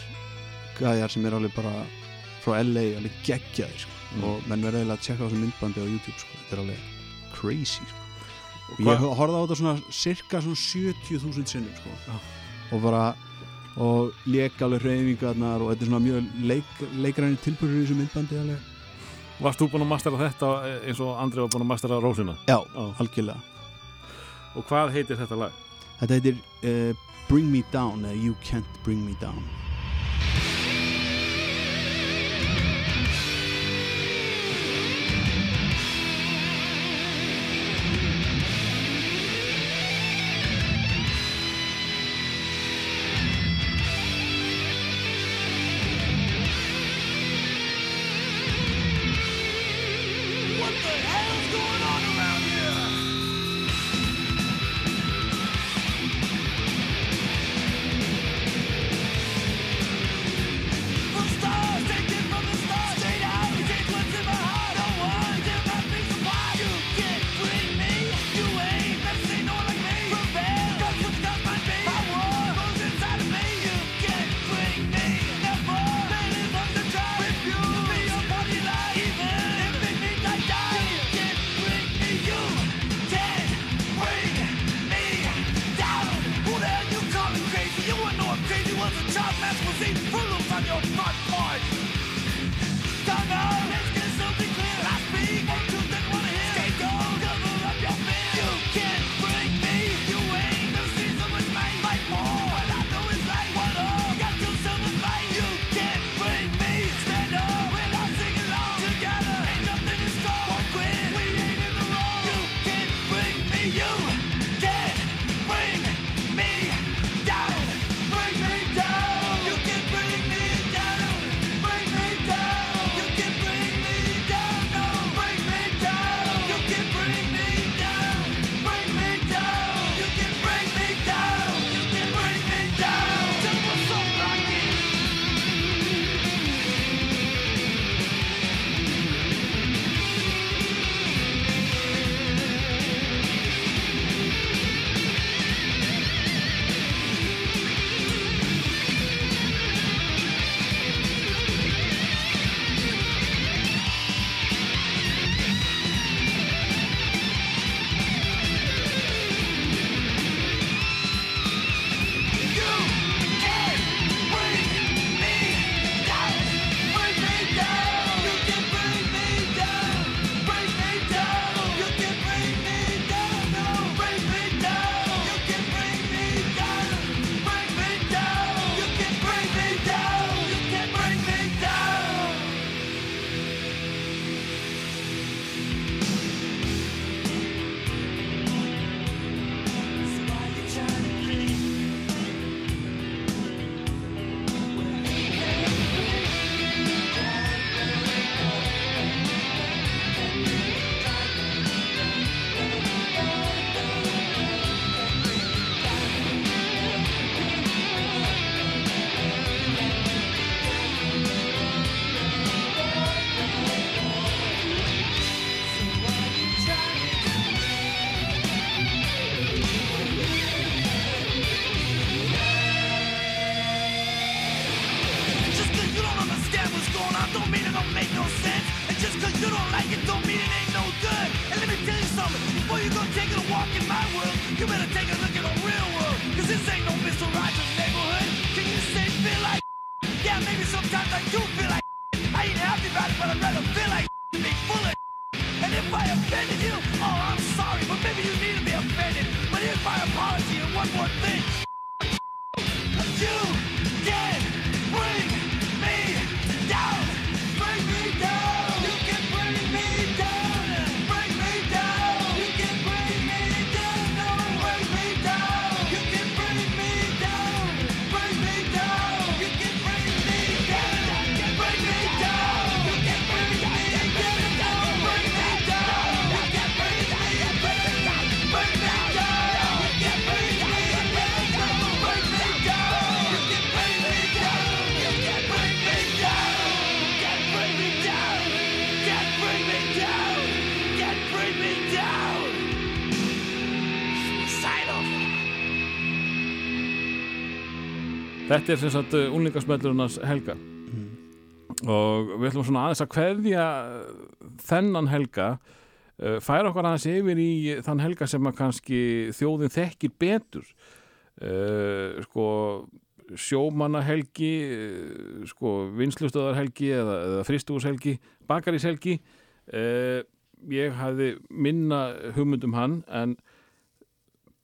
gæjar sem er alveg bara frá LA alveg geggjaðir sko. Mm. og menn verður eiginlega að tjekka á þessu myndbandi á YouTube sko. þetta er alveg crazy sko. Ég horfði á þetta svona cirka svona 70.000 sinnum sko. Já. og bara og alveg hreyfingarnar og þetta er svona mjög leik, leikræni tilbúrur í þessu myndbandi alveg. varst þú búin að mastera þetta eins og Andri var búin að mastera Rósina já, Já. algjörlega og hvað heitir þetta lag? Þetta heitir uh, Bring Me Down eða You Can't Bring Me Down Þetta er sem sagt uh, unlingasmellurinnars Helga. Og við ætlum svona aðeins að kveðja þennan Helga uh, færa okkar aðeins yfir í þann Helga sem að kannski þjóðin þekkir betur. Uh, sko sjómannahelgi sko vinslustöðarhelgi eða, eða fristúshelgi, bakaríshelgi. Uh, ég hafði minna hugmyndum hann en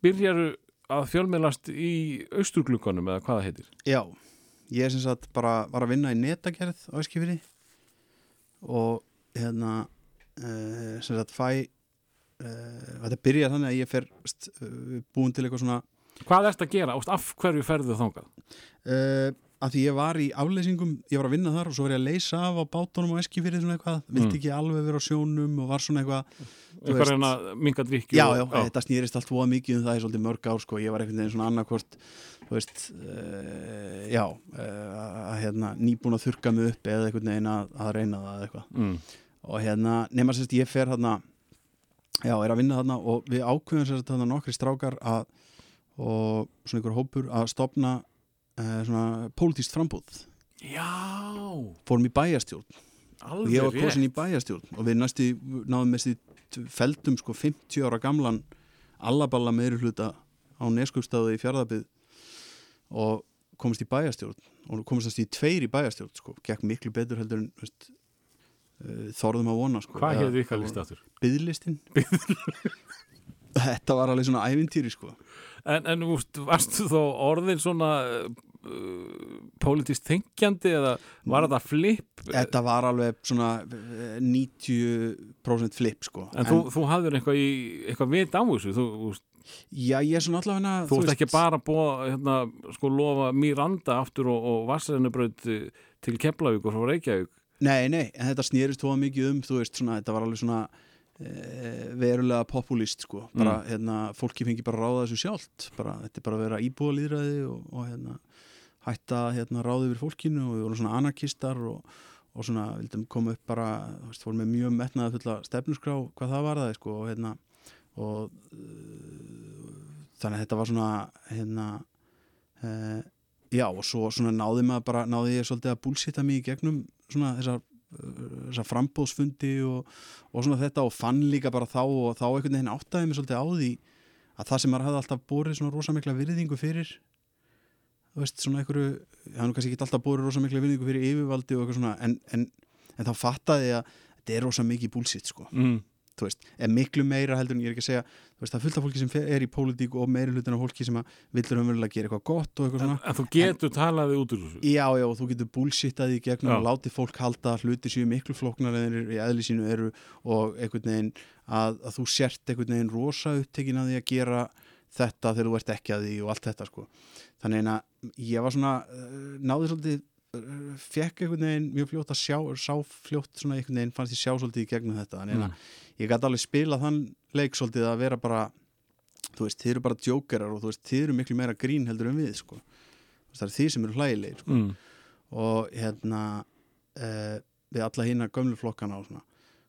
byrjaru að fjölmiðlast í austurglukkanum eða hvað það heitir Já, ég er sem sagt bara var að vinna í netagerð á Eskifiri og hérna uh, sem sagt fæ uh, þetta byrjar þannig að ég fer uh, búin til eitthvað svona Hvað ertu að gera? Af hverju ferðu þangað? uh, að því ég var í afleysingum ég var að vinna þar og svo var ég að leysa af á bátunum á Eskifiri svona eitthvað, vildi Mm. ekki alveg vera á sjónum og var svona eitthvað Eitthvað reyna að minga drikki Já, já, þetta snýrist allt voða mikið um það í svolítið mörg ár sko, ég var veginn svona annarkvort þú veist, uh, já uh, að hérna, nýbúin að þurka mig upp eða einhvern veginn að, reyna það eitthvað mm. og hérna, nema sérst ég fer þarna já, er að vinna þarna og við ákveðum sérst þarna nokkri strákar að, og svona einhver hópur að stopna uh, svona pólitíst frambúð Já, fórum í bæjastjórn alveg ég var kosin í bæjastjórn og við næstu náðum með því feldum sko 50 ára gamlan allaballa meiri hluta á neskupstaðu í fjárðabið og komist í bæjastjórn og komist í tveir í bæjastjórn sko, gekk miklu betur heldur en veist, uh, þorðum að vona sko. Hvað hefði ykkar listi aftur? Biðlistin Þetta var alveg svona ævintýri sko. En, en úst, varstu þó orðin svona uh, politist þengjandi eða var þetta flip? Þetta var alveg svona eh, 90% flip sko. En, þú, þú hafður eitthvað, eitthvað vit á þessu? Þú, Já, ég er svona allavega þú ert ekki bara búið hérna, sko, lofa Miranda aftur og, og Vassarinubraut til Keflavík og frá Reykjavík? Nei, nei, en þetta snýrist tóða mikið um, þú veist, svona, þetta var alveg svona e, verulega populist, sko, bara, Mm. hérna, fólki fengi bara ráða þessu sjálft, bara, þetta er bara að vera íbúðalýðræði og, og hérna, hætta, hérna, ráði yfir fólkinu og við vorum svona anarkistar og, og svona, vildum koma upp bara, þú veist, fórum með mjög metnaða fulla stefnusgrá, hvað það var það, sko, og hérna, og uh, þannig að þetta var svona, hérna, uh, já, og svo svona náði maður bara, náði ég svolítið að búlsita mig í gegnum svona þessar þessar frambóðsfundi og, og svona þetta og fann líka bara þá og þá einhvern veginn áttaði mig svolítið á því að það sem maður hafði alltaf borið svona rosa mikla virðingu fyrir þú veist svona einhverju það er kannski ekki alltaf borið rosa mikla virðingu fyrir yfirvaldi og eitthvað svona en, en, en þá fattaði ég að þetta er rosa mikið búlsitt sko mm. þú veist, er miklu meira heldur en ég er ekki að segja þú veist, það er fullt af fólki sem er í pólitík og meiri hlutin af fólki sem að villur umverulega gera eitthvað gott og eitthvað en, svona en þú getur talaði út úr þessu Já, já, og þú getur búlsittað í gegnum Já. og látið fólk halda hluti séu miklu flóknar en þetta þegar þú ert ekki að því og allt þetta sko. Þannig að ég var svona uh, náði svolítið uh, fekk einhvern veginn mjög fljótt að sjá sá fljótt svona einhvern veginn fannst ég sjá svolítið í gegnum þetta þannig að ég gæti alveg spila þann leik svolítið að vera bara þú veist, þið eru bara djókerar og þú veist, þið eru miklu meira grín heldur en við sko. Það er þið sem eru hlægilegir sko mm. og hérna uh, við alla hína gömlu flokkana og svona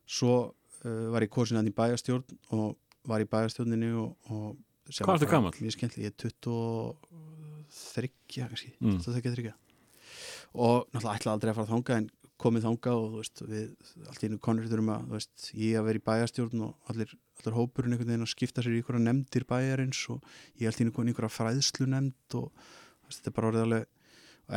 svo uh, var ég kosin hann í bæjarstjórn og var í bæjarstjórninni og, og Hvað ertu bara gamall? Mjög skemmtileg, ég er 23 kannski, Mm. 23 og náttúrulega ætlaði aldrei að fara þangað en komið þanga og þú veist, við allt í einu konur þurfum að, þú veist, ég að vera í bæjarstjórn og allir, allir hópurinn einhvern veginn að skipta sér í einhverja nefndir bæjarins og ég allt í einu komin í einhverja fræðslu nefnd og þetta er bara orðið alveg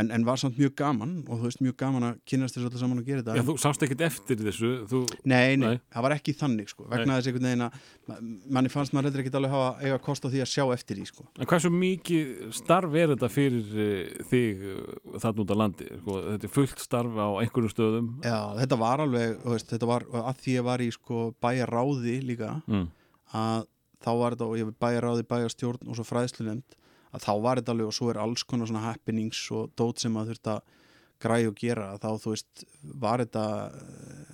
en, en var samt mjög gaman og þú veist, mjög gaman að kynast þessu öllu saman og gera þetta Já, En- þú sást ekkert eftir þessu þú, Nei, nei, Nei. það var ekki þannig sko, vegna þess einhvern veginn að ma- manni fannst maður reyndar ekki alveg hafa eiga kost á því að sjá eftir því sko. En hversu mikið starf er þetta fyrir uh, þig uh, þarna út á landi? Sko, þetta er fullt starf á einhverjum stöðum Já, þetta var alveg, veist, þetta var að því ég var í sko bæjaráði líka mm. að þá var þetta og ég var bæjaráði, bæjarstjórn og svo fræðslu nefnd að þá var þetta alveg og svo er alls konar svona happenings og dót sem að þurft að græja og gera þá þú veist var þetta eh,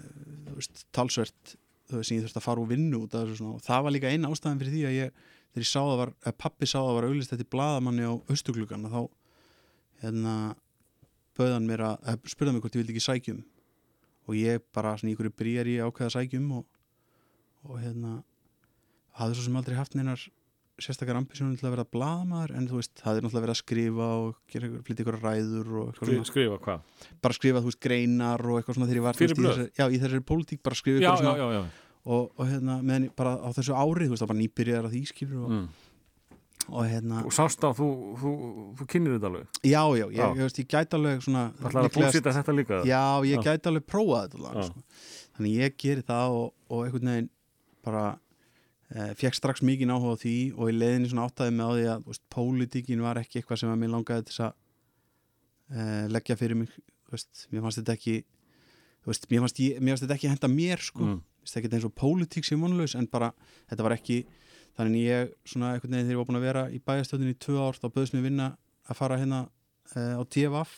þú veist, talsvert þú veist, sem ég þurft að fara og vinna út af þessu og það var líka eina ástæðan fyrir því að ég þegar ég sá það var, að pappi sá það var auðlist þetta bladamanni á austuglugan þá hérna bauðan mér að, að spurða mig hvort ég vildi ekki sækjum og ég bara svona í einhverju brýjar ég ákveða sækjum og, og hérna hafði svo sem aldrei haft neinar sérstakar ambisjónum til að vera blaðamaður en þú veist, hafði náttúrulega verið að skrifa og flytja ykkur ræður Skri, skrifa hvað? bara skrifa, þú veist, greinar og eitthvað svona þegar ég var Fyrir blöð? já, í þessari pólitík bara skrifa Já, ykkur já, svona já, já. og, og hérna, meðan bara á þessu ári þú veist, það bara nýbyrjar að því skilur og, Mm. og hérna, Og sást á, þú, þú, þú kynir þetta alveg já, já, ég, Já. ég, veist, ég gæti alveg svona Það ætlar að búsita þetta líka Já, ég Já. gæti alveg prófað þetta Já. sko. Fekk strax mikið áhuga á því og í leiðinni svona áttaði mig á því að veist, pólitíkin var ekki eitthvað sem að mér langaði til að eh, leggja fyrir mig veist, mér fannst þetta ekki veist, mér fannst, ég, mér fannst þetta ekki henda mér sko, Mm. ekki eins og pólitík sem vonlaus en bara, þetta var ekki þannig ég svona einhvern veginn þegar ég var búin að vera í bæjastöðunni í tvö ár, þá bauðst mér vinna að fara hérna eh, á TFF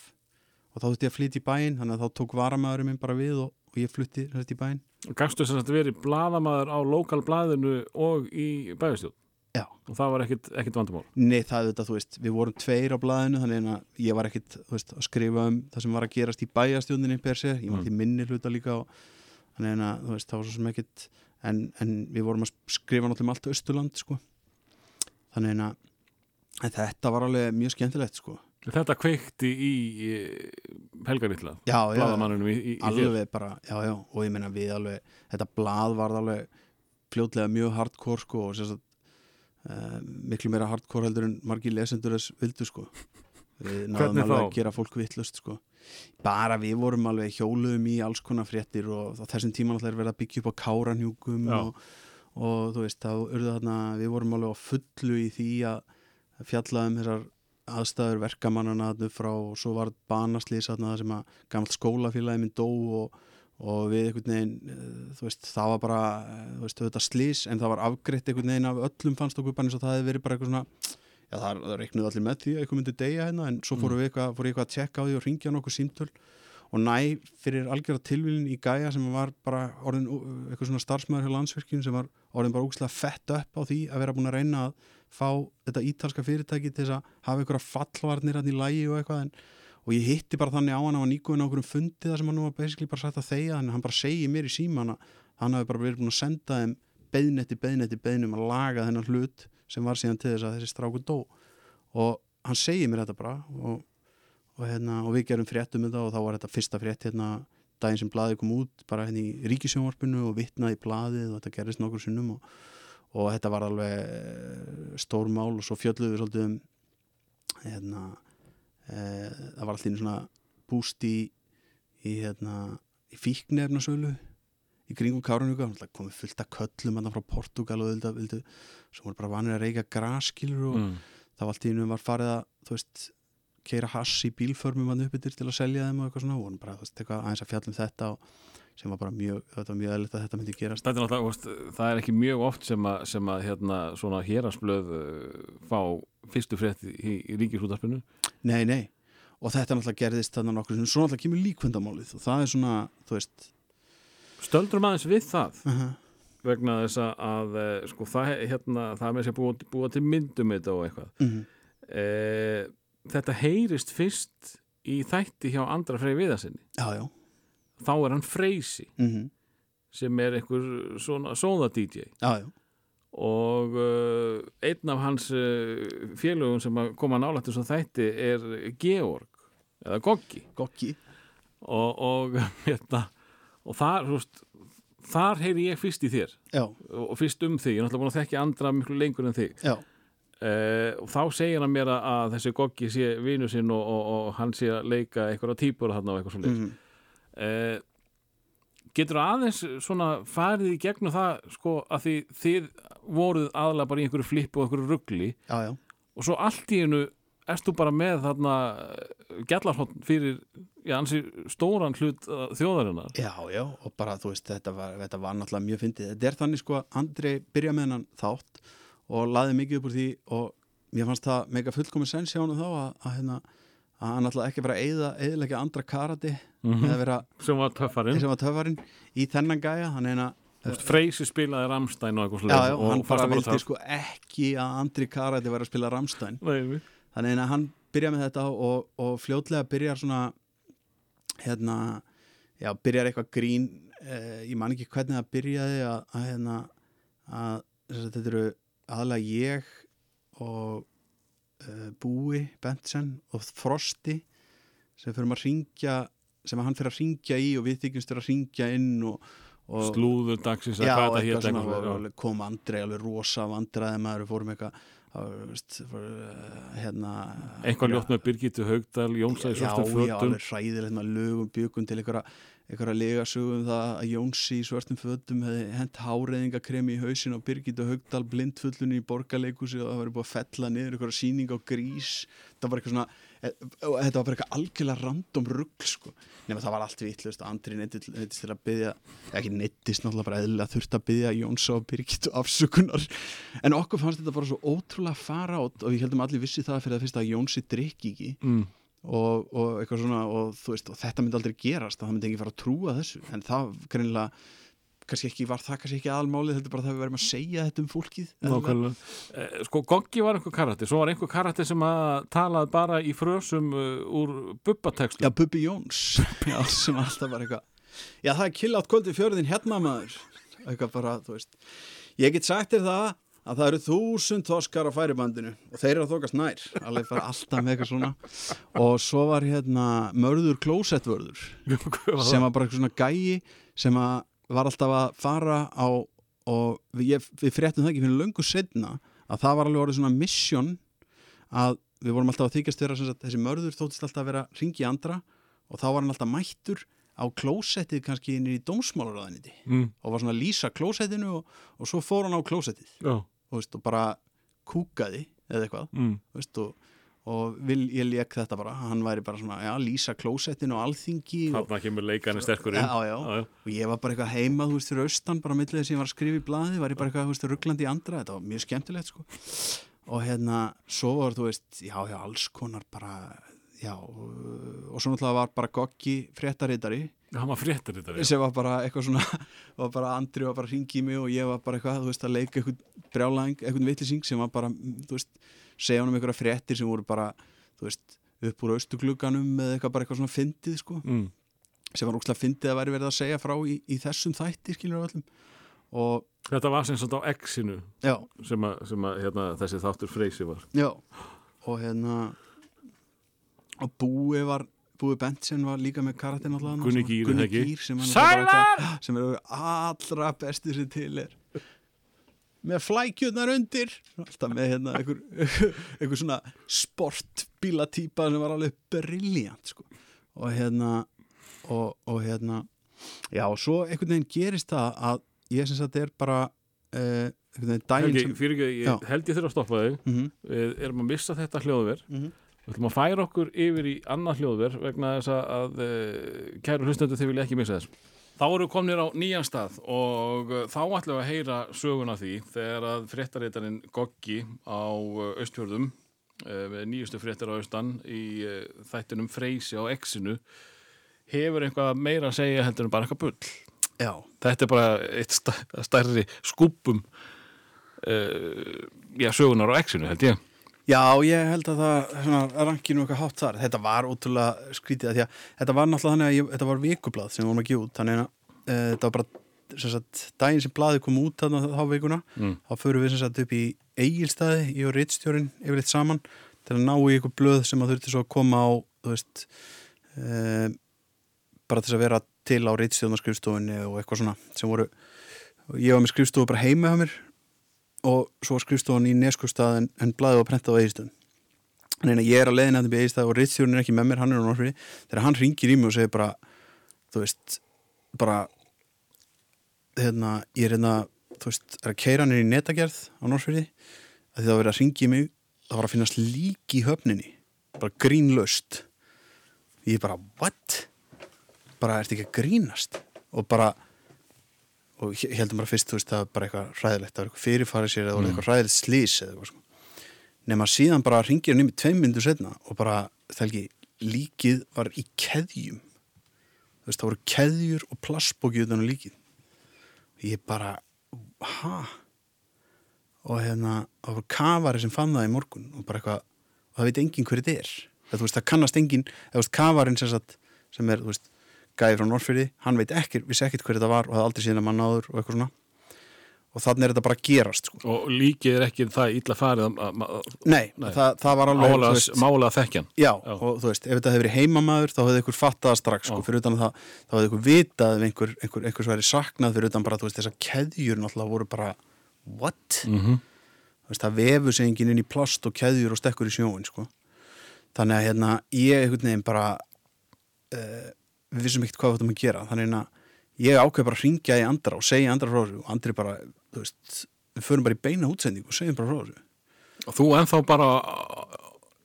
og þá þurfti ég að flytja í bæinn þannig að þá tók varamæðurinn minn bara við og, og ég flutti sérst í bæinn. Gangstu sem þetta verið blaðamaður á lokalblaðinu og í bæðastjóð Já. og það var ekkit, ekkit vandamál? Nei, það er þetta, þú veist, við vorum tveir á blaðinu þannig að ég var ekkit, veist, að skrifa um það sem var að gerast í bæjastjóndinni per se, ég var Mm. ekki minni hluta líka og þannig að, veist, það var svo sem ekkit en, en við vorum að skrifa náttúrulega um allt Östurland, sko. Þannig að þetta var alveg mjög skemmtilegt, sko Þetta kveikti í, já, blaðamannunum í, í, alveg bara, já, já, og ég meina við alveg, þetta blað var alveg fljótlega mjög hardcore sko og sérst að uh, miklu meira hardcore heldur en margir lesendur þess vildu sko. Við náðum Hvernig alveg þá? að gera fólk vittlust sko. Bara við vorum alveg hjóluðum í alls konar fréttir og á þessum tíma náttúrulega er verið að byggja upp á káranhjúkum og, og þú veist, þá urðu þarna við vorum alveg á fullu í því að að fjalla um þessar aðstæður verkamannana þarna frá og svo var banaslýs þarna sem að gamalt skólafélagi minn dó og, og við einhvern veginn eh, þú veist, það var bara eh, þú veist, þetta slýs en það var afgreitt einhvern veginn af öllum fannst okkur bara eins og það hefði verið bara eitthvað svona já það, það reiknuðu allir með því að eitthvað myndi deyja hérna en svo fórum við eitthvað, fór ég eitthvað að tjekka á því og ringja nokkuð símtöl og næ fyrir algjörða tilvílin í gæja sem var bara orðin uh, eitthvað svona starfsmæður hjá landsverkjum sem var orðin bara ógæslega fett upp á því að vera búin að reyna að fá þetta ítalska fyrirtæki til þess að hafa einhverja fallvarnir hann í lægi og eitthvað en, og ég hitti bara þannig á hann á nýguðin á einhverjum fundi þar sem hann var basically bara sagt að þegja þannig að hann bara segi mér í síman að hann hafi bara verið búin að senda þeim beðnetti, beðnetti, beðnum að laga þennan hlut sem var síðan til þess að þessi stráku dó. Og hann segi mér þetta bara og, og, hérna, og við gerum frétt um þetta og þá var þetta fyrsta frétt hérna daginn sem blaðið kom út bara hérna í ríkisjónvarpinu og vitnaði í blaðið og þetta gerist nokkur sinnum og, og þetta var alveg eh, stór mál og svo fjölluðu við svolítið um hérna e, það var alltaf svona búst í í hérna í fíknefnasölu í kringum Kárunhuga, komið fullt af köllum hérna frá Portugal og vildu, vildu sem voru bara vanir að reyka graskilur og mm. þá allt í einu var farið að þú veist, keira hass í bílförmum hann uppbyttir til að selja þeim og eitthvað svona og bara, þú veist, eitthvað aðeins að fjallum þetta og sem var bara mjög, þetta var mjög eðlilegt að þetta myndi gerast. Þetta er náttúrulega, það er ekki mjög oft sem að, sem að hérna, svona hérasblöð uh, fá fyrstu frétt í, í ríkisútarpinu Nei, nei, og þetta náttúrulega gerðist þannig nokkur sem svo náttúrulega kemur líkvöndamálið og það er svona, þú veist. Stöldrum aðeins við það uh -huh. vegna þess að, eh, sko, það, hérna, það er með sér búa, búa til myndum þetta og eitthvað. Mm e, Þetta heyrist fyrst í þætti hjá Andra Frey Viðarsinni Já, já þá er hann Freysi mm sem er einhver svona sóða-DJ Já, já, og uh, einn af hans uh, félögum sem að koma nálægt þessum þætti er Georg eða Goggi. Gokki og, og hérna og þar, veist þar heyri ég fyrst í þér. Já, og fyrst um þig, ég er náttúrulega búin að þekki andra miklu lengur en þig. Uh, og þá segir hann mér að- að þessi goggi sé vinu sinn og, og, og hann sé að leika einhverja típur þarna og eitthvað svo mhm. Uh, getur aðeins svona farið í gegnum það sko að því þið voruð aðlega bara í einhverju flippu og einhverju ruggli já, já, og svo allt í einu erst þú bara með þarna gjallarhótt fyrir já, ansi stóran hlut uh, þjóðarinnar. Já, já og bara þú veist, þetta var, þetta var náttúrulega mjög fyndið. Þetta er þannig sko að Andri byrja með hennan þátt og laði mikið upp úr því og mér fannst það mega fullkomin sens hjá hann þá að, að, hérna, að hann ætlaði ekki bara að eyða, eyðilegja andra karati eða vera sem var töffarinn. sem var töffarinn í þennan gæja hann eina Freysi spilaði Ramstein og eitthvað Já, og hann bara vildi sko ekki að Andri Karati var að spila Ramstein Nei, þannig að hann byrja með þetta og, og fljótlega byrjar svona hérna já, byrjar eitthvað grín eh, ég man ekki hvernig það byrjaði að, að hérna að þetta eru aðalega ég og uh, Búi Bentsen og Frosti sem fyrir að ringja sem hann fyrir að ringja í og við þykjumst fyrir að ringja inn og, og slúður dagsins að Já, hvað eitthvað hétt eitthvað. og svona, alveg kom Andrei alveg rosa vandræði maður, fórum eitthvað uh, hérna eitthvað ljótt með Birgitu Haugdal Já, svörtum já, fötum. alveg hræðilegt með lögum byggum til einhverja, legasögum það að Jónsi í svörtum fötum hefði hent háreðingakremi í hausin og Birgitu Haugdal blindfullunni í borgarleikusi og það var búið að fella niður einhverja sýning á grís. Það var eitthvað svona þetta var bara eitthvað algjörlega random rugg sko. nema það var allt vitlust Andri neittist til að byggja ekki neittist náttúrulega bara eðlilega þurft að byggja Jónsa og Birgitu afsökunar en okkur fannst þetta bara svo ótrúlega fara og, og ég heldum allir vissi það fyrir að fyrst að Jónsi drikki ekki mm. og, og eitthvað svona og, þú veist, og þetta myndi aldrei gerast það myndi ekki fara að trúa þessu en það greinilega kannski ekki var það kannski ekki aðalmálið heldur bara það við verðum að segja þetta um fólkið Nákvæmlega. Eh, Sko, Goggi var einhver karakter, svo var einhver karakter sem að talaði bara í frösum uh, úr bubbatekstu. Já, Bubbi Jóns. Já, sem alltaf var eitthvað Já, það er kill átt kvöldi fjörðin hérna maður. Eitthvað bara, þú veist. Ég get sagt þér það að það eru þúsund þoskar á færibandinu og þeir eru að þokast nær. Alveg bara alltaf með eitthvað svona. Og svo var hérna mörður klósettvörður sem var bara eitthvað svona gæi sem að var alltaf að fara á og við, við fréttum það ekki fyrir löngu setna að það var alveg orðið svona mission að við vorum alltaf að vera sem sagt, þessi mörður þóttist alltaf að vera ringi andra og þá var hann alltaf mættur á klósettið kannski inn í dómsmálaráðaniti Mm, og var svona að lýsa klósettinu og, og svo fór hann á klósettið. Og, veist, og bara kúkaði eða eitthvað. Mm. veist, og, og vil, ég lék þetta bara hann væri bara svona, já, lýsa klósettinu og alþingi og, Þarna kemur leikarni sterkur inn. Já, já. og ég var bara eitthvað heima, þú veist, fyrir austan bara millið þess að ég var að skrifa í blaði, var ég bara eitthvað, þú veist, rugglandi í andra, þetta var mjög skemmtilegt, sko og hérna, svo var, þú veist, já, já, alls konar bara, já og, svo náttúrulega var bara Goggi fréttaritari, Hann var fréttar þetta. sem var bara eitthvað svona var bara Andri var bara að ringi mig og ég var bara eitthvað, þú veist, segja honum einhverja fréttir sem voru bara veist, upp úr austuglugganum eða eitthvað bara eitthvað svona fyndið, sko Mm. sem var úkslega fyndið að væri verið að segja frá í, í þessum þætti, skilur við öllum og, Þetta var sem sagt á X-inu já, sem, að, sem að, hérna, þessi þáttur Freysi var. já og hérna og Búi var Búi Bentsen var líka með karatinn alltaf Gunni Gýr, Gunni? Gýr sem, sem er allra besti sem til er með flækjurnar undir alltaf með hérna einhver, einhver svona sportbílatýpa sem var alveg briljant sko. og hérna og, og hérna já og svo einhvern veginn gerist það að ég sem sagt er bara uh, einhvern veginn daginn Helgi, sem fyrir ekki, Já. ég held ég þurfa að stoppa þig. mm Við erum að missa þetta hljóðver. Mhm. Við ætlum að færa okkur yfir í annað hljóðver vegna þess að, að uh, kæru hlustendur þið vilja ekki missa þess. Þá við komnir á nýjan stað og uh, þá ætlum við að heyra söguna því þegar að fréttareitarinn Goggi á Austfjörðum uh, með nýjustu fréttar á Austan í þættinum Freysi á X-inu hefur eitthvað meira að segja heldur en bara eitthvað bull. já, Þetta er bara eitt stær- stærri skúpum uh, já, sögunar á X-inu held ég. Já, ég held að það ranki nú eitthvað hátt þar. Þetta var ótrúlega skrítið að því að þetta var náttúrulega þannig að ég, þetta var vikublað sem við vorum að gefa út. Þannig að e, þetta var bara sem sagt, daginn sem blaðið kom út þarna þá vikuna. Mm. Þá förum við sem sagt upp í eigilstaði, ég og Ritstjórin yfirleitt saman til að ná í eitthvað blöð sem að þurfti svo að koma á, þú veist, e, bara til að vera til á reitstjóðnarskrifstofunni og eitthvað svona sem voru, ég var með skrifstofu bara heima hjá mér og svo skrifstofan í neskustad en, en blæði var prentað á eigistöðum en ég er að leiðin að þetta byrja eigistöð og reitstjórn er ekki með mér, hann er á norfri þegar hann ringir í mig og segir bara þú veist, bara hérna, ég er hérna þú veist, er að keira hann í netagerð á Norrfyrði, að því það verið að ringi í mig það var að finnast lík í höfninni bara grínlaust ég bara, what? bara, ertu ekki að grínast? og bara og ég heldum bara fyrst, þú veist, það var bara eitthvað hræðilegt, það var eitthvað fyrirfarið sér eða mm. eitthvað hræðilegt slís eða eitthvað sko nema síðan bara ringir hann í mig tveim myndur setna og bara, ekki, líkið var í keðjum. Þú veist, það voru keðjur og plastbóki utan á líkið. Ég bara, ha? Og hérna, það voru kafari sem fann það í morgun og bara eitthvað, og það veit enginn hver þetta er. Það, þú veist, það kannast enginn, það veist, kafarin sem, sagt, sem er, þú veist, gæði frá Norrfyrði hann veit ekkert, vissi ekkert hver þetta var og það aldrei síðan að mann áður og eitthvað svona og þannig er þetta bara að gerast sko. og líkið er ekki það illa farið að- að- að- nei, Nei. Það, það var alveg mála, veist, mála þekkjan Já, Já. og þú veist, ef þetta hefur verið heimamaður þá hefði ykkur fattað strax, sko, fyrir utan að það þá hefði ykkur vitað einhver, einhver, einhver sværi saknað fyrir utan bara, þú veist, þessar keðjur náttúrulega voru bara, what? mm -hmm. Þú veist, það vefur sig enginn inn í plast og keðjur og stekkur í sjóin, sko þannig að, hérna, ég einhvern veginn bara uh, við vissum ekkert hvað við ættum að gera. Þannig að ég ákveð bara að ringja í andra og segja andra frá þessu og andri bara, þú veist við förum bara í beina útsendingu og segjum bara frá þessu. Og þú ennþá bara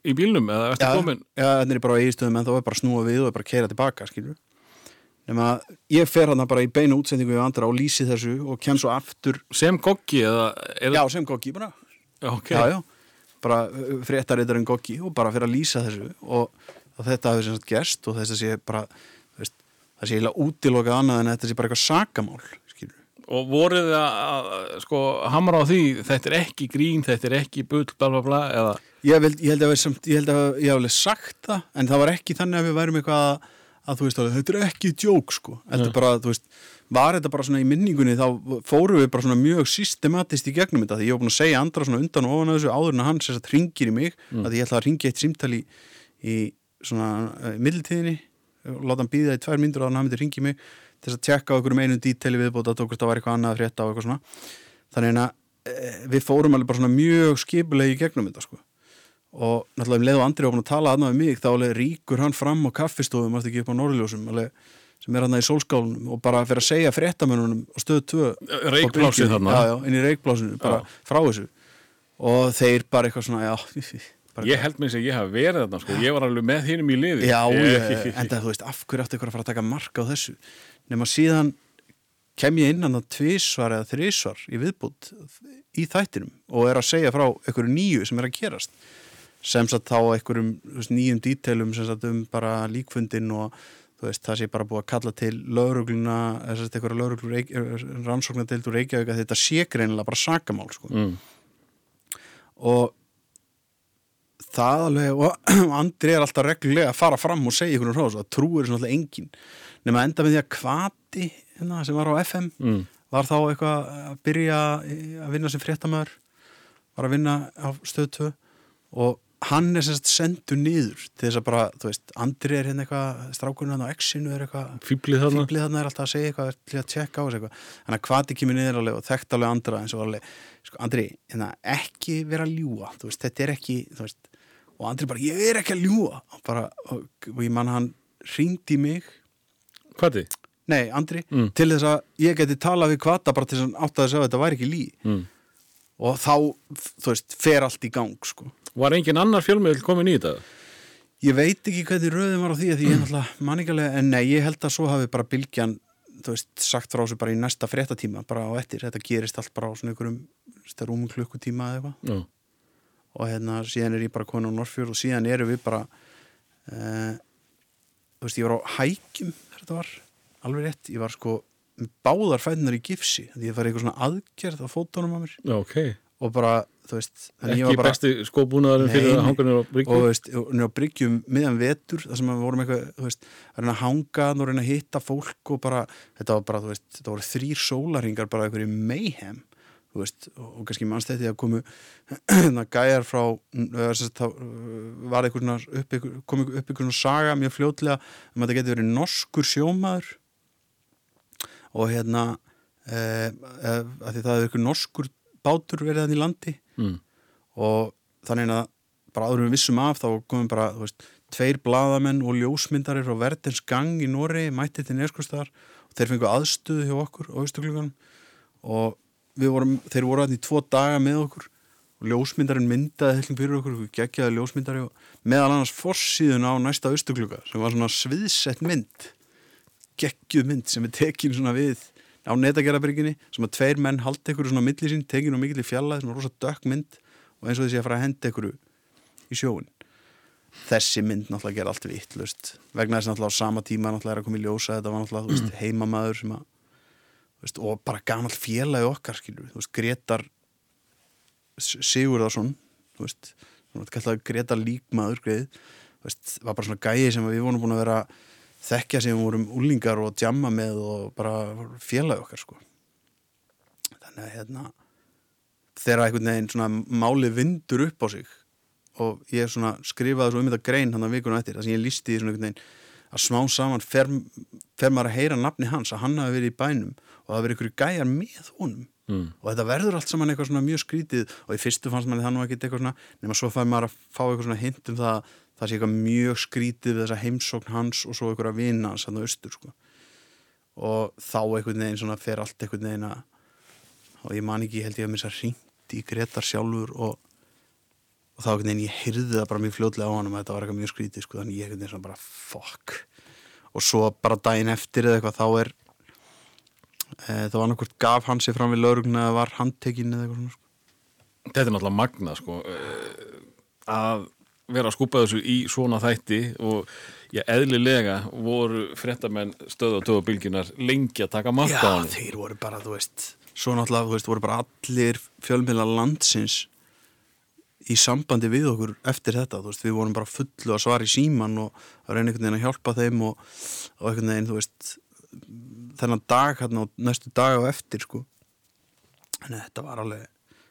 í bílnum eða ertu komin? já, þetta er bara eigistöðum en þá er bara snúa við og bara keira tilbaka, skilur nema ég fer hann bara í beina útsendingu við andra og lýsi þessu og kem svo aftur. Sem goggi eða, eða já, sem goggi bara. Ok, já, já, bara fréttaritarinn goggi og bara fyrir að lýsa þessu og, og þetta hefur sem sagt gerst og þess að sé bara það sé eiginlega útilokað annað en þetta sé bara eitthvað sakamál skilur og voruð þið að, að sko hamra á því þetta er ekki grín, þetta er ekki bull bla bla bla eða? Ég, vil, ég held að, ég held að ég hef alveg sagt það en það var ekki þannig að við værum eitthvað að, að þú veist þetta er ekki djók sko. Þetta er bara, þú veist, var þetta bara svona í minningunni þá fórum við bara svona mjög systematist í gegnum þetta því ég var búin að segja andra svona undan og ofan að þessu áður en hann sérst að ringir í mig að ég ætla að ringi eitt símtali í, í svona uh, middiltíðinni og láta hann býða í tvær myndur og hann myndi ringi í mig til að tjekka á einhverjum einu díteli viðbóta að tókast að var eitthvað annað að frétta og eitthvað svona. Þannig að e, við fórum alveg bara svona mjög skipulegi í gegnum þetta sko. Og náttúrulega um leið og Andri búin að tala aðnað við mig þá alveg ríkur hann fram á kaffistofum varst ekki upp á Norðljósum alveg, sem er hann í sólskálunum og bara fyrir að segja fréttamönunum og stöðu tvö. Reikblásið þarna já, já, inn í reikblásinu, bara frá þessu. Og þeir bara eitthvað svona já, ég held mér sem ég hef verið þarna sko. ég var alveg með hinnum í liði já ég, en það, þú veist, af hverju áttu ykkur að fara að taka marka á þessu nema síðan kem ég inn hann að tvísvar eða þrísvar í viðbútt í þættinum og er að segja frá einhverju nýju sem er að gerast sem sagt þá þú veist, nýjum dítelum sem sagt um bara líkfundin og þú veist, það sé bara búið að kalla til laurugluna, þess að einhverja lauruglu rannsóknardild úr Reykjavík að þetta sé greinilega bara sakamál sko. mm. og það alveg og Andri er alltaf reglulega að fara fram og segja einhvern frá þessu, það trúir svona alltaf engin nema enda með því að kvati hérna, sem var á FM Mm. var þá eitthvað að byrja að vinna sem fréttamaður var að vinna á stöð 2 og hann er semst sendur niður til þess að bara, þú veist, Andri er hérna eitthvað strákurinn hann á X-inu er eitthvað fýblið þarna. þarna er alltaf að segja eitthvað til að tjekka á þessu eitthvað. Þannig að kvati kemur niður alveg og þekkt alveg andra eins og alveg, sko, Andri, hérna, ekki vera að ljúa, þú veist, þetta er ekki þú veist, og Andri bara, ég er ekki að ljúa og bara, og, og ég man hann hringdi í mig, hvað þið? nei, Andri Mm. til þess að ég geti talað við kvata bara til þess að átta þess að þetta væri ekki lí Mm. og þá, þú veist, fer allt í gang, sko var engin annar fjölmiðl komin í þetta? Ég veit ekki hvernig röðin var á því að því ég er náttúrulega manningalega, en nei, ég held að svo hafi bara bylgjan, þú veist, sagt frá þessu bara í næsta fréttatíma, bara á eftir þetta gerist allt bara á svona einhverjum rúmum klukkutíma eða eitthvað. Og hérna síðan er ég bara komin á Norrfjörð og síðan eru við bara uh, þú veist, ég var á hækjum þetta var, alveg rétt. Ég var sko báðar fætunar í gifsi því ég var eitthvað svona aðgerð á fótunum á mér. Já, ok, og bara, þú veist ekki bara, besti skóbúnaðurinn fyrir að hanga nýra á og bryggju þú veist, og niður á bryggjum miðan vetur, það sem við vorum eitthvað þú veist, að reyna að hanga og reyna að hitta fólk og bara, þetta var bara, þú veist þetta voru þrýr sólaringar bara eitthvað í mayhem veist, og, og kannski mannstætti að komu gæjar frá þá, uh, var eitthvað svona upp, einhver- kom upp eitthvað svona saga mjög fljótlega um að þetta geti verið norskur sjómaður. Og hérna uh, uh, að því það er eitthvað norskur bátur verið þannig í landi. Mm. og þannig að bara áður við vissum af þá komum bara, veist, tveir blaðamenn og ljósmyndari frá Verdens gang í Nóri mætti til Neskostar og þeir fengu aðstöðu hjá okkur og við vorum, þeir voru að í tvo daga með okkur og ljósmyndarinn myndaði helling fyrir okkur, við geggjaði ljósmyndari og meðal annars forsíðun á næsta Ístukluga sem var svona sviðsett mynd geggjuð mynd sem er tekin svona við á netagerabyrginni sem að tveir menn haldi ykkur svona á milli sín, tekin á mikill í fjalla sem er rosa dökk mynd og eins og þessi að fara að henda ykkur í sjóin þessi mynd náttúrulega ger allt vittlust vegna þess náttúrulega á sama tíma náttúrulega er að koma í ljósa þetta var náttúrulega þú veist, heimamaður sem að veist, og bara gamall félagi okkar skilur, veist, Gretar Sigurðarsson Gretar líkmaður greið, veist, var bara svona gæi sem við vorum búin að vera þekkja sem við vorum úlingar og djamma með og bara félagi okkar sko. Þannig að hérna þegar einhvern veginn svona máli vindur upp á sig og ég svona skrifaði svo um þetta grein hann að vikuna eftir, það sem ég lísti í svona einhvern veginn að smá saman fer, fer maður að heyra nafni hans, að hann hafi verið í bænum og það verið ykkur gæjar með honum. Mm. og þetta verður allt saman eitthvað svona mjög skrítið og í fyrstu fannst manni það nú ekkit eitthvað svona nema svo fær maður að fá eitthvað svona hint um það að það sé eitthvað mjög skrítið við þessa heimsókn hans og svo eitthvað að vinna hans hann á austur sko. Og þá einhvern veginn svona fer allt einhvern veginn að og ég man ekki, held ég að mér þess að ringt í Gretar sjálfur og, og þá einhvern veginn ég heyrði það bara mjög fljótlega á hann að þetta var eitthvað mjög skrítið sko þannig ég einhvern veginn svona bara fuck. Og svo bara daginn eftir eða eitthvað þá er það var annarkvort gaf hann sig fram við laurugna eða var handtekinn eða eitthvað svona sko. Þetta er náttúrulega magna sko eh, að vera að skúpa þessu í svona þætti og já, eðlilega voru fréttamenn stöð og töðu bylginar lengi að taka marka á Já, hann þeir voru bara, þú veist svo náttúrulega, þú veist, voru bara allir fjölmiðla landsins í sambandi við okkur eftir þetta veist, við vorum bara fullu að svara í síman og að reyna einhvern veginn að hjálpa þeim og, og einhvern veginn, þú veist þennan dag hérna og næstu dag á eftir, sko. En þetta var alveg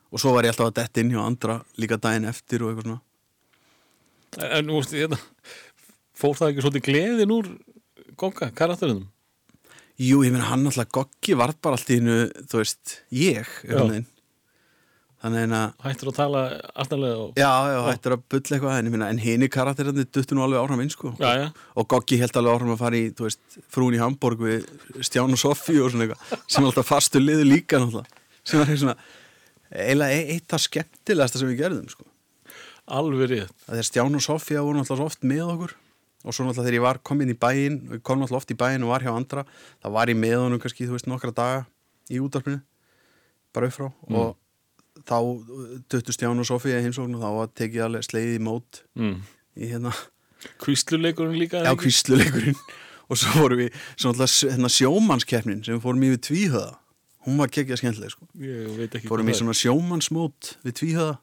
og svo var ég alltaf að detta inn hjá andra líka daginn eftir og eitthvað svona. En þú veist, hérna, fór það ekki svolítið gleðin úr gonga, karakterinum? Jú, ég meina hann alltaf goggi var bara allt í hennu, þú veist, ég veginn þannig að Hættur að tala aðstæðlega og... Já, já, hættir að bulla eitthvað en, en hini karakterandi duttu nú alveg áfram inn sko. Já, já. og Goggi held alveg áfram að fara í veist, frún í Hamburg við Stján og Sofí og svona eitthvað sem alltaf fastu liðu líka náttúrulega sem var eitthvað svona eiginlega e- eitt af skemmtilegasta sem við gerðum sko. Alveg rétt. að þegar Stján og Sofía voru svo oft með okkur og svo náttúrulega þegar ég var komin í bæinn og ég kom náttúrulega oft í bæinn og var hjá andra þá var ég með honum kannski, þú veist, nokkra daga í útarpinu bara upp frá og þá duttu Stján og Sofía í heimsókn og þá var tekið alveg sleið í mót Mm. í hérna, Kvísluleikurinn líka? já, kvísluleikurinn. Og svo vorum við, svo náttúrulega hérna, sjómannskeppnin sem við fórum í við tvíhöða. Hún var kekkja skemmtileg, sko. Ég veit ekki fórum í svona sjómannsmót við tvíhöða.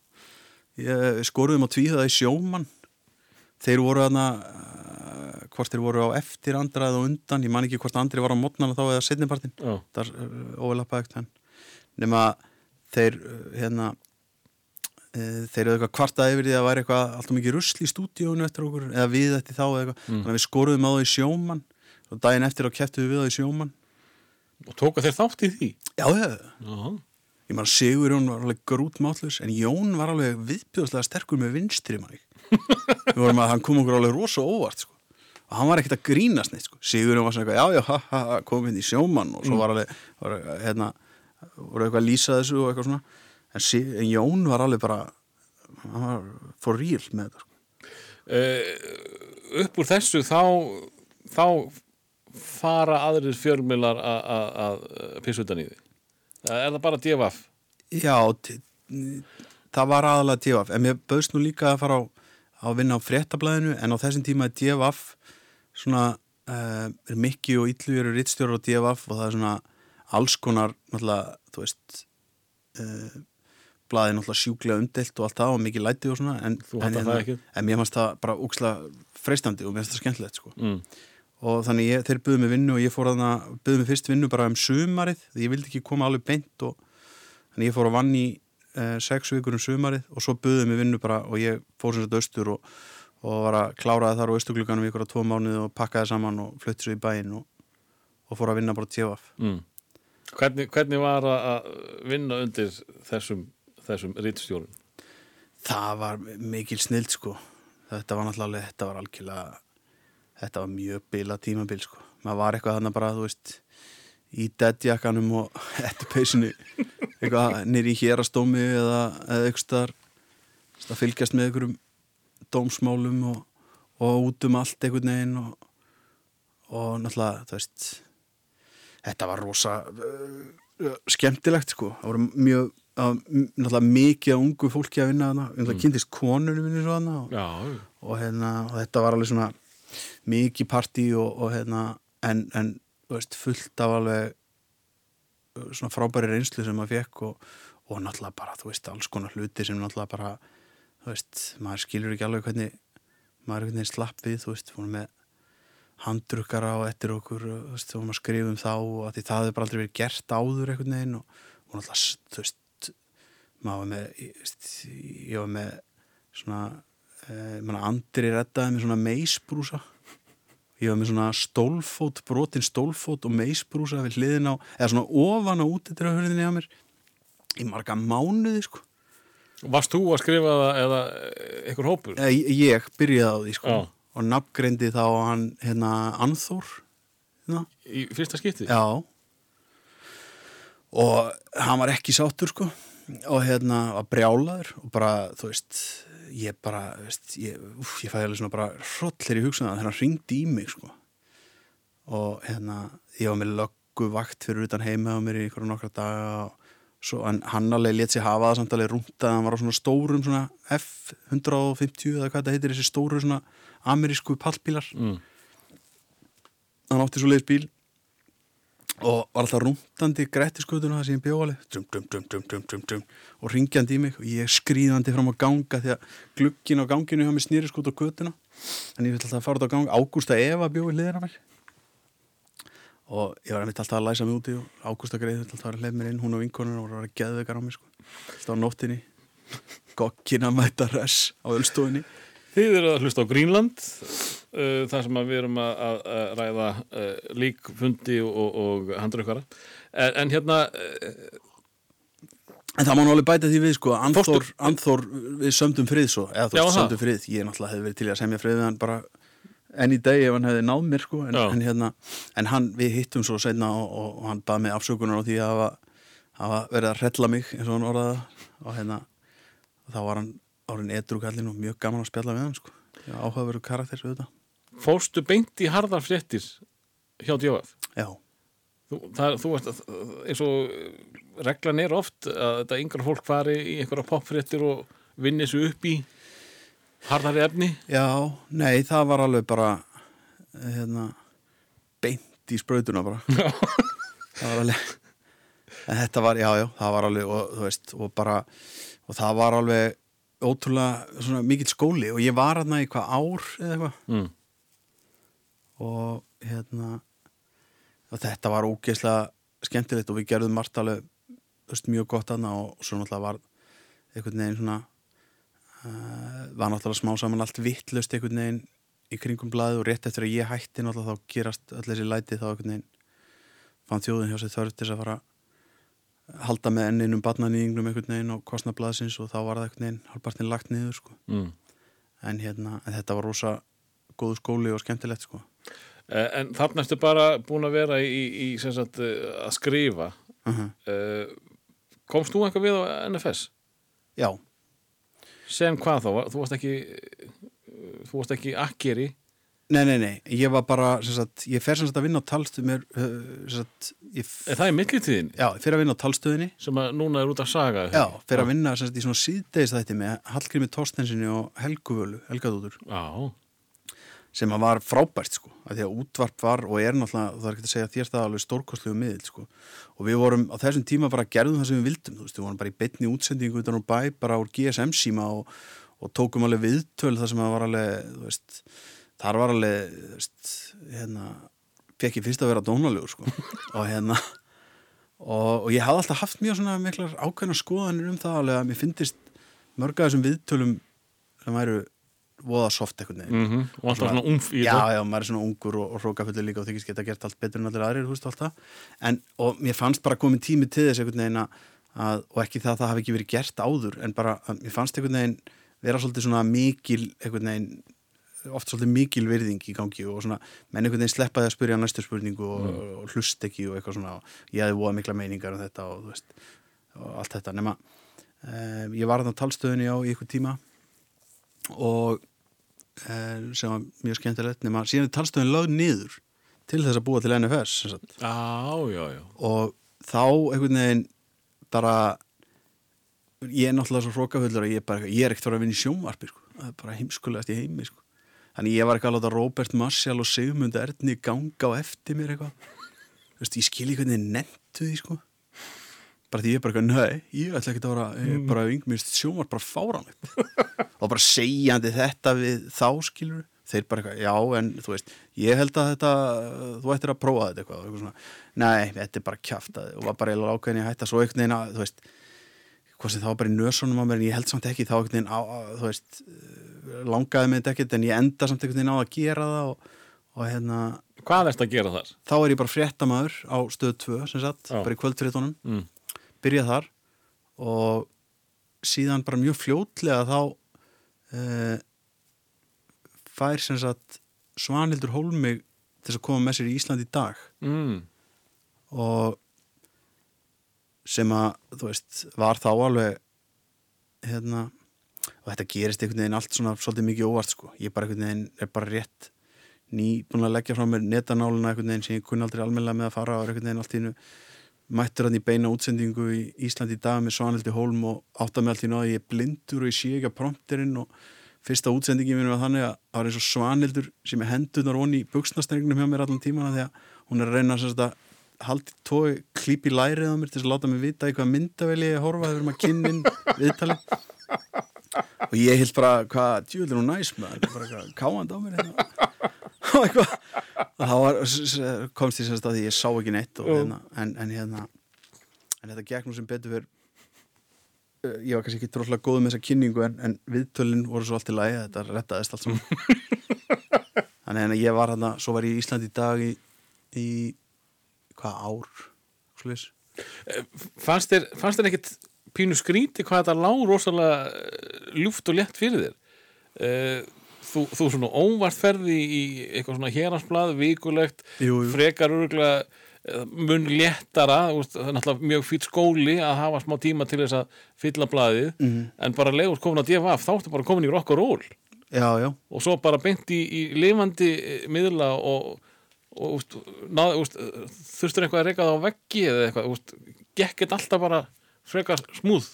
Ég skoruðum á tvíhöða í sjómann. Þeir voru þarna uh, hvort þeir voru á eftir andra eða undan, ég man ekki hvort andri var á mótnana þá eða setnipartin, það er uh, ekkert hann. Nema þeir uh, hérna uh, þeir eru eitthvað kvartað yfir því að það væri eitthvað alltaf mikið rusl í stúdíónu eftir okkur eða við eftir þá eitthvað þannig að við skoruðum á það í sjómann og daginn eftir á keftum við við það í sjómann Og tóka þeir þátt í því? já, já, Já. Ég maður Sigur Jón var alveg grút mátlus en Jón var alveg viðbjóðslega sterkur með vinstri manni. Hann kom okkur alveg rosa óvart sko. og hann var ekkert að grínast neitt sko. Sigur Jón var svona eitthvað, já, já, ha, ha, kom inn í sjómann og svo var alveg, var, hérna, voru eitthvað að lýsa þessu og eitthvað svona. En, en Jón var alveg bara, hann var for real með þetta. Uh, upp úr þessu þá, þá fara aðrir fjölmilar að- pissa utan í því. Er það bara DFF? Já, það var aðalega DFF, en mér bauðst nú líka að fara á, að vinna á fréttablaðinu en á þessum tíma er DFF svona, uh, er Mikki og Illu eru rittstjórar á DFF og það er svona alls konar, náttúrulega, þú veist uh, blaðið náttúrulega sjúklega umdelt og allt það og mikið læti og svona en, en, það ekki? en mér fannst það bara úksla freistandi og mér fannst það skemmtilegt sko Mm. og þannig ég, þeir buðu mig vinnu og ég fór að buðu mig fyrst vinnu bara um sumarið því ég vildi ekki koma alveg beint og þannig ég fór að vann í uh, sex vikur um sumarið og svo buðið mér vinnu bara og ég fór sem sagt austur og, og var að kláraði þar á austurglugganum ykkur á tvo mánuði og pakkaði saman og flutti svo í bæinn og, og fór að vinna bara tjóaf mm. Hvernig, hvernig var að vinna undir þessum, þessum rítstjórun? það var mikil snild sko þetta var náttúrulega, þetta var algjörlega þetta var mjög bila tímabil sko maður var eitthvað þannig bara, þú veist í deadjakkanum og eftir peysinu eitthvað nýri í hérastómi eða, staðar, að fylgjast með einhverjum dómsmálum og, og út um allt einhvern veginn og, og náttúrulega, þú veist þetta var rosa uh, skemmtilegt sko. Það voru mjög, að, náttúrulega mikið ungu fólki að vinna þarna, um það kynntist konunum minni svo þarna og, Já, og, hérna, og þetta var alveg svona mikið partí og, og hérna, en, en veist, fullt af alveg uh, svona frábæri reynslu sem maður fekk og, og náttúrulega bara, þú veist, alls konar hluti sem náttúrulega bara, þú veist, maður skilur ekki alveg hvernig maður er hvernig slapp við, þú veist, fórum með handrukkara og eftir okkur, þú veist, fórum að skrifa um þá og það hefur bara aldrei verið gert áður einhvern veginn og, og náttúrulega, þú veist, maður var með, ég, var með svona, eh, Andri reddaði með svona meisbrúsa ég var með svona stólfót brotin stólfót og meisbrúsa við hliðin á, eða svona ofan á útidröðhörðinni á mér í marga mánuði sko Varst þú að skrifa það eða einhver hópur? ég, ég byrjaði á því sko Já. Og nafngreindi þá hann hérna Anþór hérna. Í fyrsta skipti? já og hann var ekki sáttur sko og hérna var brjálaður og bara þú veist ég bara, veist, ég, úf, ég fæði alveg svona bara hrollir í hugsunna þegar hann ringdi í mig sko og hérna ég var með löggu vakt fyrir utan heima á mér í ykkur nokkra daga og svo hann alveg let sér hafa það samt alveg rúnt að hann var á svona stórum svona F150 eða hvað þetta heitir þessi stóru svona amerísku pallbílar. Mm. hann átti svo leiðis bíl og var alltaf rúntandi grættiskutuna það sem ég bjóði alveg dum, dum, dum, dum, dum, dum, dum, og ringjandi í mig. Og ég skrýðandi fram á ganga því að glukkin á ganginu hjá mig snýri skut á götuna. En ég vil alltaf fara út á gang. Ágústa Eva bjóði hliðina mér og ég var einmitt alltaf að læsa mig úti og Ágústa Greið vill alltaf að hleyf mér inn. Hún og vinkonur og voru að vera geðveikar á mig sko. alltaf á nóttinni. Gokkin að mæta res á ölstofinni Þið eru að hlusta á Greenland uh, þar sem við erum að, að, að ræða uh, líkfundi og, og, handrökkara en, en hérna uh, En það má alveg bæta því við sko Anþór, Anþór við sömdum frið svo eða þú veist sömdum frið. Ég náttúrulega hefði verið til að semja frið við hann bara enn í dag ef hann hefði náð mér sko. En, en hérna, en hann, við hittum svo senna og, og, og hann bað mig afsökunar á því að hafa, hafa verið að hrella mig eins og hann orðaði það. Og hérna þá var hann árin edru kallinn og mjög gaman að spjalla við hann sko. Áhugaveru karakter við þetta fórstu beint í harðar fréttir hjá DFF Já, þú, það, þú veist eins og reglan er oft að þetta yngra fólk fari í einhverja popfréttir og vinni sig upp í harðari efni. Já, nei það var alveg bara hérna beint í sprautuna bara. Það var alveg en þetta var, já, já, það var alveg og, veist, og bara, og það var alveg ótrúlega mikill skóli og ég var hérna í hvað ár eða eitthvað mm. og hérna og þetta var ógeðslega skemmtilegt og við gerðum margt alveg veist, mjög gott aðna og svo náttúrulega var einhvern veginn svona uh, var náttúrulega smá saman allt vittlust einhvern veginn í kringum blaði og rétt eftir að ég hætti náttúrulega þá gerast öll þessi læti þá einhvern veginn fann þjóðin hjá sér þörf til þess að fara halda með enninum barnanýðingnum einhvern veginn og kostna blaðsins og þá var það einhvern veginn hálfpartin lagt niður sko. Mm. en hérna, en þetta var rosa góðu skóli og skemmtilegt sko. Eh, en þarna ertu bara búin að vera í, í, sagt, eh, að skrifa uh uh, komst þú eitthvað við á NFS? Já, sem hvað þá? Þú varst ekki þú varst ekki akkeri Nei, nei, nei, ég var bara, sem sagt, ég fer sem sagt að vinna á talstöð mér, sem sagt, ég, f- er það í millitíðin já, fer að vinna á talstöðinni, sem að núna er út að saga já, fer að vinna sem sagt í svona síðdeis þætti með Hallgrími Torstensinni og Helgu Völu, Helgadóttur, já, sem að var frábært, sko, að því að útvarp var og er náttúrulega, það er ekki að segja þér það alveg stórkostlegu miðil, sko, og við vorum á þessum tíma bara gerðum það sem við vildum, þú veist, við vorum bara í betni útsendingu utan úr bæ, bara úr GSM síma og, og tókum alveg viðtöl það sem að var alveg, þú veist, þar var alveg, veist, hérna, fekk ég fyrst að vera dónalegur, sko, og hérna, og, og ég hafði alltaf haft mjög svona miklar ákveðna skoðanir um það alveg að mér finnist mörg af þessum viðtölum sem væru voða soft eitthvað neginn mm og alltaf svona umf í já, þetta. Já, maður er svona ungur og, og hrókafullir líka og þykist geta gert allt betur en allir aðrir, veist alltaf en, og mér fannst bara komin tími til þess einhvern veginn að, að og ekki það að það hafi ekki verið gert áður en bara, að mér fannst einhvern veginn vera svolítið svona mikil einhvern veginn, oft svolítið mikil virðing í gangi og svona, menn einhvern veginn sleppaði að spyrja næstu spurningu og, og hlust ekki og eitthvað svona, og ég hefði voða mikla meiningar um þetta og veist, og allt þetta nema, um, ég var þarna á talstöðunni á einhvern tíma og eh, sem var mjög skemmtilegt nema síðan er talstöðin lögð niður til þess að búa til NFS. Já, já, já og þá einhvern veginn bara ég er náttúrulega svo hrókafullur að ég, er bara, ég er ekkert að vera að vinna í sjónvarpi sko. það er bara heimskulegast í heimi sko. Þannig ég var ekki að láta Robert Marshall og Sigmund Erni ganga á eftir mér eitthvað. Þú veist, ég skil ekki hvernig þið nettu því sko. bara því ég er bara eitthvað, nei, ég ætla ekki að vera er bara yngmist sjónvarp bara fáranlegt og bara segjandi þetta við þá skilur þeir bara eitthvað, já en þú veist ég held að þetta, þú ættir að prófa þetta eitthvað, eitthvað nei, þetta er bara kjaftaði og var bara eiginlega ákveðin að hætta. Svo einhvern veginn að, þú veist hvað sem það var bara í nösunum á mér en ég held samt ekki þá einhvern veginn á, þú veist eh, langaði mig þetta ekkert en ég enda samt einhvern veginn á að gera það og, og hérna, Hvað erst að gera þar? þá er ég bara fréttamaður á stöð 2 sem sagt, Já. bara í kvöldfréttunum Mm. byrjað þar og síðan bara mjög fljótlega þá uh, fær sem sagt Svanhildur Hólmig til að koma með sér í Ísland í dag Mm. og sem að, þú veist, var þá alveg hérna og þetta gerist einhvern veginn allt svona svolítið mikið óvart sko, ég bara einhvern veginn er bara rétt ný búin að leggja frá mér netanáluna einhvern veginn sem ég kunni aldrei almennilega með að fara og er einhvern veginn allt í innu mættur hann í beina útsendingu í Íslandi í dag með Svanhildi Hólm og átta með allt í nú að ég er blindur og ég sé ekki að prompterinn og fyrsta útsendingi minn var þannig að það var eins og Svanhildur sem er hendurnar onni í buksnastrengnum hjá mér allan tímana því að hún er að reyna að haldi tói klíp í lærið á mér til að láta mig vita í hvað myndaveli ég horfa þegar maður kynnin viðtali og ég held bara hvað djúvel er hún næs með það bara eitthvað káandi á mér hérna. og þá var, komst ég semst að því ég sá ekki neitt og, hérna, en, en hérna en þetta gekk nú sem betur fyrir uh, ég var kannski ekki droslega góð með þessa kynningu en, en viðtölin voru svo allt í lagi þetta rettaðist allt saman. Þannig en ég var hérna, svo var ég í Íslandi í dag í, í hvað ár slúðis Fannst þér, fannst þér ekkit pínu skríti hvað þetta lág rosalega eh, ljúft og létt fyrir þér? Eh, Þú, þú svona óvart ferði í eitthvað svona héransblað, vikulegt, Jú, jú. frekar örgulega mun léttara, það er náttúrulega mjög fýtt skóli að hafa smá tíma til þess að fylla blaðið, Mhm. en bara leiður komin að DFF, þá ertu bara komin í rock og roll já, já, og svo bara beint í, í lifandi eh, miðla og, og þurftur eitthvað að reyka það á veggi eða eitthvað, úst, gekk þetta alltaf bara frekar smúð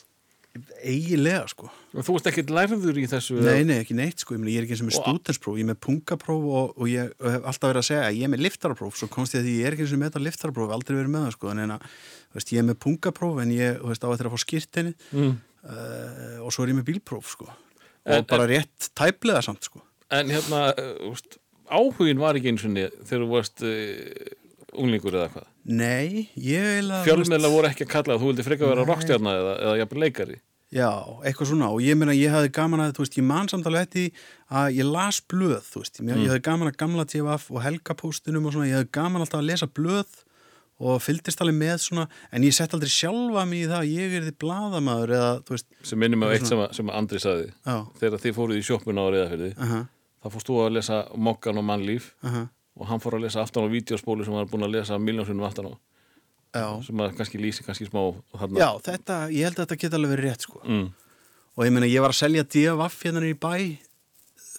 eiginlega sko. Og þú ert ekkert lærður í þessu Nei, nei, ekki neitt sko, ég, er ekki eins og með Og- stúdenspróf, ég er með punkapróf og, og ég og hef alltaf verið að segja að ég er með liftarapróf, svo komst ég að ég er ekki eins og með þetta liftarapróf, aldrei verið með það sko, en að, veist, ég er með punkapróf en ég, veist, á að fá skýrtinni mm. uh, og svo er ég með bílpróf sko, og En- bara rétt tæplega samt sko. en hérna uh, úst, áhugin var ekki eins og niður þegar þú varst uh, unglingur eða hvað? Nei, ég þú fjölmiðla voru ekki að kalla það, þú vildi frekar vera Nei. rockstjarna eða, eða jafnir leikari. Já, eitthvað svona og ég meina ég hafði gaman að, þú veist, ég man samt alveg eftir að ég las blöð, þú veist, ég, ég hafði gaman að gamla TFF og helgapóstunum og svona, ég hafði gaman alltaf að lesa blöð og fylgdist alveg með svona, en ég sett aldrei sjálfa mig í það að ég er því bladamaður eða, þú veist, sem minnum af eitt sem, að- sem að Andri saði já, þegar þið fóruð í sjoppuna á reyðafyrði aha, þá fórst þú að lesa Mokkan og Mannlíf aha, og hann fór að lesa aftan á vídeospólu sem hann var búin að lesa miljónsunum aftan á. Já, sem að kannski lýsi kannski smá já, þetta, ég held að þetta geta alveg verið rétt, sko, mm. og ég meina ég var að selja DFF hérna í bæ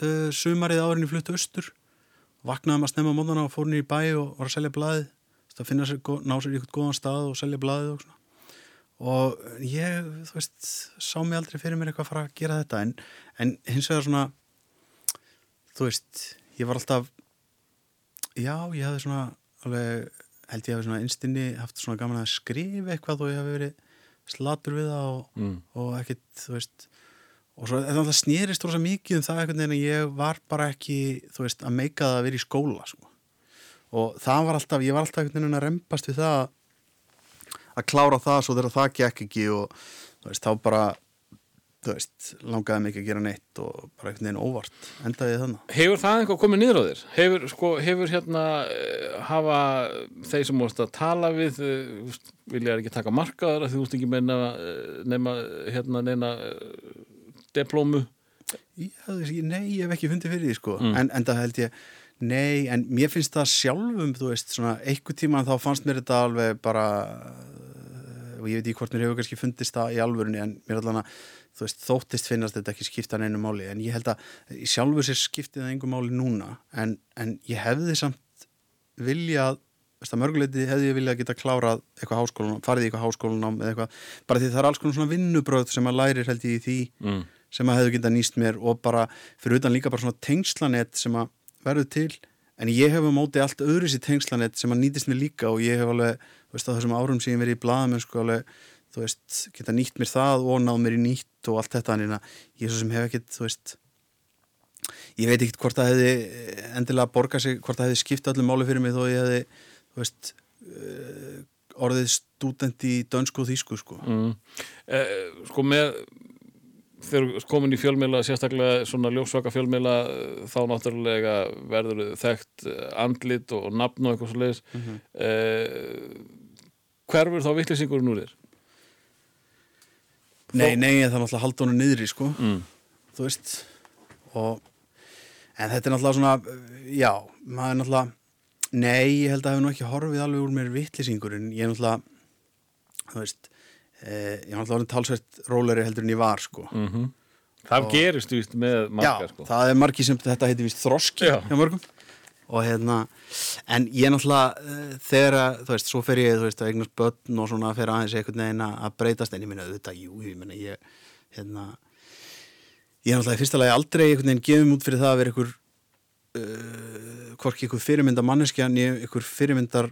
uh, sumarið árinni fluttu austur. Vaknaði maður snemma mótana og fór niður í bæ og var að selja blaðið. Þú veist, að finna sér, ná sér í eitthvað góðan stað og selja blaðið og svona. Og ég, þú veist, sá mig aldrei fyrir mér eitthvað að fara að gera þetta. En, en hins vegar svona þú veist, ég var alltaf já, ég hafði svona alveg, held ég hafi svona einstinni haft svona gaman að skrifa eitthvað og ég hafi verið slatur við það og, Mm. og ekkit, þú veist og svo það snýrist rosa mikið um það einhvern veginn að ég var bara ekki þú veist, að meika það að vera í skóla sko. og það var alltaf, ég var alltaf einhvern veginn að rempast við það að klára það svo þegar það gekk ekki og þú veist, þá bara þú veist, langaði ekki að gera neitt og bara einhvern veginn óvart endaði þannig Hefur það eitthvað komið niður á þér? Hefur, sko, hefur hérna eh, hafa þeir sem vorst að tala við eh, vilja ekki taka markaðar því þú veist ekki meina eh, nema hérna neina diplómu? Nei, ég hef ekki fundið fyrir því sko. En, en það held ég, nei, en mér finnst það sjálfum, þú veist, svona einhver tíma þá fannst mér þetta alveg bara og ég veit ekki hvort mér hefur kannski fundist það í alvörunni en mér allan að þú veist, þóttist finnast þetta ekki skipta neinu máli en ég held að í sjálfu sér skipti það einhver máli núna en, en ég hefði samt viljað veist, að mörguleiti hefði ég viljað geta klárað eitthvað háskólan, farið í eitthvað háskólanám eða eitthvað, bara því það er alls konar svona vinnubröð sem að lærir held ég í því mm. sem að hefðu getað nýst mér og bara fyrir utan líka bara svona tengslanett sem að verður til en ég hef á móti allt öðru sér tengslanett sem að nýtist mér líka og ég hef alveg þú veist á þessum árum sem ég verið í blaðamennsku alveg þú veist geta nýtt mér það og náð mér í nýtt og allt þetta en ég svo sem hef ekkit þú veist ég veit ekkit hvort það hefði endilega borgað sig hvort það hefði skipt öllum máli fyrir mig þó ég hefði þú veist uh, orðið stúdent í dönsku og þýsku sko Mm. Eh, sko með þegar komin í fjölmiðla sérstaklega svona ljósvaka fjölmiðla eh, þá náttúrulega verður þekkt eh, andlit og nafn og eitthvað svo leiðis Mhm. eh, hverfur þá vittlýsingurinn úr þér? Nei, nei, það er náttúrulega honum niðri sko Mm. þú veist og, en þetta er náttúrulega svona já, maður er náttúrulega nei, ég held að það hefur nú ekki horfið alveg úr mér vittlýsingur en ég er náttúrulega þú veist eh, ég er náttúrulega orðin talsvert róleri heldur en ég var sko Mm Það Og- gerist víst með marga já, sko. það er margi sem þetta heiti vist þroski Já. hjá mörgum og hérna, en ég náttúrulega uh, þegar að, þú veist, svo fer ég þú veist, að eignast börn og svona fer aðeins einhvern veginn að breytast, en ég minna auðvitað, jú, ég minna ég, hérna ég náttúrulega í fyrsta lagi aldrei einhvern veginn gefum út fyrir það að vera einhver uh, hvorki einhver fyrirmyndar manneskja en ég einhver fyrirmyndar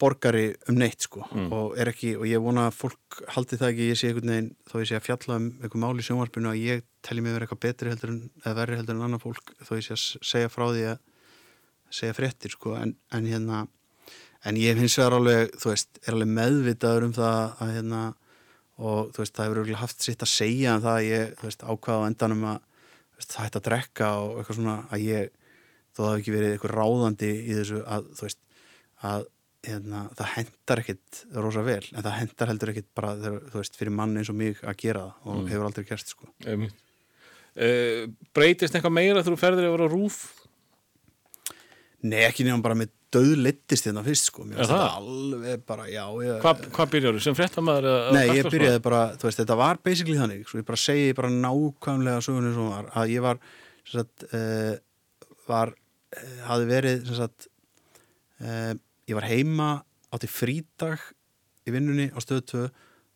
borgari um neitt sko. Og er ekki, og ég vona að fólk haldi það ekki, ég sé einhvern veginn þó ég sé að fjalla um einhver mál í sjónvarpinu að ég telli mig vera eitthvað betri heldur en eða verri heldur en annar fólk þó ég sé að segja frá því að segja fréttir sko en, en hérna en ég hins vegar alveg, þú veist, er alveg meðvitaður um það að hérna og þú veist, það hefur örugglega haft sitt að segja en það að ég, þú veist, ákvaða á endanum að veist, það hætti að drekka og eitthvað svona að ég, þó það hafi ekki verið eitthvað ráðandi í þessu að, þú veist, að hérna, það hendar ekkit rosa vel, en það hendar heldur ekkit bara, þú veist, fyrir mann eins og mig að gera það og hefur aldrei gerst, sko. Eh, breytist eitthvað meira þú ferðir yfir á rúf Nei, ekki nefnum bara með döðlittist hérna fyrst, sko, mér finnst þetta alveg bara, já, ég, hvað hva byrjar þú? Sem fréttamaður? eða Nei, ég byrjaði bara, þú veist, þetta var basically þannig, svo ég bara segi bara nákvæmlega sögunni sem var, að ég var sem sagt, uh, var uh, hafði verið, sem sagt uh, ég var heima átti frídag í vinnunni á stöðu 2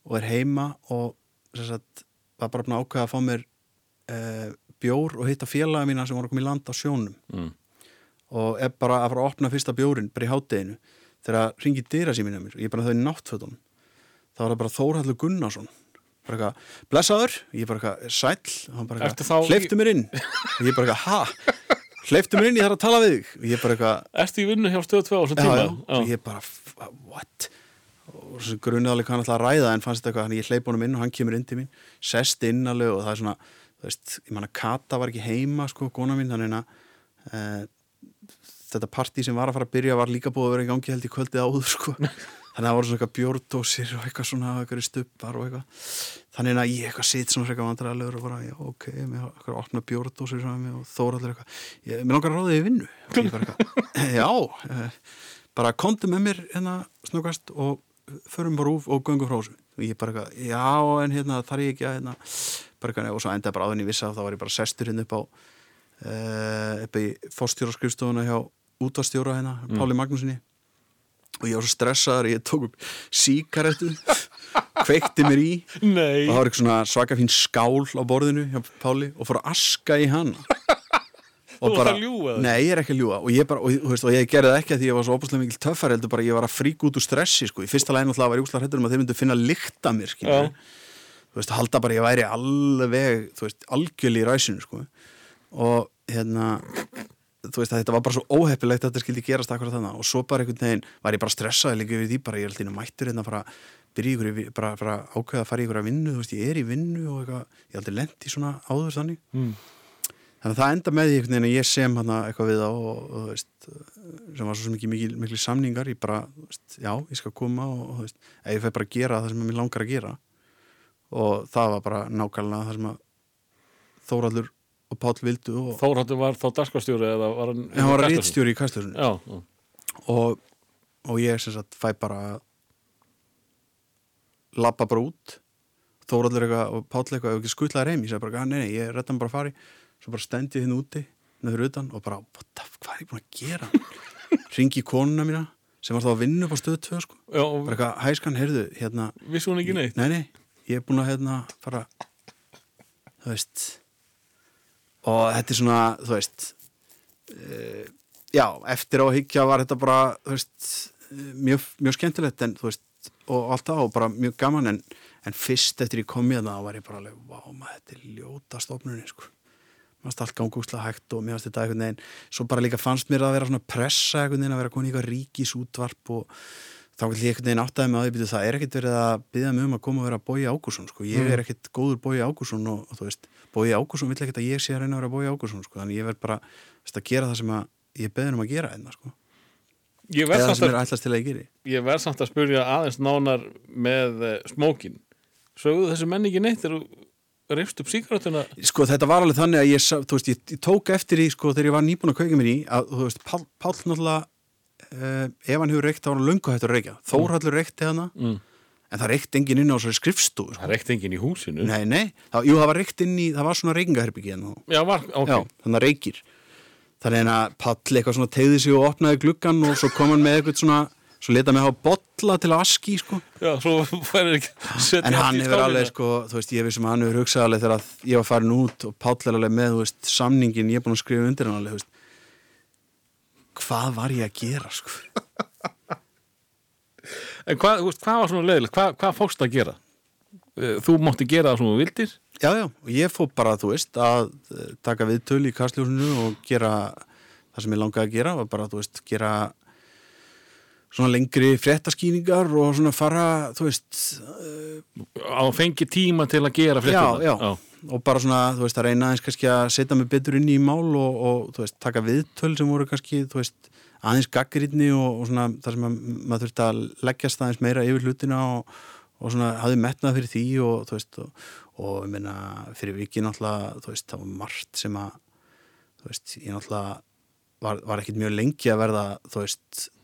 og er heima og sem sagt, var bara ákveða að fá mér uh, bjór og hitta félaga mína sem voru koma í land á sjónum Mm. Og er bara að fara að opna fyrsta bjórin bara í hátteginu þegar ringi dyra sér mín að mér. Og ég er bara þau í náttfötum þá var það bara Þórhallur Gunnarsson. Bara eitthvað, blessaður. Ég er bara eitthvað, sæll. Og hann bara eitthvað, hleyftu mér inn. Og ég er bara eitthvað, ha? Hleyftu mér inn, ég þarf að tala við þig. Og ég er bara eitthvað, Ertu í vinnu hjá stöð 2 á þessum já, tíma? já, og ég er bara what? Og svo grunnið alveg hvað hann ætla að ræða en fannst þetta eitthvað, þannig ég hleyp honum inn og hann kemur inn til mín sest inn alveg og það er svona þú veist, ég manna Kata var ekki heima sko, kona mín, þannig að e, þetta partí sem var að fara að byrja var líka búið að vera í gangi held í kvöldið áður sko. þannig að það voru svona eitthvað bjórdósir og eitthvað svona, eitthvað stubbar og eitthvað. Þannig að ég eitthvað sitt svona eitthvað vandræðalegur og bara, já, ok, mér har eitthvað opna mig og þóraldur eitthvað. Ég, mér langar að ráða í vinnu. Bara já, eh, bara komdu með mér hérna snöggast og förum bara úf og göngum frá þessu. Og ég bara eitthvað, já, en hérna þar ég ekki að hérna, bara eitthvað, og svo endaði bara áðurinn í vissa þá var ég bara sestur hérna upp á uh, upp í fórstjóraskrifstofuna hjá útvarstjóra hérna, Páli Magnúsinni og ég var svo stressaður ég tók upp síkaretu kveikti mér í Nei, og það var eitthvað svaka fín skál á borðinu hjá Páli og fór að aska í að ljúga þessu? Nei, ég er ekki að ljúga og ég, bara, og, veist, og ég gerði það ekki að því ég var svo opaslega mikil töffar heldur bara ég var að frík út úr stressi sko. í fyrsta lægin alltaf var ég úslega hrættur um að þeir myndu finna lykt af mér. Já. þú veist, halda bara að ég væri alveg þú veist, algjörli í ræsinu sko. og hérna þú veist að þetta var bara svo óheppilegt að þetta skildi gerast akkurat þannig og svo bara einhvern veginn var ég bara stressaði líka yfir því bara ég held hérna mættur hérna að fara að byrja ykkur, bara, bara ákveða að fara ykkur að vinnu þú veist ég er í vinnu og eitthvað ég held lent í svona áður þannig. Mm. þannig að það enda með því einhvern veginn að ég sem hann eitthvað við á og, og þú veist sem var svo mikið mikil samningar ég bara, þú veist, já, ég skal koma og, og þú veist, að ég fæ bara að gera það sem mér langar að gera. Og það var bara nákvæmlega það sem að Þóraldur og Páll vildu og Þórhaldur var þá dagskastjóri eða var hann hann var rítstjóri í já. og, og ég sem sagt fæ bara labba bara út. Þóraldur eitthvað og Páll eitthvað ef ekki skutlaði reym, ég segi bara, nei, nei, ég redda hann bara að fari svo bara stendi ég hinn úti neður utan og bara, what hvað er ég búin að gera? Ringi konuna mína sem var þá að vinna upp á stöðu 2 sko. bara eitthvað, hæskan, heyrðu, hérna vissi hún ekki neitt? Nei, nei, ég er búin að hérna fara þú veist og þetta er svona, þú veist uh, já, eftir á að hyggja var þetta bara, þú veist mjög, mjög skemmtilegt en veist og allt og bara mjög gaman en, en fyrst eftir ég kom í það var ég bara alveg, vá, maður, þetta er ljóta stofnunin, sko. Mér fannst allt gangúslega hægt og mér fannst þetta einhvern veginn svo bara líka fannst mér að vera svona pressa einhvern veginn að vera komin í eitthvað ríkisútvarp og þá vil ég einhvern veginn áttaði með að því það er ekkert verið að byggja mig um að koma og vera Bói Ágússon sko. ég er ekkert góður Bói Ágússon og, og þú veist, Bói Ágússon vill ekkert að ég sé að reyna að vera Bói Ágússon sko. þannig ég verð bara veist, að gera það sem að ég beður um að gera einna sko. Ég eða það sem er ætlast til að ég geri ég verð samt að spyrja aðeins nánar með uh, smókin Sögðu þessi menn ekki neitt þú reyfst upp síkaretuna sko þetta var alveg þannig að ég, veist, ég, ég tók eftir í sko þegar ég var nýbúin að kauka mér í að þú veist, Pál, Pál náttúrulega uh, ef hann hefur reykt var hann löngu hættur reykja Þórhallur reykti hana mm. en það reykti enginn inn á þessari skrifstofu sko. Það ekkert enginn í húsinu nei, nei, það, jú það var reykt inn í það var svona reykingaherbyggi en þá Já, var, ok Já, þannig að reykir Þannig að Pall eitthvað svona tegði sig og opnaði gluggan og svo kom hann með eitthvað svona svo leta mig hafa bolla til aski sko. Já, svo færir ekki setja en hann í hefur skálina. alveg sko, þú veist, ég vissum að hann hefur hugsað alveg þegar ég var farin út og er alveg með, þú veist, samningin ég er búin að skrifa undir hann alveg, þú veist hvað var ég að gera sko En hvað, þú veist, hvað var svona leiðilegt? Hvað, hvað fórst að gera? Eh, Þú mátti gera það svona þú vildir Já, já, ég fór bara, þú veist, að eh, taka viðtöl í kastljósinu og gera það sem ég langaði að gera var bara, þú veist, gera svona lengri fréttaskýningar og svona fara, þú veist á fengi tíma til að gera já, fréttina já, og bara svona, þú veist, að reyna aðeins kannski að setja mig betur inn í mál og, og þú veist, taka viðtöl sem voru kannski, þú veist, aðeins gaggrinni og, og svona þar sem að maður þurfti að leggjast aðeins meira yfir hlutina og, og svona hafði metnað fyrir því og þú veist, og, ég meina fyrir vikið náttúrulega, þú veist, það var margt sem að, þú veist, ég náttúrulega var, var ekkit mjög lengi að verða, þú veist uh,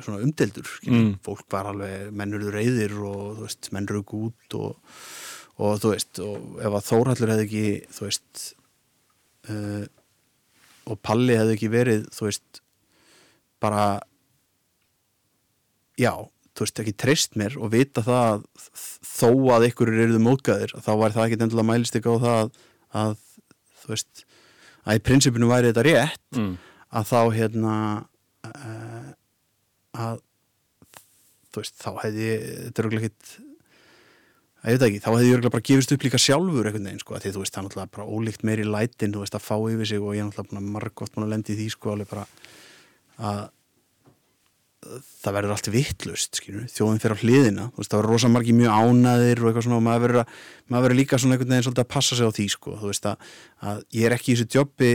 svona umdeldur mm. fólk var alveg, menn urðu reyðir og veist, menn rúk út og, og þú veist, og ef að Þórhallur hefði ekki, þú veist uh, og Palli hefði ekki verið, þú veist bara já, þú veist, ekki treyst mér og vita það að þó að ykkur eruðu móðgæðir, þá var það ekki endilega mælist ekki á það að, að þú veist, að í prinsipinu væri þetta rétt Mm. að þá hérna uh, að þú veist, þá hefði ég- þetta er örugglega ekkit ég veit ekki, þá hefði ég örugglega bara gefist upp líka sjálfur einhvern veginn, sko, því þú veist, það er náttúrulega bara ólíkt meiri lætin, þú veist, að fá yfir sig og ég er náttúrulega margótt búin að lendi í því, sko, alveg bara að það verður allt vittlust, skilur, þjóðin fyrir á hliðina, þú veist, það verður rosa margi mjög ánaðir og eitthvað svona og maður verður, líka svona einhvern veginn svolítið að passa sig á því, sko, þú veist, að, að ég er ekki í þessu jobbi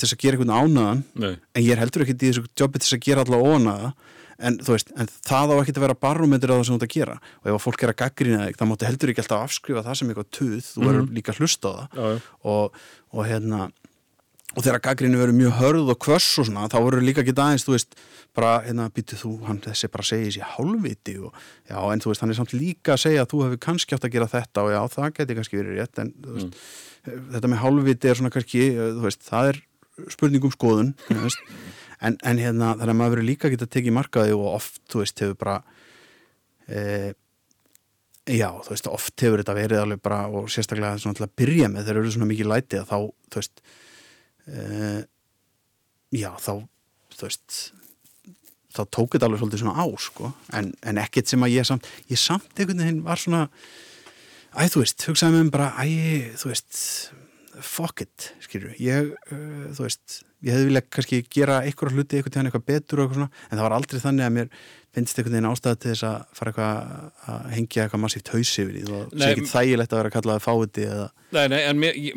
til þess að gera einhvern ánaðan Nei. en ég er heldur ekki í þessu jobbi til þess að gera alla ónaða en veist, en það á ekki að vera barómetri á það sem þú ert að gera og ef að fólk er að gaggrina þig, það máttu heldur ekki alltaf afskrifa það sem eitthvað tuð, þú verður líka að hlusta á það Já, já. og, og hérna og þegar gaggrinni verður mjög hörð og kvöss og svona, þá verður líka ekki aðeins, þú veist bara, hérna, býtu þú, hann þessi bara segir sér hálfviti og, já, en þú veist, hann er samt líka að segja að þú hefur kannski átt að gera þetta og já, það geti kannski verið rétt en, þú veist, þetta með hálfviti er svona kannski, þú veist, það er spurning um skoðun, en, en hérna, þannig að maður verður líka geta tekið markaði og oft, þú veist, hefur bara e, já, þú veist, oft hefur þetta verið alveg bara og sérstaklega svona til að byrja með þegar eru svona mikið læti að þá, þú veist e, já, þá þú veist þá tók þetta alveg svolítið svona á, sko. En, en ekkert sem að ég samt ég samt einhvern veginn var svona æ, þú veist, hugsaði með mér bara, æ, þú veist fuck it, skilur ég, uh, þú veist, ég hefði viljað kannski gera einhverja hluti, einhvern tíðan eitthvað betur eitthvað svona, en það var aldrei þannig að mér finnst einhvern veginn ástæða til þess að fara eitthvað að hengja eitthvað massíft haus yfir í og Nei, sé ekki þægilegt að vera kallaði fáiði eða, Nei, nei, en mér, ég,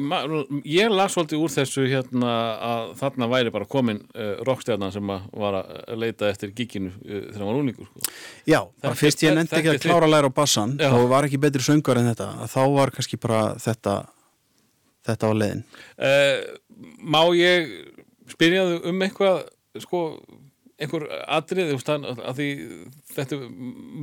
ég las svolítið úr þessu hérna að þarna væri bara komin uh, rockstjarnan sem að var að leita eftir gíkinu uh, þegar var úlingur sko. já, bara fyrst ég nefndi ekki að klára læra á bassan og var ekki betri söngar en þetta, þá var kannski bara þetta þetta á leiðin? Uh, Má ég spyrja þau um eitthvað sko, einhver atrið að því þetta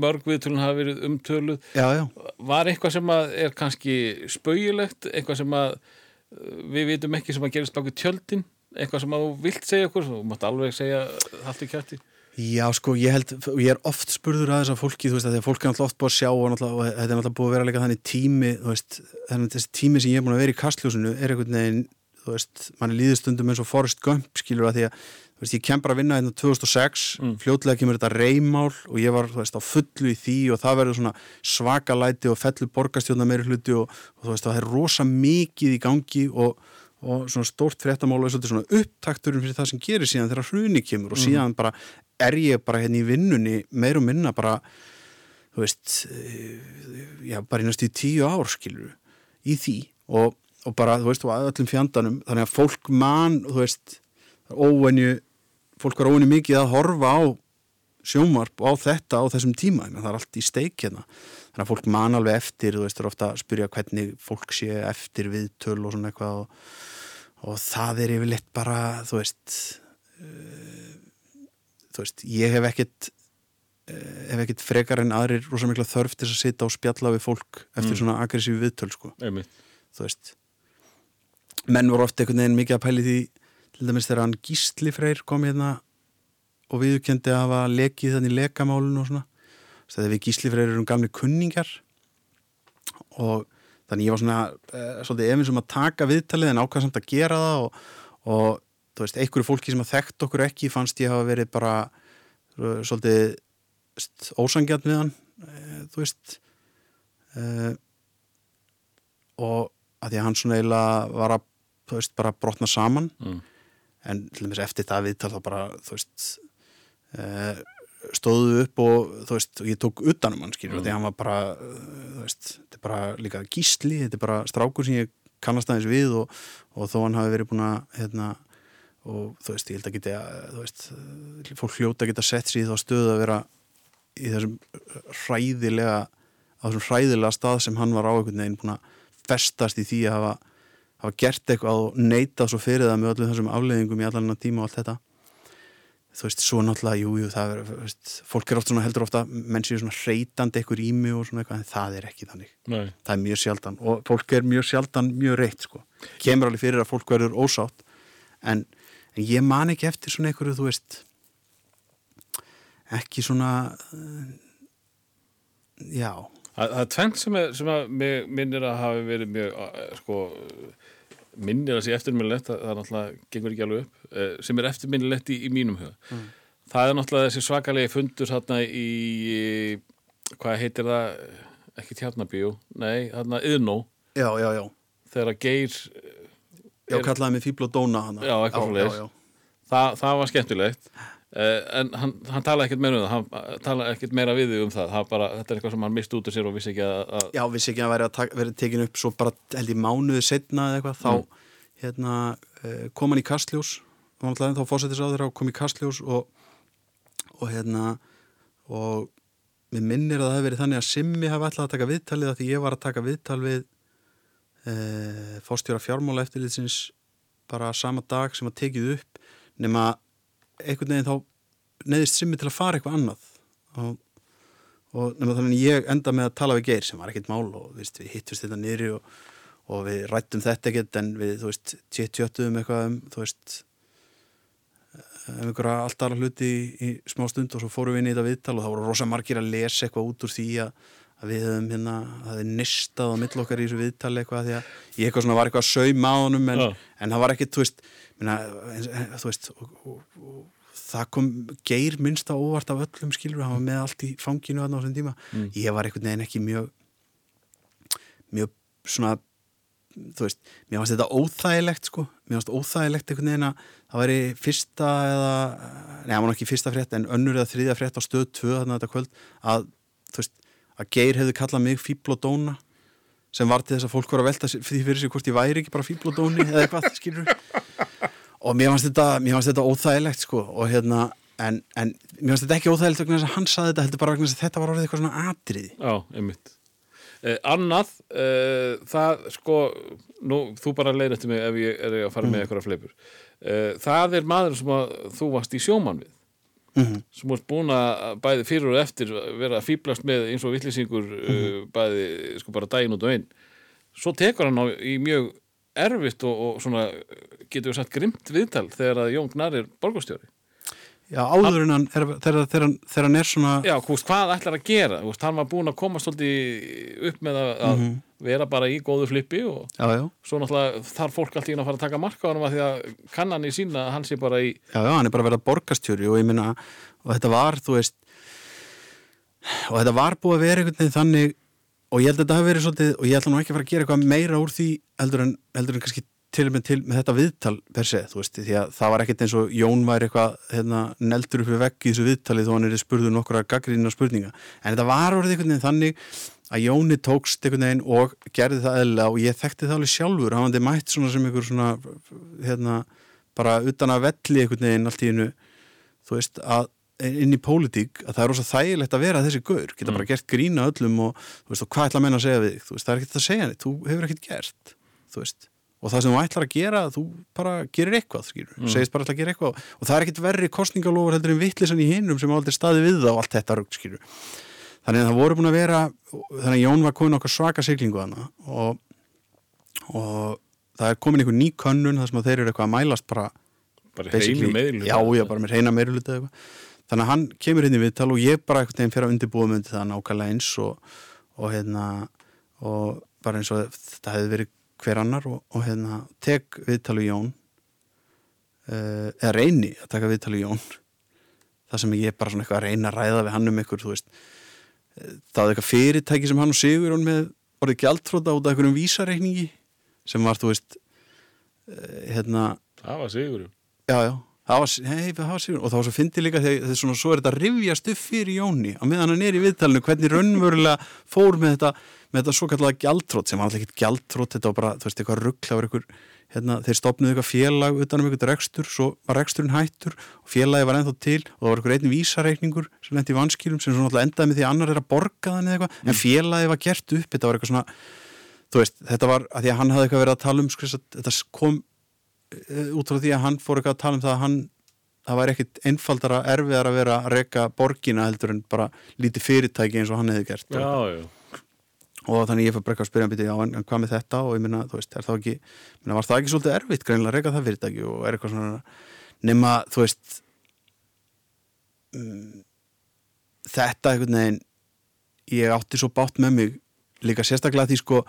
mörg viðtölun hafa verið umtöluð. Já, já, var eitthvað sem er kannski spaugilegt, eitthvað sem að uh, við vitum ekki sem að gerist baki tjöldin? Eitthvað sem að þú vilt segja okkur þú mátt alveg segja allt í kjarti Já, sko, ég held, ég er oft spurður að þess að fólki, þú veist, að því að fólk er náttúrulega oft búið að sjá og, og þetta er náttúrulega búið að vera líka þannig tími, þú veist, þannig þessi tími sem ég er búin að vera í kastljósinu er einhvern veginn, þú veist, mann er líðustundum eins og Forrest Gump, skilur að því að, þú veist, ég kem bara að vinna hérna 2006, fljótlega kemur þetta reymál og ég var, þú veist, á fullu í því og það verður svona svakalæti og fellu borgastjóna meiri hluti og, og þú veist, það er rosa mikið í gangi og og svona stórt fréttamál og er svona upptakturinn fyrir það sem gerir síðan þegar hruni kemur og síðan bara er ég bara hérna í vinnunni meir og minna bara þú veist eh, já, bara næstu í tíu ár skilur í því. Og, og bara, þú veist, og að öllum fjandanum þannig að fólk man, þú veist óvenju, fólk var óvenju mikið að horfa á sjónvarp og á þetta á þessum tíma. Það er allt í steik hérna þannig að fólk man alveg eftir, þú veist, er ofta að spyrja hvernig fólk sé eftir viðtöl og svona eitthvað og, og það er yfirleitt bara, þú veist uh, þú veist, ég hef ekkit uh, hef ekkit frekar en aðrir rosa mikla þörf til að sitja og spjalla við fólk eftir svona aggressífi viðtöl, sko. Þú veist menn voru oft einhvern veginn mikið að pæli því til dæmis þegar hann Gísli Freyr kom hérna og viðurkendi að hafa lekið þannig lekamálun og svona þegar við Gísli Freyr erum gamli kunningar og þannig ég var svona uh, svolítið efins um að taka viðtalið en ákvað samt að gera það og, og þú veist, einhverju fólki sem að þekkt okkur ekki fannst ég hafa verið bara uh, svolítið ósangjart við hann uh, þú veist uh, og að því að hann svona eiginlega var að þú veist, bara brotna saman Mm. en til dæmis eftir það viðtal þá bara, þú veist stóðu upp og þú veist, ég tók utanum hann skilur, mm. því hann var bara uh, þú veist, þetta er bara líka gísli þetta er bara strákur sem ég kannast aðeins við og, og þó hann hafi verið búin að hérna, og þú veist, ég held að geta þú veist, uh, fólk hljóta geta sett sér í þá stöðu að vera í þessum hræðilega á þessum hræðilega stað sem hann var á einhvern veginn búin að festast í því að hafa, hafa gert eitthvað og neitað svo fyrir það með öllum þessum afleiðingum í allan tíma og allt þetta þú veist, svo náttúrulega, jú, jú, það er veist, fólk er oft svona heldur ofta menn séu svona reytandi eitthvað í mig og svona eitthvað en það er ekki þannig, Nei. það er mjög sjaldan og fólk er mjög sjaldan mjög reytt sko. Kemur alveg fyrir að fólk verður ósátt en, en ég man ekki eftir svona einhverju, þú veist ekki svona já. Það, er tvent sem, er, sem að minnir að hafi verið mjög uh, sko, minnir að sé eftirminnilegt það, náttúrulega, gengur ekki alveg upp uh, sem er eftirminnilegt í, í mínum huga. Það er náttúrulega þessi svakalegi fundur þarna í hvað heitir það? Ekki tjarnabíu, nei, þarna yðnó, já, já, já, þegar að geir já, Er- kallaði mig fíbl og dóna hana. Já, eitthvað já, já. það, var skemmtilegt. uh, en hann, hann talaði ekkert meira um það hann talaði ekkert meira við þig um það, bara, þetta er eitthvað sem hann misti út úr sér og vissi ekki að, að Já, vissi ekki að að taka, verið tekin upp svo bara held ég mánuði setna eða eitthvað. Þá hérna, uh, kom hann í Kastljós þá fórsetis á þeirra og kom í Kastljós og, og hérna og mér minnir að það hefði verið þannig að Simmi hafi ætlað að taka viðtalið að því ég var að taka viðtal við uh, fórstjóra fjármála eftirlitsins bara sama dag sem að tekið upp nema einhvern veginn þá neðist Simmi til að fara eitthvað annað. Og og nema þannig að ég enda með að tala við Geir sem var ekkert mál og veist, við hittust þetta niðri og, og við rættum þetta ekkert en við, þú veist, tjöttum eitthvað um, þú veist um einhverja allt aðra hluti í, í smá stund og svo fórum við inn í þetta viðtal og það voru rosa margir að lesa eitthvað út úr því að, að við höfum hérna, það er nistað á mill okkar í þessu viðtali eitthvað því að ég eitthvað svona var eitthvað að sauma á honum en, en það var ekkert, þú veist, minna, þú veist og, og, og, það kom geir minnst á óvart af öllum skilur, hann var með allt í fanginu þarna á þessum tíma, ég var einhvern veginn ekki mjög mjög svona þú veist, mér fannst þetta óþægilegt sko, mér fannst óþægilegt einhvern veginn að það væri fyrsta eða nei, það var ekki fyrsta frétt en önnur eða þriðja frétt á stöð 2 þarna þetta kvöld að, þú veist, að Geir hefði kallað mig fíbl og dóna sem var til þess að fólk voru að velta því fyrir sig hvort ég væri ekki bara fíbl og dóni eða eitthvað, skilur og mér fannst þetta, mér fannst þetta óþægilegt sko og hérna, en, en mér fannst þetta ekki óþægilegt vegna þess að hann saði þetta heldur bara vegna þess að þetta var orðið eitthvað svona atriði. Já, einmitt. Eh, Annað, eh, það sko nú, þú bara leir eftir mig ef ég er að fara með eitthvað fleipur. Eh, Það er maður sem að þú varst í sjómann við Mhm. sem varst búin að bæði fyrir og eftir vera að fýblast með eins og vittlýsingur uh, bæði sko bara daginn út og einn svo tekur hann á í mjög erfitt og, og svona getur við sagt grimt viðtal þegar að Jón Gnar er borgarstjóri Já, áður en hann, er, þegar, þegar, hann- þegar hann er svona Já, hvað ætlar að gera? Hann var búin að koma svolítið upp með að, að vera bara í góðu flippi og já, já, svo náttúrulega þarf fólk alltaf að fara að taka marka á hann að því að kannan í sína að hann sé bara í já, já, hann er bara að vera borgastjóri og ég minna, og þetta var, þú veist og þetta var búið að vera einhvern veginn þannig og ég held að þetta hafi verið svolítið og ég ætla nú ekki að fara að gera eitthvað meira úr því heldur en, heldur en kannski til og með til með þetta viðtal per se, þú veist, því að það var ekkert eins og Jón væri eitthvað hérna, neldur upp við vegg í þessu viðtali þó hann er spurður nokkura gaggrína spurninga, en þetta var orðið einhvern veginn þannig að Jóni tókst einhvern veginn og gerði það eðlilega og ég þekkti það alveg sjálfur, hann hafði mætt svona sem einhver svona, hérna bara utan að velli einhvern veginn allt í hennu þú veist, að inn í pólitík að það er rosa þægilegt að vera þessi gaur geta bara gert grína öllum og, þú veist, og hvað ætla að menna að segja við þig, það er ekkert að segja neitt þú hefur ekkert gert, þú veist. Og það sem þú ætlar að gera, þú bara gerir eitthvað, skilur, segist bara ætla að gera eitthvað og það er ekkert verri kostningalofur heldur en vittlisann í hinum sem aldrei staði við það og allt þetta rugg, skilur þannig að það voru búin að vera þannig að Jón var komin okkar svaka siglingu og, og það er komin einhver ný könnun þar sem að þeir eru eitthvað að mælast bara bara basically- heinu meðl já, já, bara með meiruluta eitthvað. Þannig að hann kemur inn í viðtal og ég bara einhvern veginn fyrir að undirbúa mig undir það nákvæmlega eins og, og hérna og bara eins og þetta hefði verið hver annar og, og hérna tek viðtalu Jón uh, eða reyni að taka viðtalu Jón. Það sem ég bara svona eitthvað að reyna að ræða við hann um ykkur, þú veist. Eh, það var eitthvað fyrirtæki sem hann og Sigur með orðið gjaldtróta út af einhverjum vísareikningi sem var, þú veist uh, hérna það var sigurum Já, já, það var, hei, það var sigur og það var svo fyndið líka þegar svona, svo er þetta rifjast upp fyrir Jóni á meðan hann er í viðtalinu hvernig raunverulega fór með þetta með þetta svo kallega gjaldtrótt sem var alltaf ekkert gjaldtrótt þetta var bara, þú veist, eitthvað ruggla hérna, þeir stopnuðu eitthvað félag utan um eitthvað rekstur, svo var reksturinn hættur og félagi var ennþá til og það var eitthvað einn vísareikningur sem lendi í vanskýrum sem svona endaði með því annar er að borga þannig eitthvað, en félagi var gert upp. Þetta var eitthvað svona, þú veist, þetta var að því að hann hafði eitthvað verið að tala um þess að þetta kom eh, út frá því að hann fór eitthvað að tala um það að hann það væri ekkit einfaldara erfiðar að vera að reka borgina heldur en bara lítið fyrirtæki eins og hann hefði gert. Já, já, og þannig ég fyrir bara eitthvað að spyrja hann býti já en, hvað með þetta? Og ég minna þú veist er það ekki, minna, var það ekki svolítið erfitt greinilega að reka það fyrirtæki og er eitthvað svona nema þú veist um, þetta einhvern veginn ég átti svo bátt með mig líka sérstaklega því sko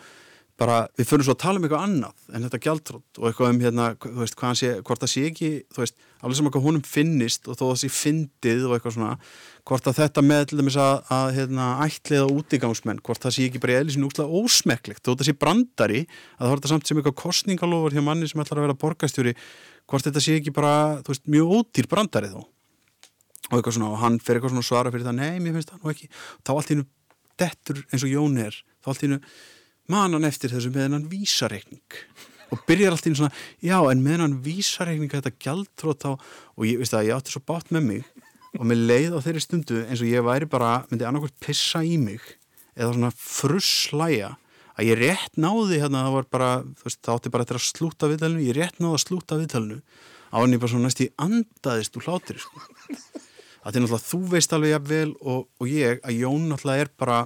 bara við fyrir svo að tala um eitthvað annað en þetta gjaldrótt og eitthvað um hérna veist, sé, hvort það sé ekki veist, alveg sem eitthvað honum finnist og þó það sé fyndið og eitthvað svona hvort að þetta með til dæmis að, að hérna, ætliða útigangsmenn, hvort það sé ekki bara í eðlisinn úkslega ósmekklegt, þó þetta sé brandari að það þetta samt sem eitthvað kostningalofur hjá manni sem ætlar að vera borgastjóri hvort þetta sé ekki bara, þú veist, mjög ódýr brandari þó. Og eitthvað svona, og hann fer eitthvað svona svara fyrir það, nei, mér finnst það nú ekki. Þá allt í hennu dettur eins og Jón er þá allt í hennu man hann eftir þessu með hennan vísareikning. Og byrjar allt í svona, já, en með hennan vísareikning þetta gjaldtrótt á og ég veist að ég átti svo bátt með mig og með leið á þeirri stundu eins og ég væri bara myndi annarkvært pissa í mig eða svona frusslæja að ég rétt náði hérna, það var bara þú veist, það átti bara eftir að slúta viðtalinu ég rétt náði að slúta viðtalinu á henni bara svona næst í andaðist úr hlátri sko. Að þetta er náttúrulega, þú veist alveg jafnvel og, og ég, að Jón náttúrulega er bara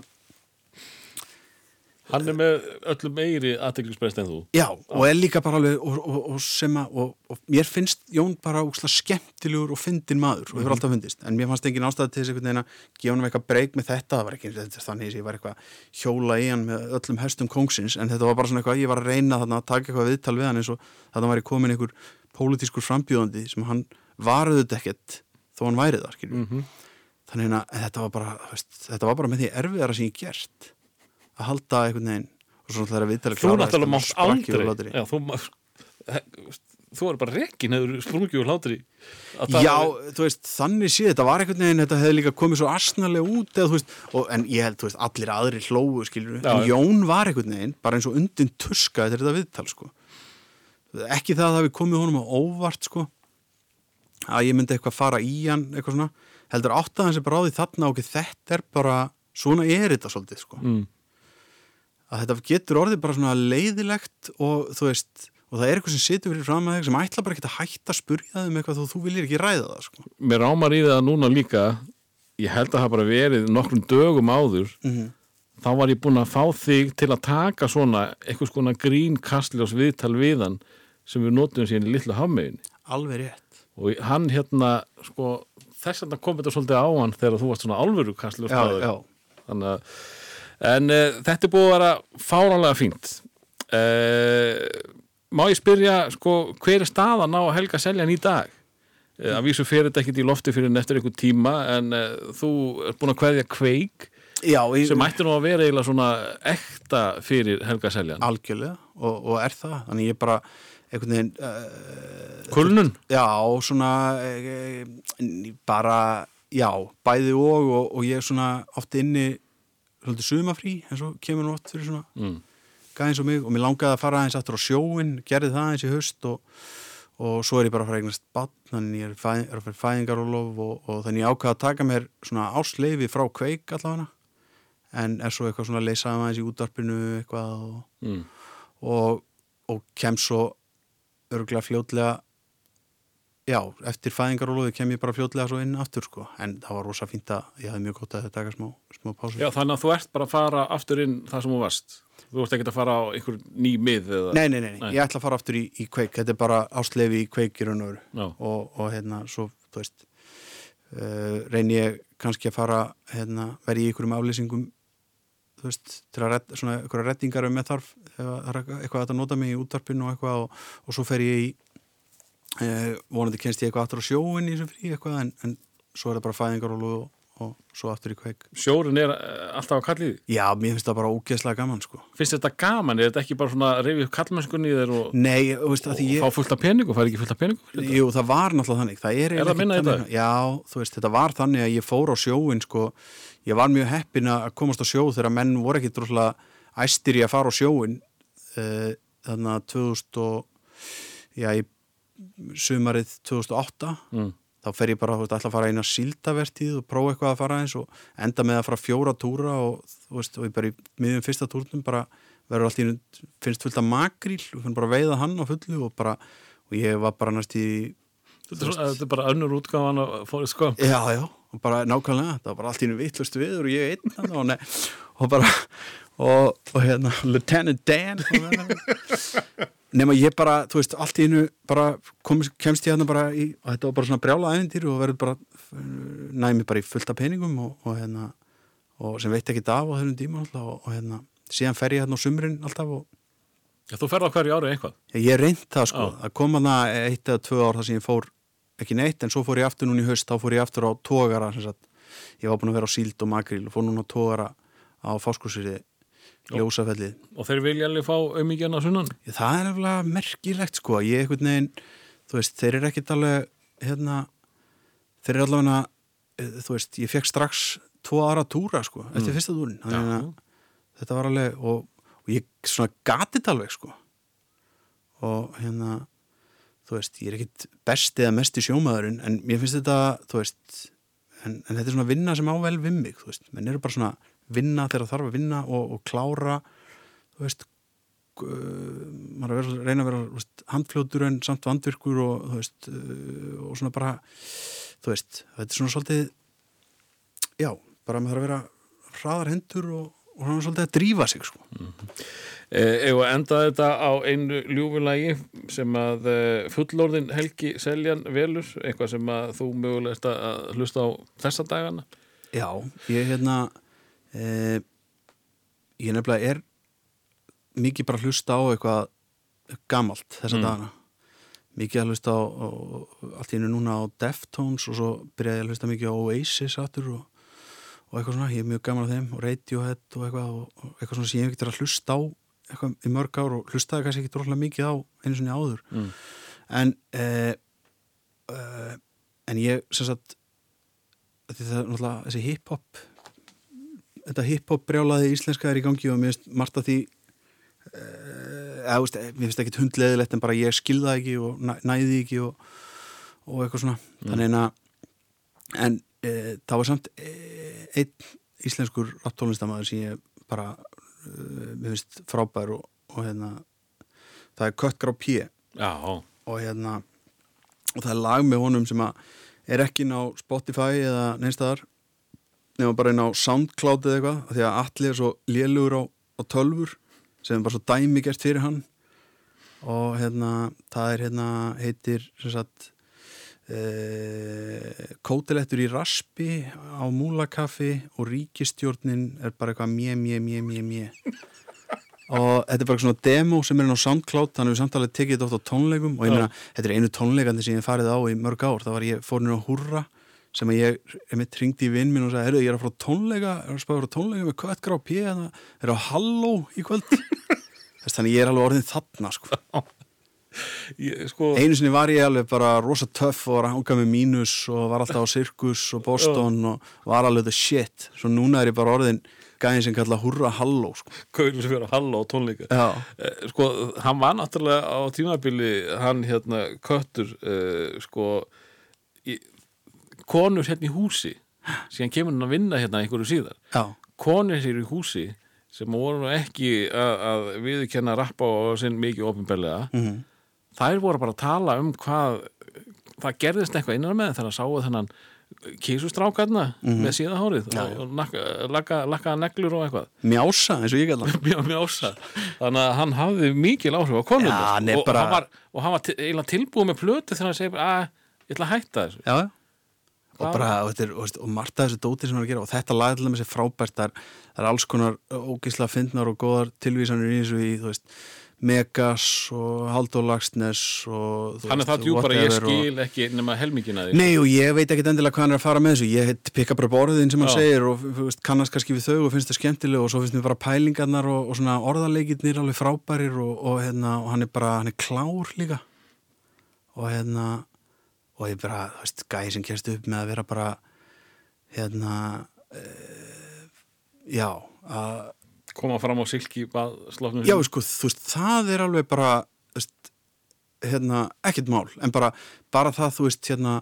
hann er með öllu meiri aðteglisbreyst en þú. Já, og er líka bara alveg og, og, og sem að, og, og mér finnst Jón bara úkslega skemmtilegur og fyndin maður og hefur alltaf fundist, en mér fannst engin ástæði til þess einhvern veginn að gefa hann eitthvað breyk með þetta. Það var ekki þannig að ég var eitthvað hjóla í hann með öllum hestum kongsins, en þetta var bara svona eitthvað ég var að reyna þarna að taka eitthvað viðtal við hann eins og þarna var ég komin einhver pólitískur frambjóðandi sem hann varuðu ekkert þó hann væri þar -hmm. þannig að þetta var bara þetta var bara með því erfiðara sem ég gert að halda einhvern veginn og svo náttúrulega viðtalið Þú kláraðist náttúrulega og mátt aldrei. Já, þú, þú er bara rekin hefur sprungið úr hlátri Já, þú veist, þannig sé þetta var einhvern veginn, þetta hefði líka komið svo asnalega út eða, þú veist, og, en ég held, þú veist, allir aðri hlóu, skilur Já, en. Jón var einhvern veginn, bara eins og undin tuska þetta er þetta viðtal, sko ekki það að það við komið honum á óvart, sko að ég myndi eitthvað fara í hann eitthvað svona, heldur átt að hans er bara á því þarna og þetta er bara svona er þetta svolítið, sko mm. Að þetta getur orðið bara svona leiðilegt og þú veist og það er eitthvað sem situr fyrir fram að þig sem ætla bara ekki að hætta að spurja þig um eitthvað þó þú viljir ekki ræða það sko. Mér rámar í það núna líka Ég held að það bara verið nokkrum dögum áður -hmm. þá var ég búin að fá þig til að taka svona einhvers konar grín kastljós viðtal við hann sem við notum síðan í litlu hafmegin alveg rétt og hann hérna sko, þess að kom þetta svolítið á hann þegar þú varst svona álveru kastljós að en uh, þetta er búið að vera fáránlega fínt. Uh, má ég spyrja sko, hver er staðan á Helga Seljan í dag? Uh, að vísu fyrir þetta ekkit í lofti fyrir en eftir einhver tíma en uh, þú er búin að kveðja kveik já ég, sem ætti nú að vera eiginlega svona ekta fyrir Helga Seljan. Algjörlega og, og er það. Þannig ég bara einhvern veginn uh, Kulnun? Já, svona uh, bara, já, bæði og og, og ég er svona oft inni svolítið sumafrí eins og kemur oft fyrir svona mm. gæðins og mig og mér langaði að fara aðeins aftur á sjóin, gerði það aðeins í haust og, og svo er ég bara að fara eignast bann, þannig ég er, fæ, er að fara fæðingarólof og, og þannig ég ákvaði að taka mér svona ásleifi frá kveik allavega en er svo eitthvað svona að leysa aðeins í útvarpinu eitthvað og, Mm. og, og kem svo örgulega fljótlega já, eftir fæðingarólofi kem ég bara fljótlega svo inn aftur sko, en það var rosa fínt að ég hafði mjög gott að taka smá, smá pásu. Já, þannig að þú ert bara að fara aftur inn þar sem þú varst. Þú ert ekki að fara á einhver ný mið eða... Nei, nei, nei, nei, ég ætla að fara aftur í, í kveik. Þetta er bara áslefi í kveik í raun og Já. og, og hérna, svo, þú veist uh, reyni ég kannski að fara hérna, verði í einhverjum aflýsingum þú veist, til að redda, svona einhverja reddingar með þarf, ef það er eitthvað að þetta nota mig í útvarpinu og eitthvað og, og svo fer ég í uh, vonandi kennst ég eitthvað aftur á sjóin í þessu frí eitthvað, en, en svo er það bara fæðingar og, og svo aftur í kveik Sjórin er eh, alltaf á kallið Já, mér finnst það bara ógeðslega gaman, sko Finnst þetta gaman? Er þetta ekki bara svona að reyfi upp kallmennskunni og, Nei, veist, og ég fá fullt af peningu? Fær ekki fullt af þetta? Jú, það var náttúrulega þannig það Er, Er það eiginlega minna í dag? Já, þú veist, þetta var þannig að ég fór á sjóin sko, ég var mjög heppin að komast á sjó þegar menn voru ekki droslega æstir í að fara á sjóin uh, þannig að 2000 og já, í sumarið 2008 Mm. þá fer ég bara ætla að fara eina síldavertíð og prófa eitthvað að fara eins og enda með að fara fjóra túra og veist, og ég bara í miðjum fyrsta túrnum bara verður allt í einu finnst fullt af makríl. Og finn bara veiða hann á fullu og bara, og ég var bara næst í Þetta er bara önnur útgáfan að fóri sko Já, já, og bara nákvæmlega það var bara allt í einu vittlust við og ég einn og, og bara og, og hérna, Lieutenant Dan nema ég bara þú veist, allt í einu bara kom, kemst ég hérna bara í og þetta var bara svona brjála æfintýr og verður bara næmi bara í fullt af peningum og, og hérna, og sem veit ekki af á þessum tíma alltaf og, og hérna, síðan fer ég hérna á sumrin alltaf og Já, þú ferð á hverju ári eitthvað? Ég, ég reynd það sko, Já. að koma það eitt eða tvö ár þar sem ég fór ekki neitt en svo fór ég aftur núna í haust þá fór ég aftur á tógara sem sagt, ég var búin að vera á síld og makril og fór núna á tógara á fáskursýri ljósafellið og þeir vilja alveg fá auðmíkjan á sunnan það er nefnilega merkilegt sko. Ég einhvern veginn, þú veist, þeir eru ekkit alveg hérna þeir eru allavega, eh, þú veist, ég fekk strax tvo aðra túra sko eftir Mm. fyrsta túrin, þannig að þetta var alveg og, og ég svona gati þetta alveg sko. Og hérna þú veist, ég er ekkit best eða mest í sjómaðurinn en mér finnst þetta, þú veist en, en þetta er svona vinna sem á vel við mig þú veist, menn eru bara svona vinna þegar þarf að vinna og, og klára þú veist uh, maður er að vera, reyna að vera veist, handfljótur en samt vandvirkur og þú veist, uh, og svona bara þú veist, þetta er svona svolítið já, bara maður þarf að vera hraðar hendur og, og svona svolítið að drífa sig sko. Eh, Egu að enda þetta á einu ljúfulagi sem að eh, fullorðin Helgi Seljan velur, eitthvað sem að þú mögulega ert að hlusta á þessa dagana Já, ég hérna e, ég nefnilega er mikið bara hlusta á eitthvað gamalt þessa Mm. dagana mikið að hlusta á, á allt í einu núna á Deftones og svo byrjaði að hlusta mikið á Oasis aftur og, og eitthvað svona, ég er mjög gaman að þeim og Radiohead og eitthvað, og, og eitthvað svona sem ég hef ekkert að hlusta á eitthvað í mörg ár og hlustaði kannski ekki droslega mikið á einu sinni áður Mm. en uh, uh, en ég sem sagt það er náttúrulega þessi hip-hop þetta hip-hop brjálaði íslenska er í gangi og mér finnst margt af því uh, eða, veist, mér finnst ekki hundleðilegt en bara ég skilða ekki og næ, næði ekki og, og eitthvað svona. Þannig að en uh, það var samt uh, einn íslenskur rapptónlistamæður sem ég bara uh, mér finnst frábær og, og hérna það er Kött Grá P Já, og hérna og það er lag með honum sem að er ekki inn á Spotify eða neinstæðar nema bara inn á Soundcloud eða eitthvað því að allir er svo lélugur á, á tölfur sem er bara svo dæmi gert fyrir hann. Og hérna það er hérna heitir sem sagt e, kótilettur í raspi á múlakaffi og ríkistjórnin er bara eitthvað mjö, mjö, mjö, mjö, mjö og þetta er bara svona demo sem er inn á Soundcloud þannig að við samtalið tekið þetta oft á tónleikum. Og ég meina, þetta er einu tónleikandi sem ég farið á í mörg ár, það var ég fór nýra á Hurra sem að ég, ég mitt ringdi í vinn minn og sagði, herru, ég er að fara á tónleika er að spáða frá tónleika með Köttgrá P hérna, er á Halló í kvöld? Þess, þannig ég er alveg orðin þarna sko. ég, sko einu sinni var ég alveg bara rosa töff og var að hanga með mínus og var alltaf á Sirkus og Boston og var alveg the shit. Svo núna er ég bara orðin gæðin sem kalla Hurra Halló sko. Kaurum sem fyrir að halla á tónleika. Eh, sko, hann var náttúrulega á tímabili hann hérna köttur uh, sko konur hérna í húsi síðan kemur hann að vinna hérna einhverju síðar. Já, konur hér í húsi sem voru ekki að, að viðurkenna rappa og sinn mikið ofinbellega Mhm. þær voru bara að tala um hvað það gerðist eitthvað innan með þegar að sáu þennan kísustrákarna með síðahárið Mhm. Já, og, lakka- lakkaða neglur og eitthvað. Mjása eins og ég mjög mjög þannig að hann hafði mikil áhrif á konunum Já, og, bara- hann var, og hann var til, tilbúið með plötu þegar hann bara, að ég ætla að hætta þessu. Já og bara, og, þetta er, og, veist, og margt af þessu dóti sem hann er að gera og þetta lag til dæmis er frábært það er, alls konar ógislega fyndnar og góðar tilvísanir í þessu í, þú veist Megas og Halldór Lagsnes og þú hann er veist, það djúpar að ég skil ekki nema helmingina því. Nei og ég veit ekkit endilega hvað hann er að fara með þessu. Ég pikka bara borðin sem hann Já. segir og veist, kannast kannski við þau og finnst það skemmtileg og svo finnst mér bara pælingarnar og, og svona orðarleikirnir alveg frábærir og, og, hérna, og hann er bara, hann er klár líka. Og hérna og ég bara, þú veist, gæði sem kjærst upp með að vera bara hérna e, já að koma fram á slofnum Já, sko, þú veist, það er alveg bara, veist, hérna, ekkert mál, en bara, bara það, þú veist, hérna,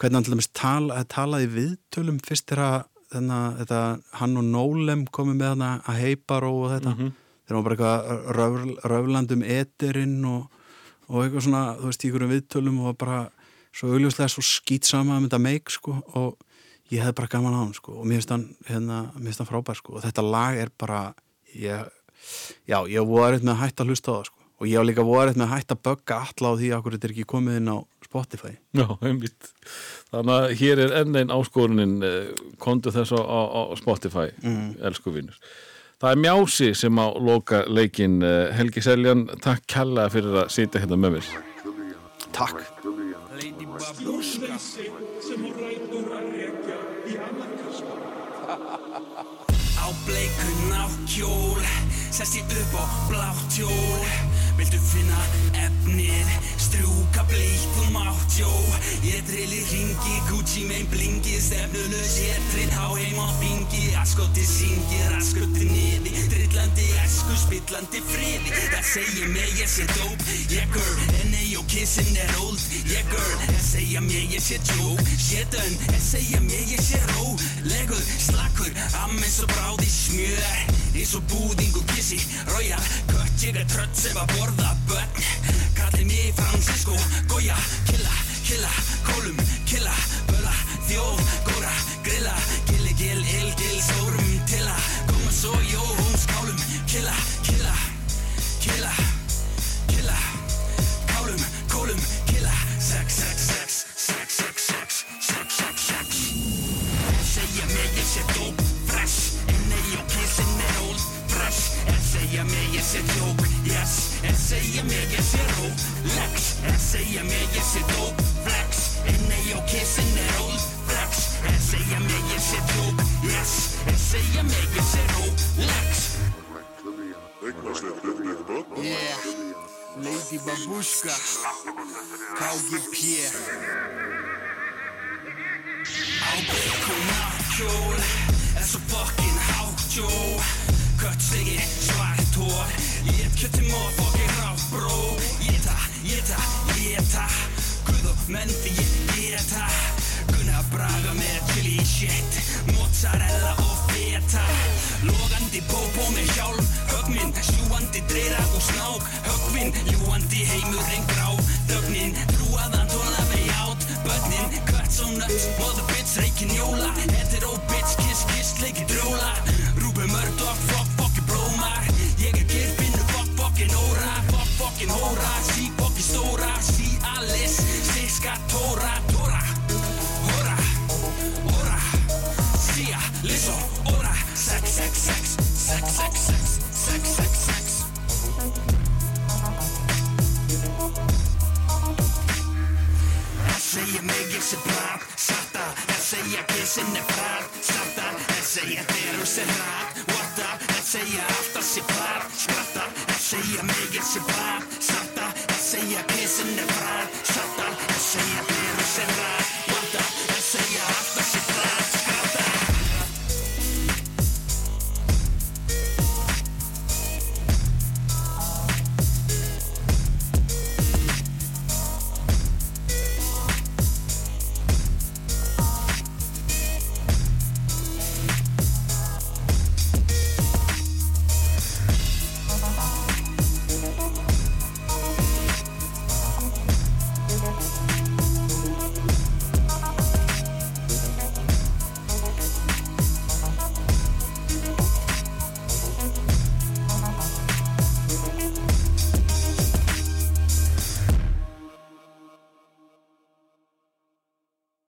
hvernig til dæmis tala, talaði í viðtölum fyrst þegar þarna, þetta, hann og Nólem komið með hana að heiparó og þetta, þegar hann var bara eitthvað röfl, röflandum eterinn og, og eitthvað svona, þú veist, í einhverjum viðtölum og bara svo augljóslega svo skýt sama um þetta meik, sko, og ég hefði bara gaman á hann, sko, og mér finnst hann, hérna, mér finnst hann frábær, sko, og þetta lag er bara, ég, já, ég var eitthvað með að hætta að hlusta á það, sko, og ég var líka voru eitthvað með að hætta að bögga alla á því að þetta er ekki komið inn á Spotify. Já, einmitt. Þannig að hér er enn einn áskorunin eh, kondu þess á, á, á Spotify elsku vinnur. Það er Mjási sem á loka leikin Helgi Seljan, takk kærlega fyrir að sitja hérna með mér. Takk. Alla blúska sem hún ræður að rekja í amarkarsvara Á bleikun á kjól Sest ég upp á blátt jól Viltu finna efnið? Strjúka blíkt og mátt jó Ég trilli ringi Gucci mein blingi Stefnulegs ég trill Há heim á bingi Askoti syngi Raskoti niði Drillandi esku Spillandi friði. Það segir mig ég sé dóp Yeah girl N.A. og kissin er old. Yeah girl Það segja mér ég sé joke. Shit done Það segja mér ég sé ró. Legur Slakkur Ammens og bráði smjör. Eins og búðing og kissi Rója Kött ég er trött sem að borða Norðabönn Kallir mig Francisco Goya, killa, killa Kólum, killa, böla Þjóð, góra, grilla Gilli, gill, ill, gill, sórum, tilla Koma svo, jó, hóm, skálum Killa, killa, killa Killa Kálum, kólum, killa Sex, sex, sex, sex, sex, sex Sex, sex, sex. Segja mig ég sé dóp, fresh Nei, ég kissin er old, fresh Segja mig ég sé dóp Yes, essayim megesi roll Flex, essayim megesi dope Flex, I know kissing that old Flex, essayim megesi dope Yes, essayim megesi roll Flex Yeah, Lady Babushka Kavgi Pierre. Albert Konakjol That's a fucking havgjord Kort sikkert svar hår Ég kjötti móð fokkin rátt bró Ég ta, ég ta, ég ta Guð og menn því ég geta Gunnar Braga með chili shit. Mozzarella og feta. Logandi pópó með hjálm Högminn, sjúandi dreira og snák Högminn, ljúandi heimurinn grá Þögnin, trúaðan tóna með ját Bönnin, kvært svo nuts Mother bitch, reikin jóla. Hetero bitch, kiss, kiss, leiki drjóla fucking hóra, sí, fucking stóra Sí, Alice, Siska, Tóra, Tóra Hóra, óra Sia, Lizzo, óra Sex, sex, sex, sex, sex, sex Sex, sex, sex. Segja mikið sem brak, satt að Jeg segja kissin er fræð, satt að Jeg segja þeirru sem ræð, what up Jeg segja alltaf sem